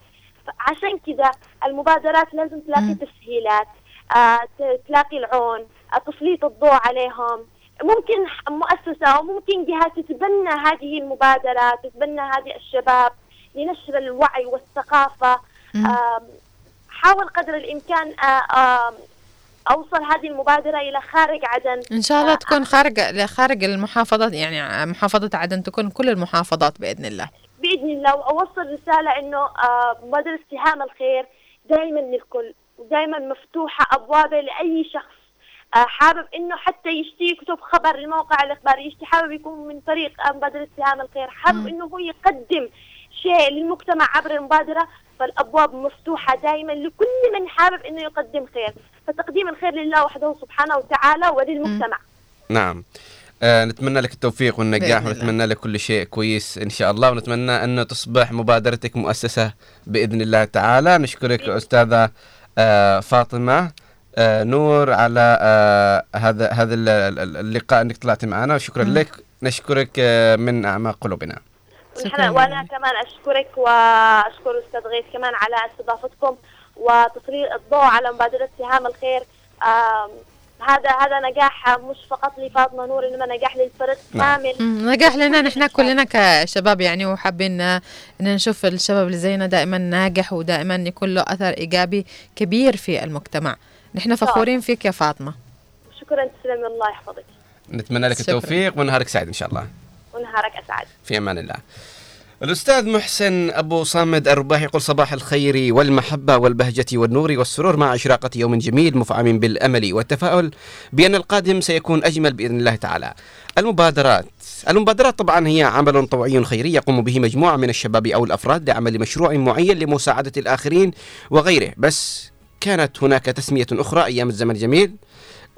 عشان كذا المبادرات لازم تلاقي تسهيلات آه تلاقي العون آه تسليط الضوء عليهم. ممكن مؤسسة أو ممكن جهات تتبنى هذه المبادرات تتبنى هذه الشباب لنشر الوعي والثقافة. حاول قدر الإمكان آه، آم، أوصل هذه المبادرة إلى خارج عدن. إن شاء الله تكون خارج خارج المحافظات يعني محافظة عدن تكون كل المحافظات بإذن الله. بإذن الله وأوصل رسالة إنه آه، مبادرة سهام الخير. دائما للكل ودائما مفتوحة أبوابها لأي شخص آه، حابب إنه حتى يشتي يكتب خبر الموقع الإخباري يشتي حابب يكون من طريق آه، مبادرة سهام الخير. حابب إنه هو يقدم شيء للمجتمع عبر المبادرة فالأبواب مفتوحة دائما لكل من حابب إنه يقدم خير. فتقديم الخير لله وحده سبحانه وتعالى وللمجتمع نعم. آه نتمنى لك التوفيق والنجاح. ونتمنى لك كل شيء كويس إن شاء الله. ونتمنى انه تصبح مبادرتك مؤسسة بإذن الله تعالى. نشكرك أستاذة آه فاطمة. آه نور على آه هذا هذا ال- ال- اللقاء إنك طلعت معنا. وشكرا لك. نشكرك آه من أعماق قلوبنا. ونحن وأنا كمان أشكرك وأشكر أستاذ غيث كمان على استضافتكم وتسليط الضوء على مبادرة سهام الخير. هذا هذا نجاح مش فقط لفاطمة نور إنما نجاح للفريق نعم. كامل. نجاح لنا نحن كلنا كشباب يعني وحابين إن نشوف الشباب اللي زينا دائما ناجح ودائما يكون له أثر إيجابي كبير في المجتمع. نحن فخورين فيك يا فاطمة. شكرا تسلمي الله يحفظك. نتمنى لك. التوفيق ونهارك سعيد إن شاء الله. ونهارك أسعد. في أمان الله. الأستاذ محسن أبو صامد الرباحي يقول صباح الخير والمحبة والبهجة والنور والسرور مع إشراقة يوم جميل مفعم بالأمل والتفاؤل بأن القادم سيكون أجمل بإذن الله تعالى. المبادرات المبادرات طبعا هي عمل طوعي خيري يقوم به مجموعة من الشباب أو الأفراد لعمل مشروع معين لمساعدة الآخرين وغيره. بس كانت هناك تسمية أخرى أيام الزمن الجميل.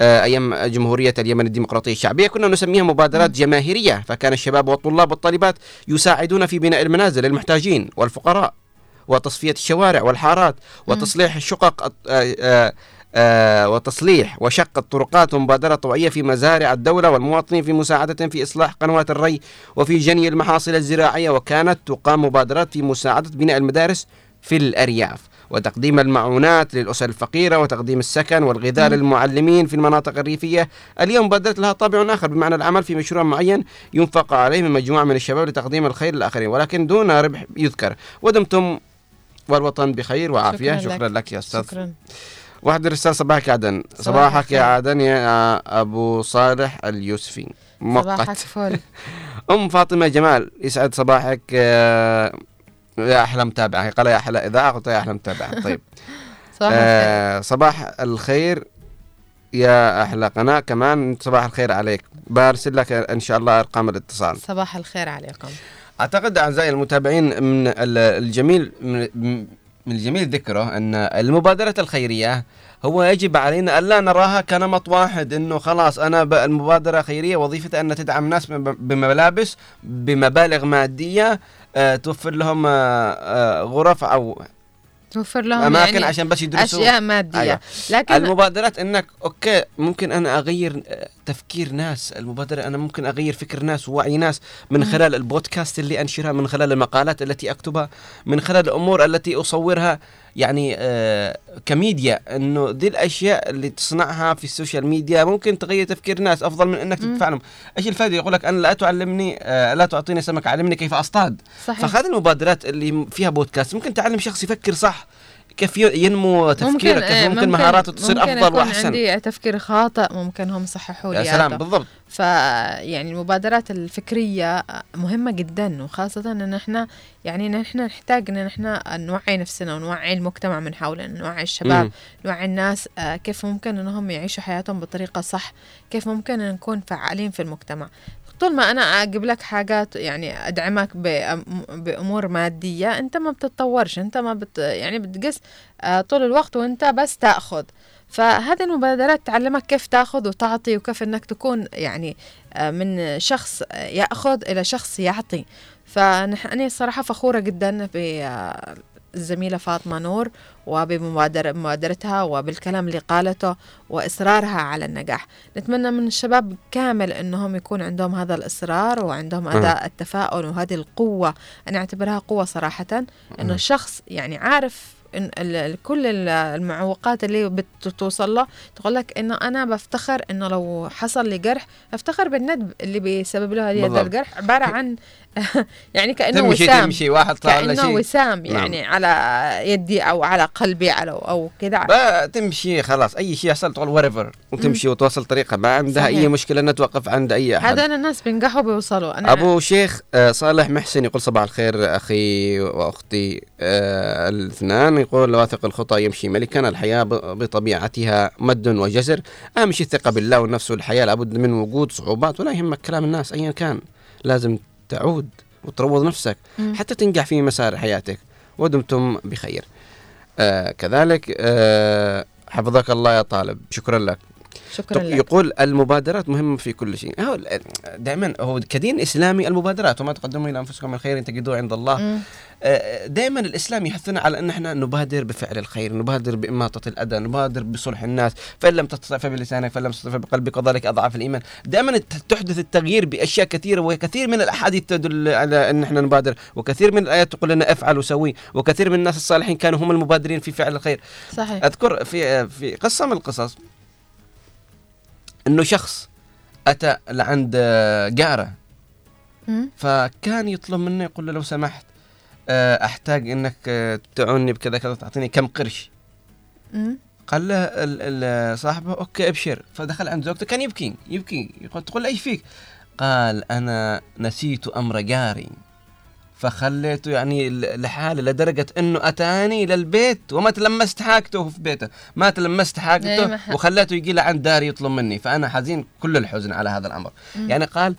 أيام جمهورية اليمن الديمقراطية الشعبية. كنا نسميها مبادرات جماهيرية فكان الشباب والطلاب والطالبات يساعدون في بناء المنازل للمحتاجين والفقراء وتصفية الشوارع والحارات وتصليح الشقق آه، آه، آه، وتصليح وشق الطرقات ومبادرة طوعية في مزارع الدولة والمواطنين في مساعدة في إصلاح قنوات الري وفي جني المحاصيل الزراعية. وكانت تقام مبادرات في مساعدة بناء المدارس في الأرياف. وتقديم المعونات للأسر الفقيرة وتقديم السكن والغذاء. للمعلمين في المناطق الريفية اليوم بدأت لها طابع آخر بمعنى العمل في مشروع معين ينفق عليه من مجموعة من الشباب لتقديم الخير للآخرين ولكن دون ربح يذكر ودمتم والوطن بخير وعافية شكراً شكرا, لك. لك. يا أستاذ شكرا واحد رسالة صباحك يا عدن صباح صباحك يا. عدن يا أبو صالح اليوسفي صباحك مؤقت فل [laughs] أم فاطمة جمال يسعد صباحك آه، يا أحلى متابعة. هي قال يا أحلى إذاعة قلت يا أحلى متابعة. [laughs] طيب. صباح آه، صباح الخير يا أحلى قناة. كمان صباح الخير عليك. برسل لك إن شاء الله أرقام الاتصال. صباح الخير عليكم. أعتقد أعزائي المتابعين من ال- الجميل من الجميل ذكره أن المبادرة الخيرية هو يجب علينا ألا نراها كنمط واحد إنه خلاص أنا ب- المبادرة خيرية وظيفتها أن تدعم ناس بم- بملابس بمبالغ مادية آه، توفر لهم آه، آه، غرف أو توفر لهم أماكن يعني عشان بس يدرسوا أشياء مادية أيوة. لكن المبادرات إنك okay ممكن أنا أغير آه، تفكير ناس المبادرة أنا ممكن أغير فكر ناس ووعي ناس من. خلال البودكاست اللي أنشرها من خلال المقالات التي أكتبها من خلال الأمور التي أصورها يعني آه كميديا إنه دي الأشياء اللي تصنعها في السوشيال ميديا ممكن تغير تفكير ناس أفضل من إنك. تدفع لهم إيش الفائده يقول لك أنا لا تعلمني آه لا تعطيني سمك علمني كيف أصطاد صحيح. فهذه المبادرات اللي فيها بودكاست ممكن تعلم شخص يفكر صح كيف ينمو تفكيره كيف آه، ممكن, مهاراته تصير ممكن أفضل وأحسن عندي تفكير خاطئ ممكن هم يصححوا لي يا سلام هذا. بالضبط ف يعني المبادرات الفكرية مهمة جدا وخاصة إن إحنا يعني نحن نحتاج إن إحنا نوعي نفسنا ونوعي المجتمع من حولنا نوعي الشباب مم. نوعي الناس آه، كيف ممكن إنهم يعيشوا حياتهم بطريقة صح كيف ممكن أن نكون فعالين في المجتمع طول ما أنا أجيب لك حاجات يعني أدعمك بأمور مادية أنت ما بتتطورش أنت ما بت يعني بتقس آه، طول الوقت وأنت بس تأخذ. فهذه المبادرات تعلمك كيف تأخذ وتعطي وكيف إنك تكون يعني آه، من شخص يأخذ إلى شخص يعطي. فأنا صراحة فخورة جدا بالزميله فاطمة نور وبمبادرة مبادرتها وبالكلام اللي قالته وإصرارها على النجاح. نتمنى من الشباب كامل أنهم يكون عندهم هذا الإصرار وعندهم هذا التفاؤل وهذه القوة. أنا أعتبرها قوة صراحة أنه مم. الشخص يعني عارف كل ال- المعوقات اللي بتوصل له تقول لك إنه أنا بفتخر إنه لو حصل لي جرح افتخر بالندب اللي بيسبب له هذا. الجرح. عبارة عن [laughs] يعني كأنه تمشي وسام. تمشي واحد كأنه شيء. وسام نعم. يعني على يدي أو على قلبي على أو كذا تمشي خلاص. أي شيء يحصل تقول وريفر وتمشي وتوصل طريقها ما عندها صحيح. اي مشكلة إنها توقف عند أي أحد. هذول الناس بينجحوا بيوصلوا. أنا أبو شيخ آه، صالح محسن يقول صباح الخير أخي وأختي. آه، الاثنان يقول واثق الخطى يمشي ملكا الحياة ب- بطبيعتها مد وجزر. اهم شيء الثقة بالله والنفس والحياة لابد من وجود صعوبات ولا يهمك كلام الناس ايا كان. لازم تعود وتروض نفسك. حتى تنجح في مسار حياتك ودمتم بخير. آه كذلك آه حفظك الله يا طالب. شكرا لك. شكرا لك. يقول المبادرات مهمة في كل شيء. دائما هو كدين إسلامي المبادرات وما تقدموا إلى أنفسكم من خير تجدوه عند الله. مم. دائما الإسلام يحثنا على أن إحنا نبادر بفعل الخير، نبادر بإماطة الأذى، نبادر بصلح الناس، فإن لم تستطع فبلسانك، فإن لم تستطع بقلبك وذلك أضعف الإيمان، دائما تحدث التغيير بأشياء كثيرة وكثير من الأحاديث تدل على أن إحنا نبادر، وكثير من الآيات تقول لنا افعل وسوي، وكثير من الناس الصالحين كانوا هم المبادرين في فعل الخير. صحيح. أذكر في في قصة من القصص. إنه شخص أتى لعند جارة. فكان يطلب منه يقول له لو سمحت. أحتاج إنك آه، تعوني بكذا كذا تعطيني كم قرش. مم. قال له صاحبه أوكي أبشر. فدخل عند زوجته كان يبكي يبكي. يقول تقول له إيش فيك؟ قال أنا نسيت أمر جاري. فخليته يعني لحاله لدرجة إنه أتاني للبيت وما تلمست حاجته في بيته. ما تلمست حاجته مح- وخلاته يجي لعند داري يطلب مني. فأنا حزين كل الحزن على هذا الأمر. يعني قال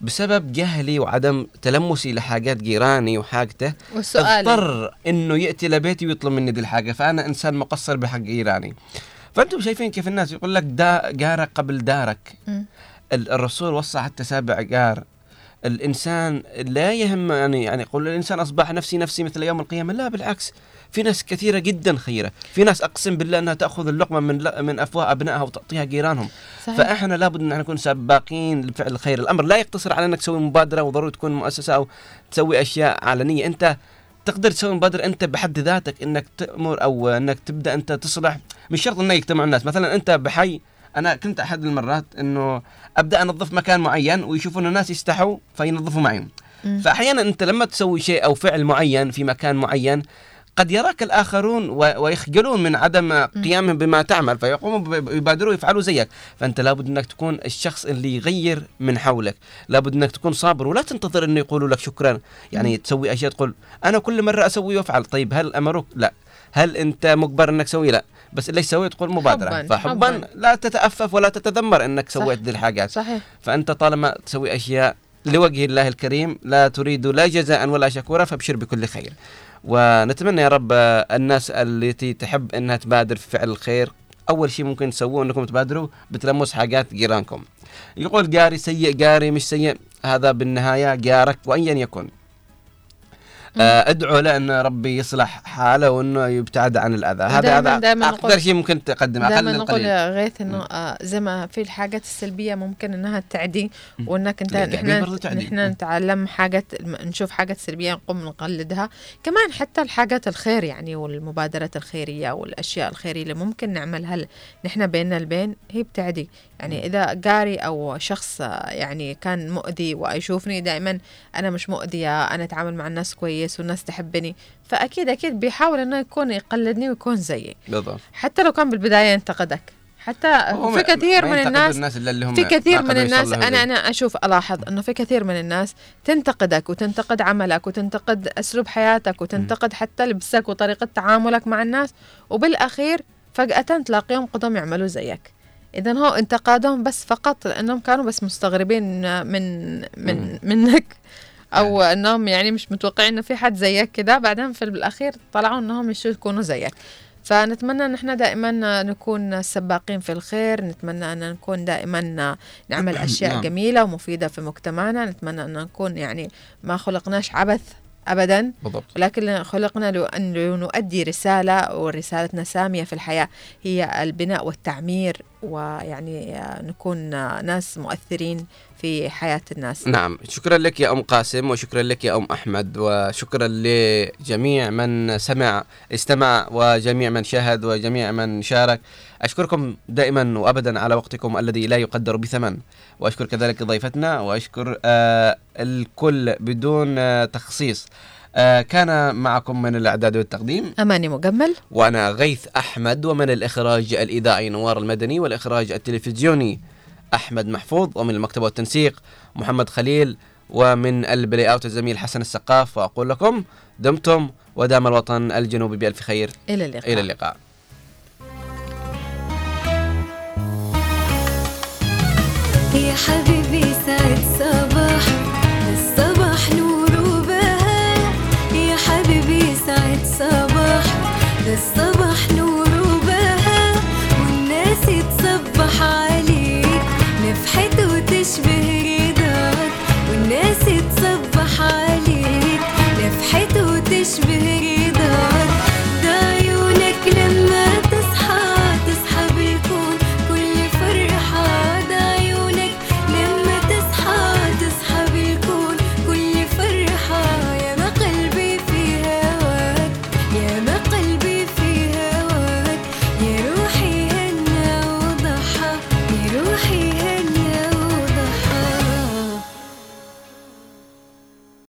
بسبب جهلي وعدم تلمسي لحاجات جيراني وحاجته والسؤال اضطر إنه يأتي لبيتي ويطلب مني دي الحاجة. فأنا إنسان مقصر بحق جيراني. فأنتم شايفين كيف الناس يقول لك دا جارك قبل دارك. ال- الرسول وصى حتى سابع جار. الإنسان لا يهم يعني يعني يقول الإنسان أصبح نفسي نفسي مثل يوم القيامة. لا بالعكس. في ناس كثيرة جدا خيرة. في ناس أقسم بالله أنها تأخذ اللقمة من من افواه أبنائها وتعطيها جيرانهم. صحيح. فإحنا لابد أن نكون سباقين لفعل الخير. الأمر لا يقتصر على أنك تسوي مبادرة وضروري تكون مؤسسة أو تسوي أشياء علنية. أنت تقدر تسوي مبادرة أنت بحد ذاتك إنك تأمر أو أنك تبدأ أنت تصلح. مش شرط إنه يجتمع الناس. مثلا أنت بحي أنا كنت أحد المرات إنه أبدأ أنظف مكان معين ويشوفون الناس يستحوا فينظفوا معي. مم. فاحيانا أنت لما تسوي شيء أو فعل معين في مكان معين قد يراك الآخرون و- ويخجلون من عدم قيامهم بما تعمل فيقوموا يبادروا يفعلوا زيك. فأنت لابد أنك تكون الشخص اللي يغير من حولك. لابد أنك تكون صابر ولا تنتظر أنه يقولوا لك شكرا. يعني تسوي أشياء تقول أنا كل مرة أسوي وأفعل. طيب هل أمروك؟ لا. هل أنت مجبر أنك تسوي؟ لا. بس اللي سويت تقول مبادرة. حباً، فحبا حباً. لا تتأفف ولا تتذمر أنك. سويت ذي الحاجات. صحيح. فأنت طالما تسوي أشياء لوجه الله الكريم لا تريد لا جزاء ولا شكورا فابشر بكل خير. ونتمنى يا رب الناس التي تحب إنها تبادر في فعل الخير أول شيء ممكن تسووه إنكم تبادروا بتلمس حاجات جيرانكم. يقول جاري سيء جاري مش سيء هذا بالنهاية جارك وايا يكن. أدعو له إن ربي يصلح حاله وإنه يبتعد عن الأذى. هذا هذا نقول- شيء ممكن تقدمه أقل دائما نقول غيث إنه آه زي ما في الحاجات السلبية ممكن إنها تعدي وإنك أنت نحن. نحن نتعلم حاجات نشوف حاجات سلبية نقوم نقلدها. كمان حتى الحاجات الخير يعني والمبادرات الخيرية والأشياء الخيرية اللي ممكن نعملها نحن بيننا البين هي بتعدي. يعني إذا جاري أو شخص يعني كان مؤذي ويشوفني دائما أنا مش مؤذية أنا أتعامل مع الناس كويس والناس تحبني فأكيد أكيد بيحاول إنه يكون يقلدني ويكون زيي. بالضبط. حتى لو كان بالبداية ينتقدك حتى في كثير من الناس الناس اللي هم في كثير من الناس أنا. أنا أشوف ألاحظ إنه في كثير من الناس تنتقدك وتنتقد عملك وتنتقد أسلوب حياتك وتنتقد حتى لبسك وطريقة تعاملك مع الناس وبالأخير فجأة تلاقيهم قدام يعملوا زيك. اذا هو انتقادهم بس فقط لأنهم كانوا بس مستغربين من من منك أو إنهم يعني مش متوقعين إنه في حد زيك كده. بعدين في الأخير طلعوا إنهم يكونوا زيك. فنتمنى إن إحنا دائما نكون سباقين في الخير. نتمنى أن نكون دائما نعمل أشياء نعم. جميلة ومفيدة في مجتمعنا. نتمنى أن نكون يعني ما خلقناش عبث ابدا. بالضبط. ولكن خلقنا لأن نؤدي رسالة ورسالتنا سامية في الحياة. هي البناء والتعمير ويعني نكون ناس مؤثرين في حياة الناس. نعم. شكرا لك يا أم قاسم وشكرا لك يا أم أحمد وشكرا لجميع من سمع استمع وجميع من شاهد وجميع من شارك. أشكركم دائما وابدا على وقتكم الذي لا يقدر بثمن. وأشكر كذلك ضيفتنا وأشكر آه الكل بدون آه تخصيص. آه كان معكم من الأعداد والتقديم. أماني مجمل. وأنا غيث أحمد ومن الإخراج الإذاعي نوار المدني والإخراج التلفزيوني أحمد محفوظ ومن المكتب والتنسيق محمد خليل ومن البلاي أوت الزميل حسن السقاف. وأقول لكم دمتم ودام الوطن الجنوبي بألف خير. إلى اللقاء. إلى اللقاء. يا حبيبي سعد صباح الصباح الصباح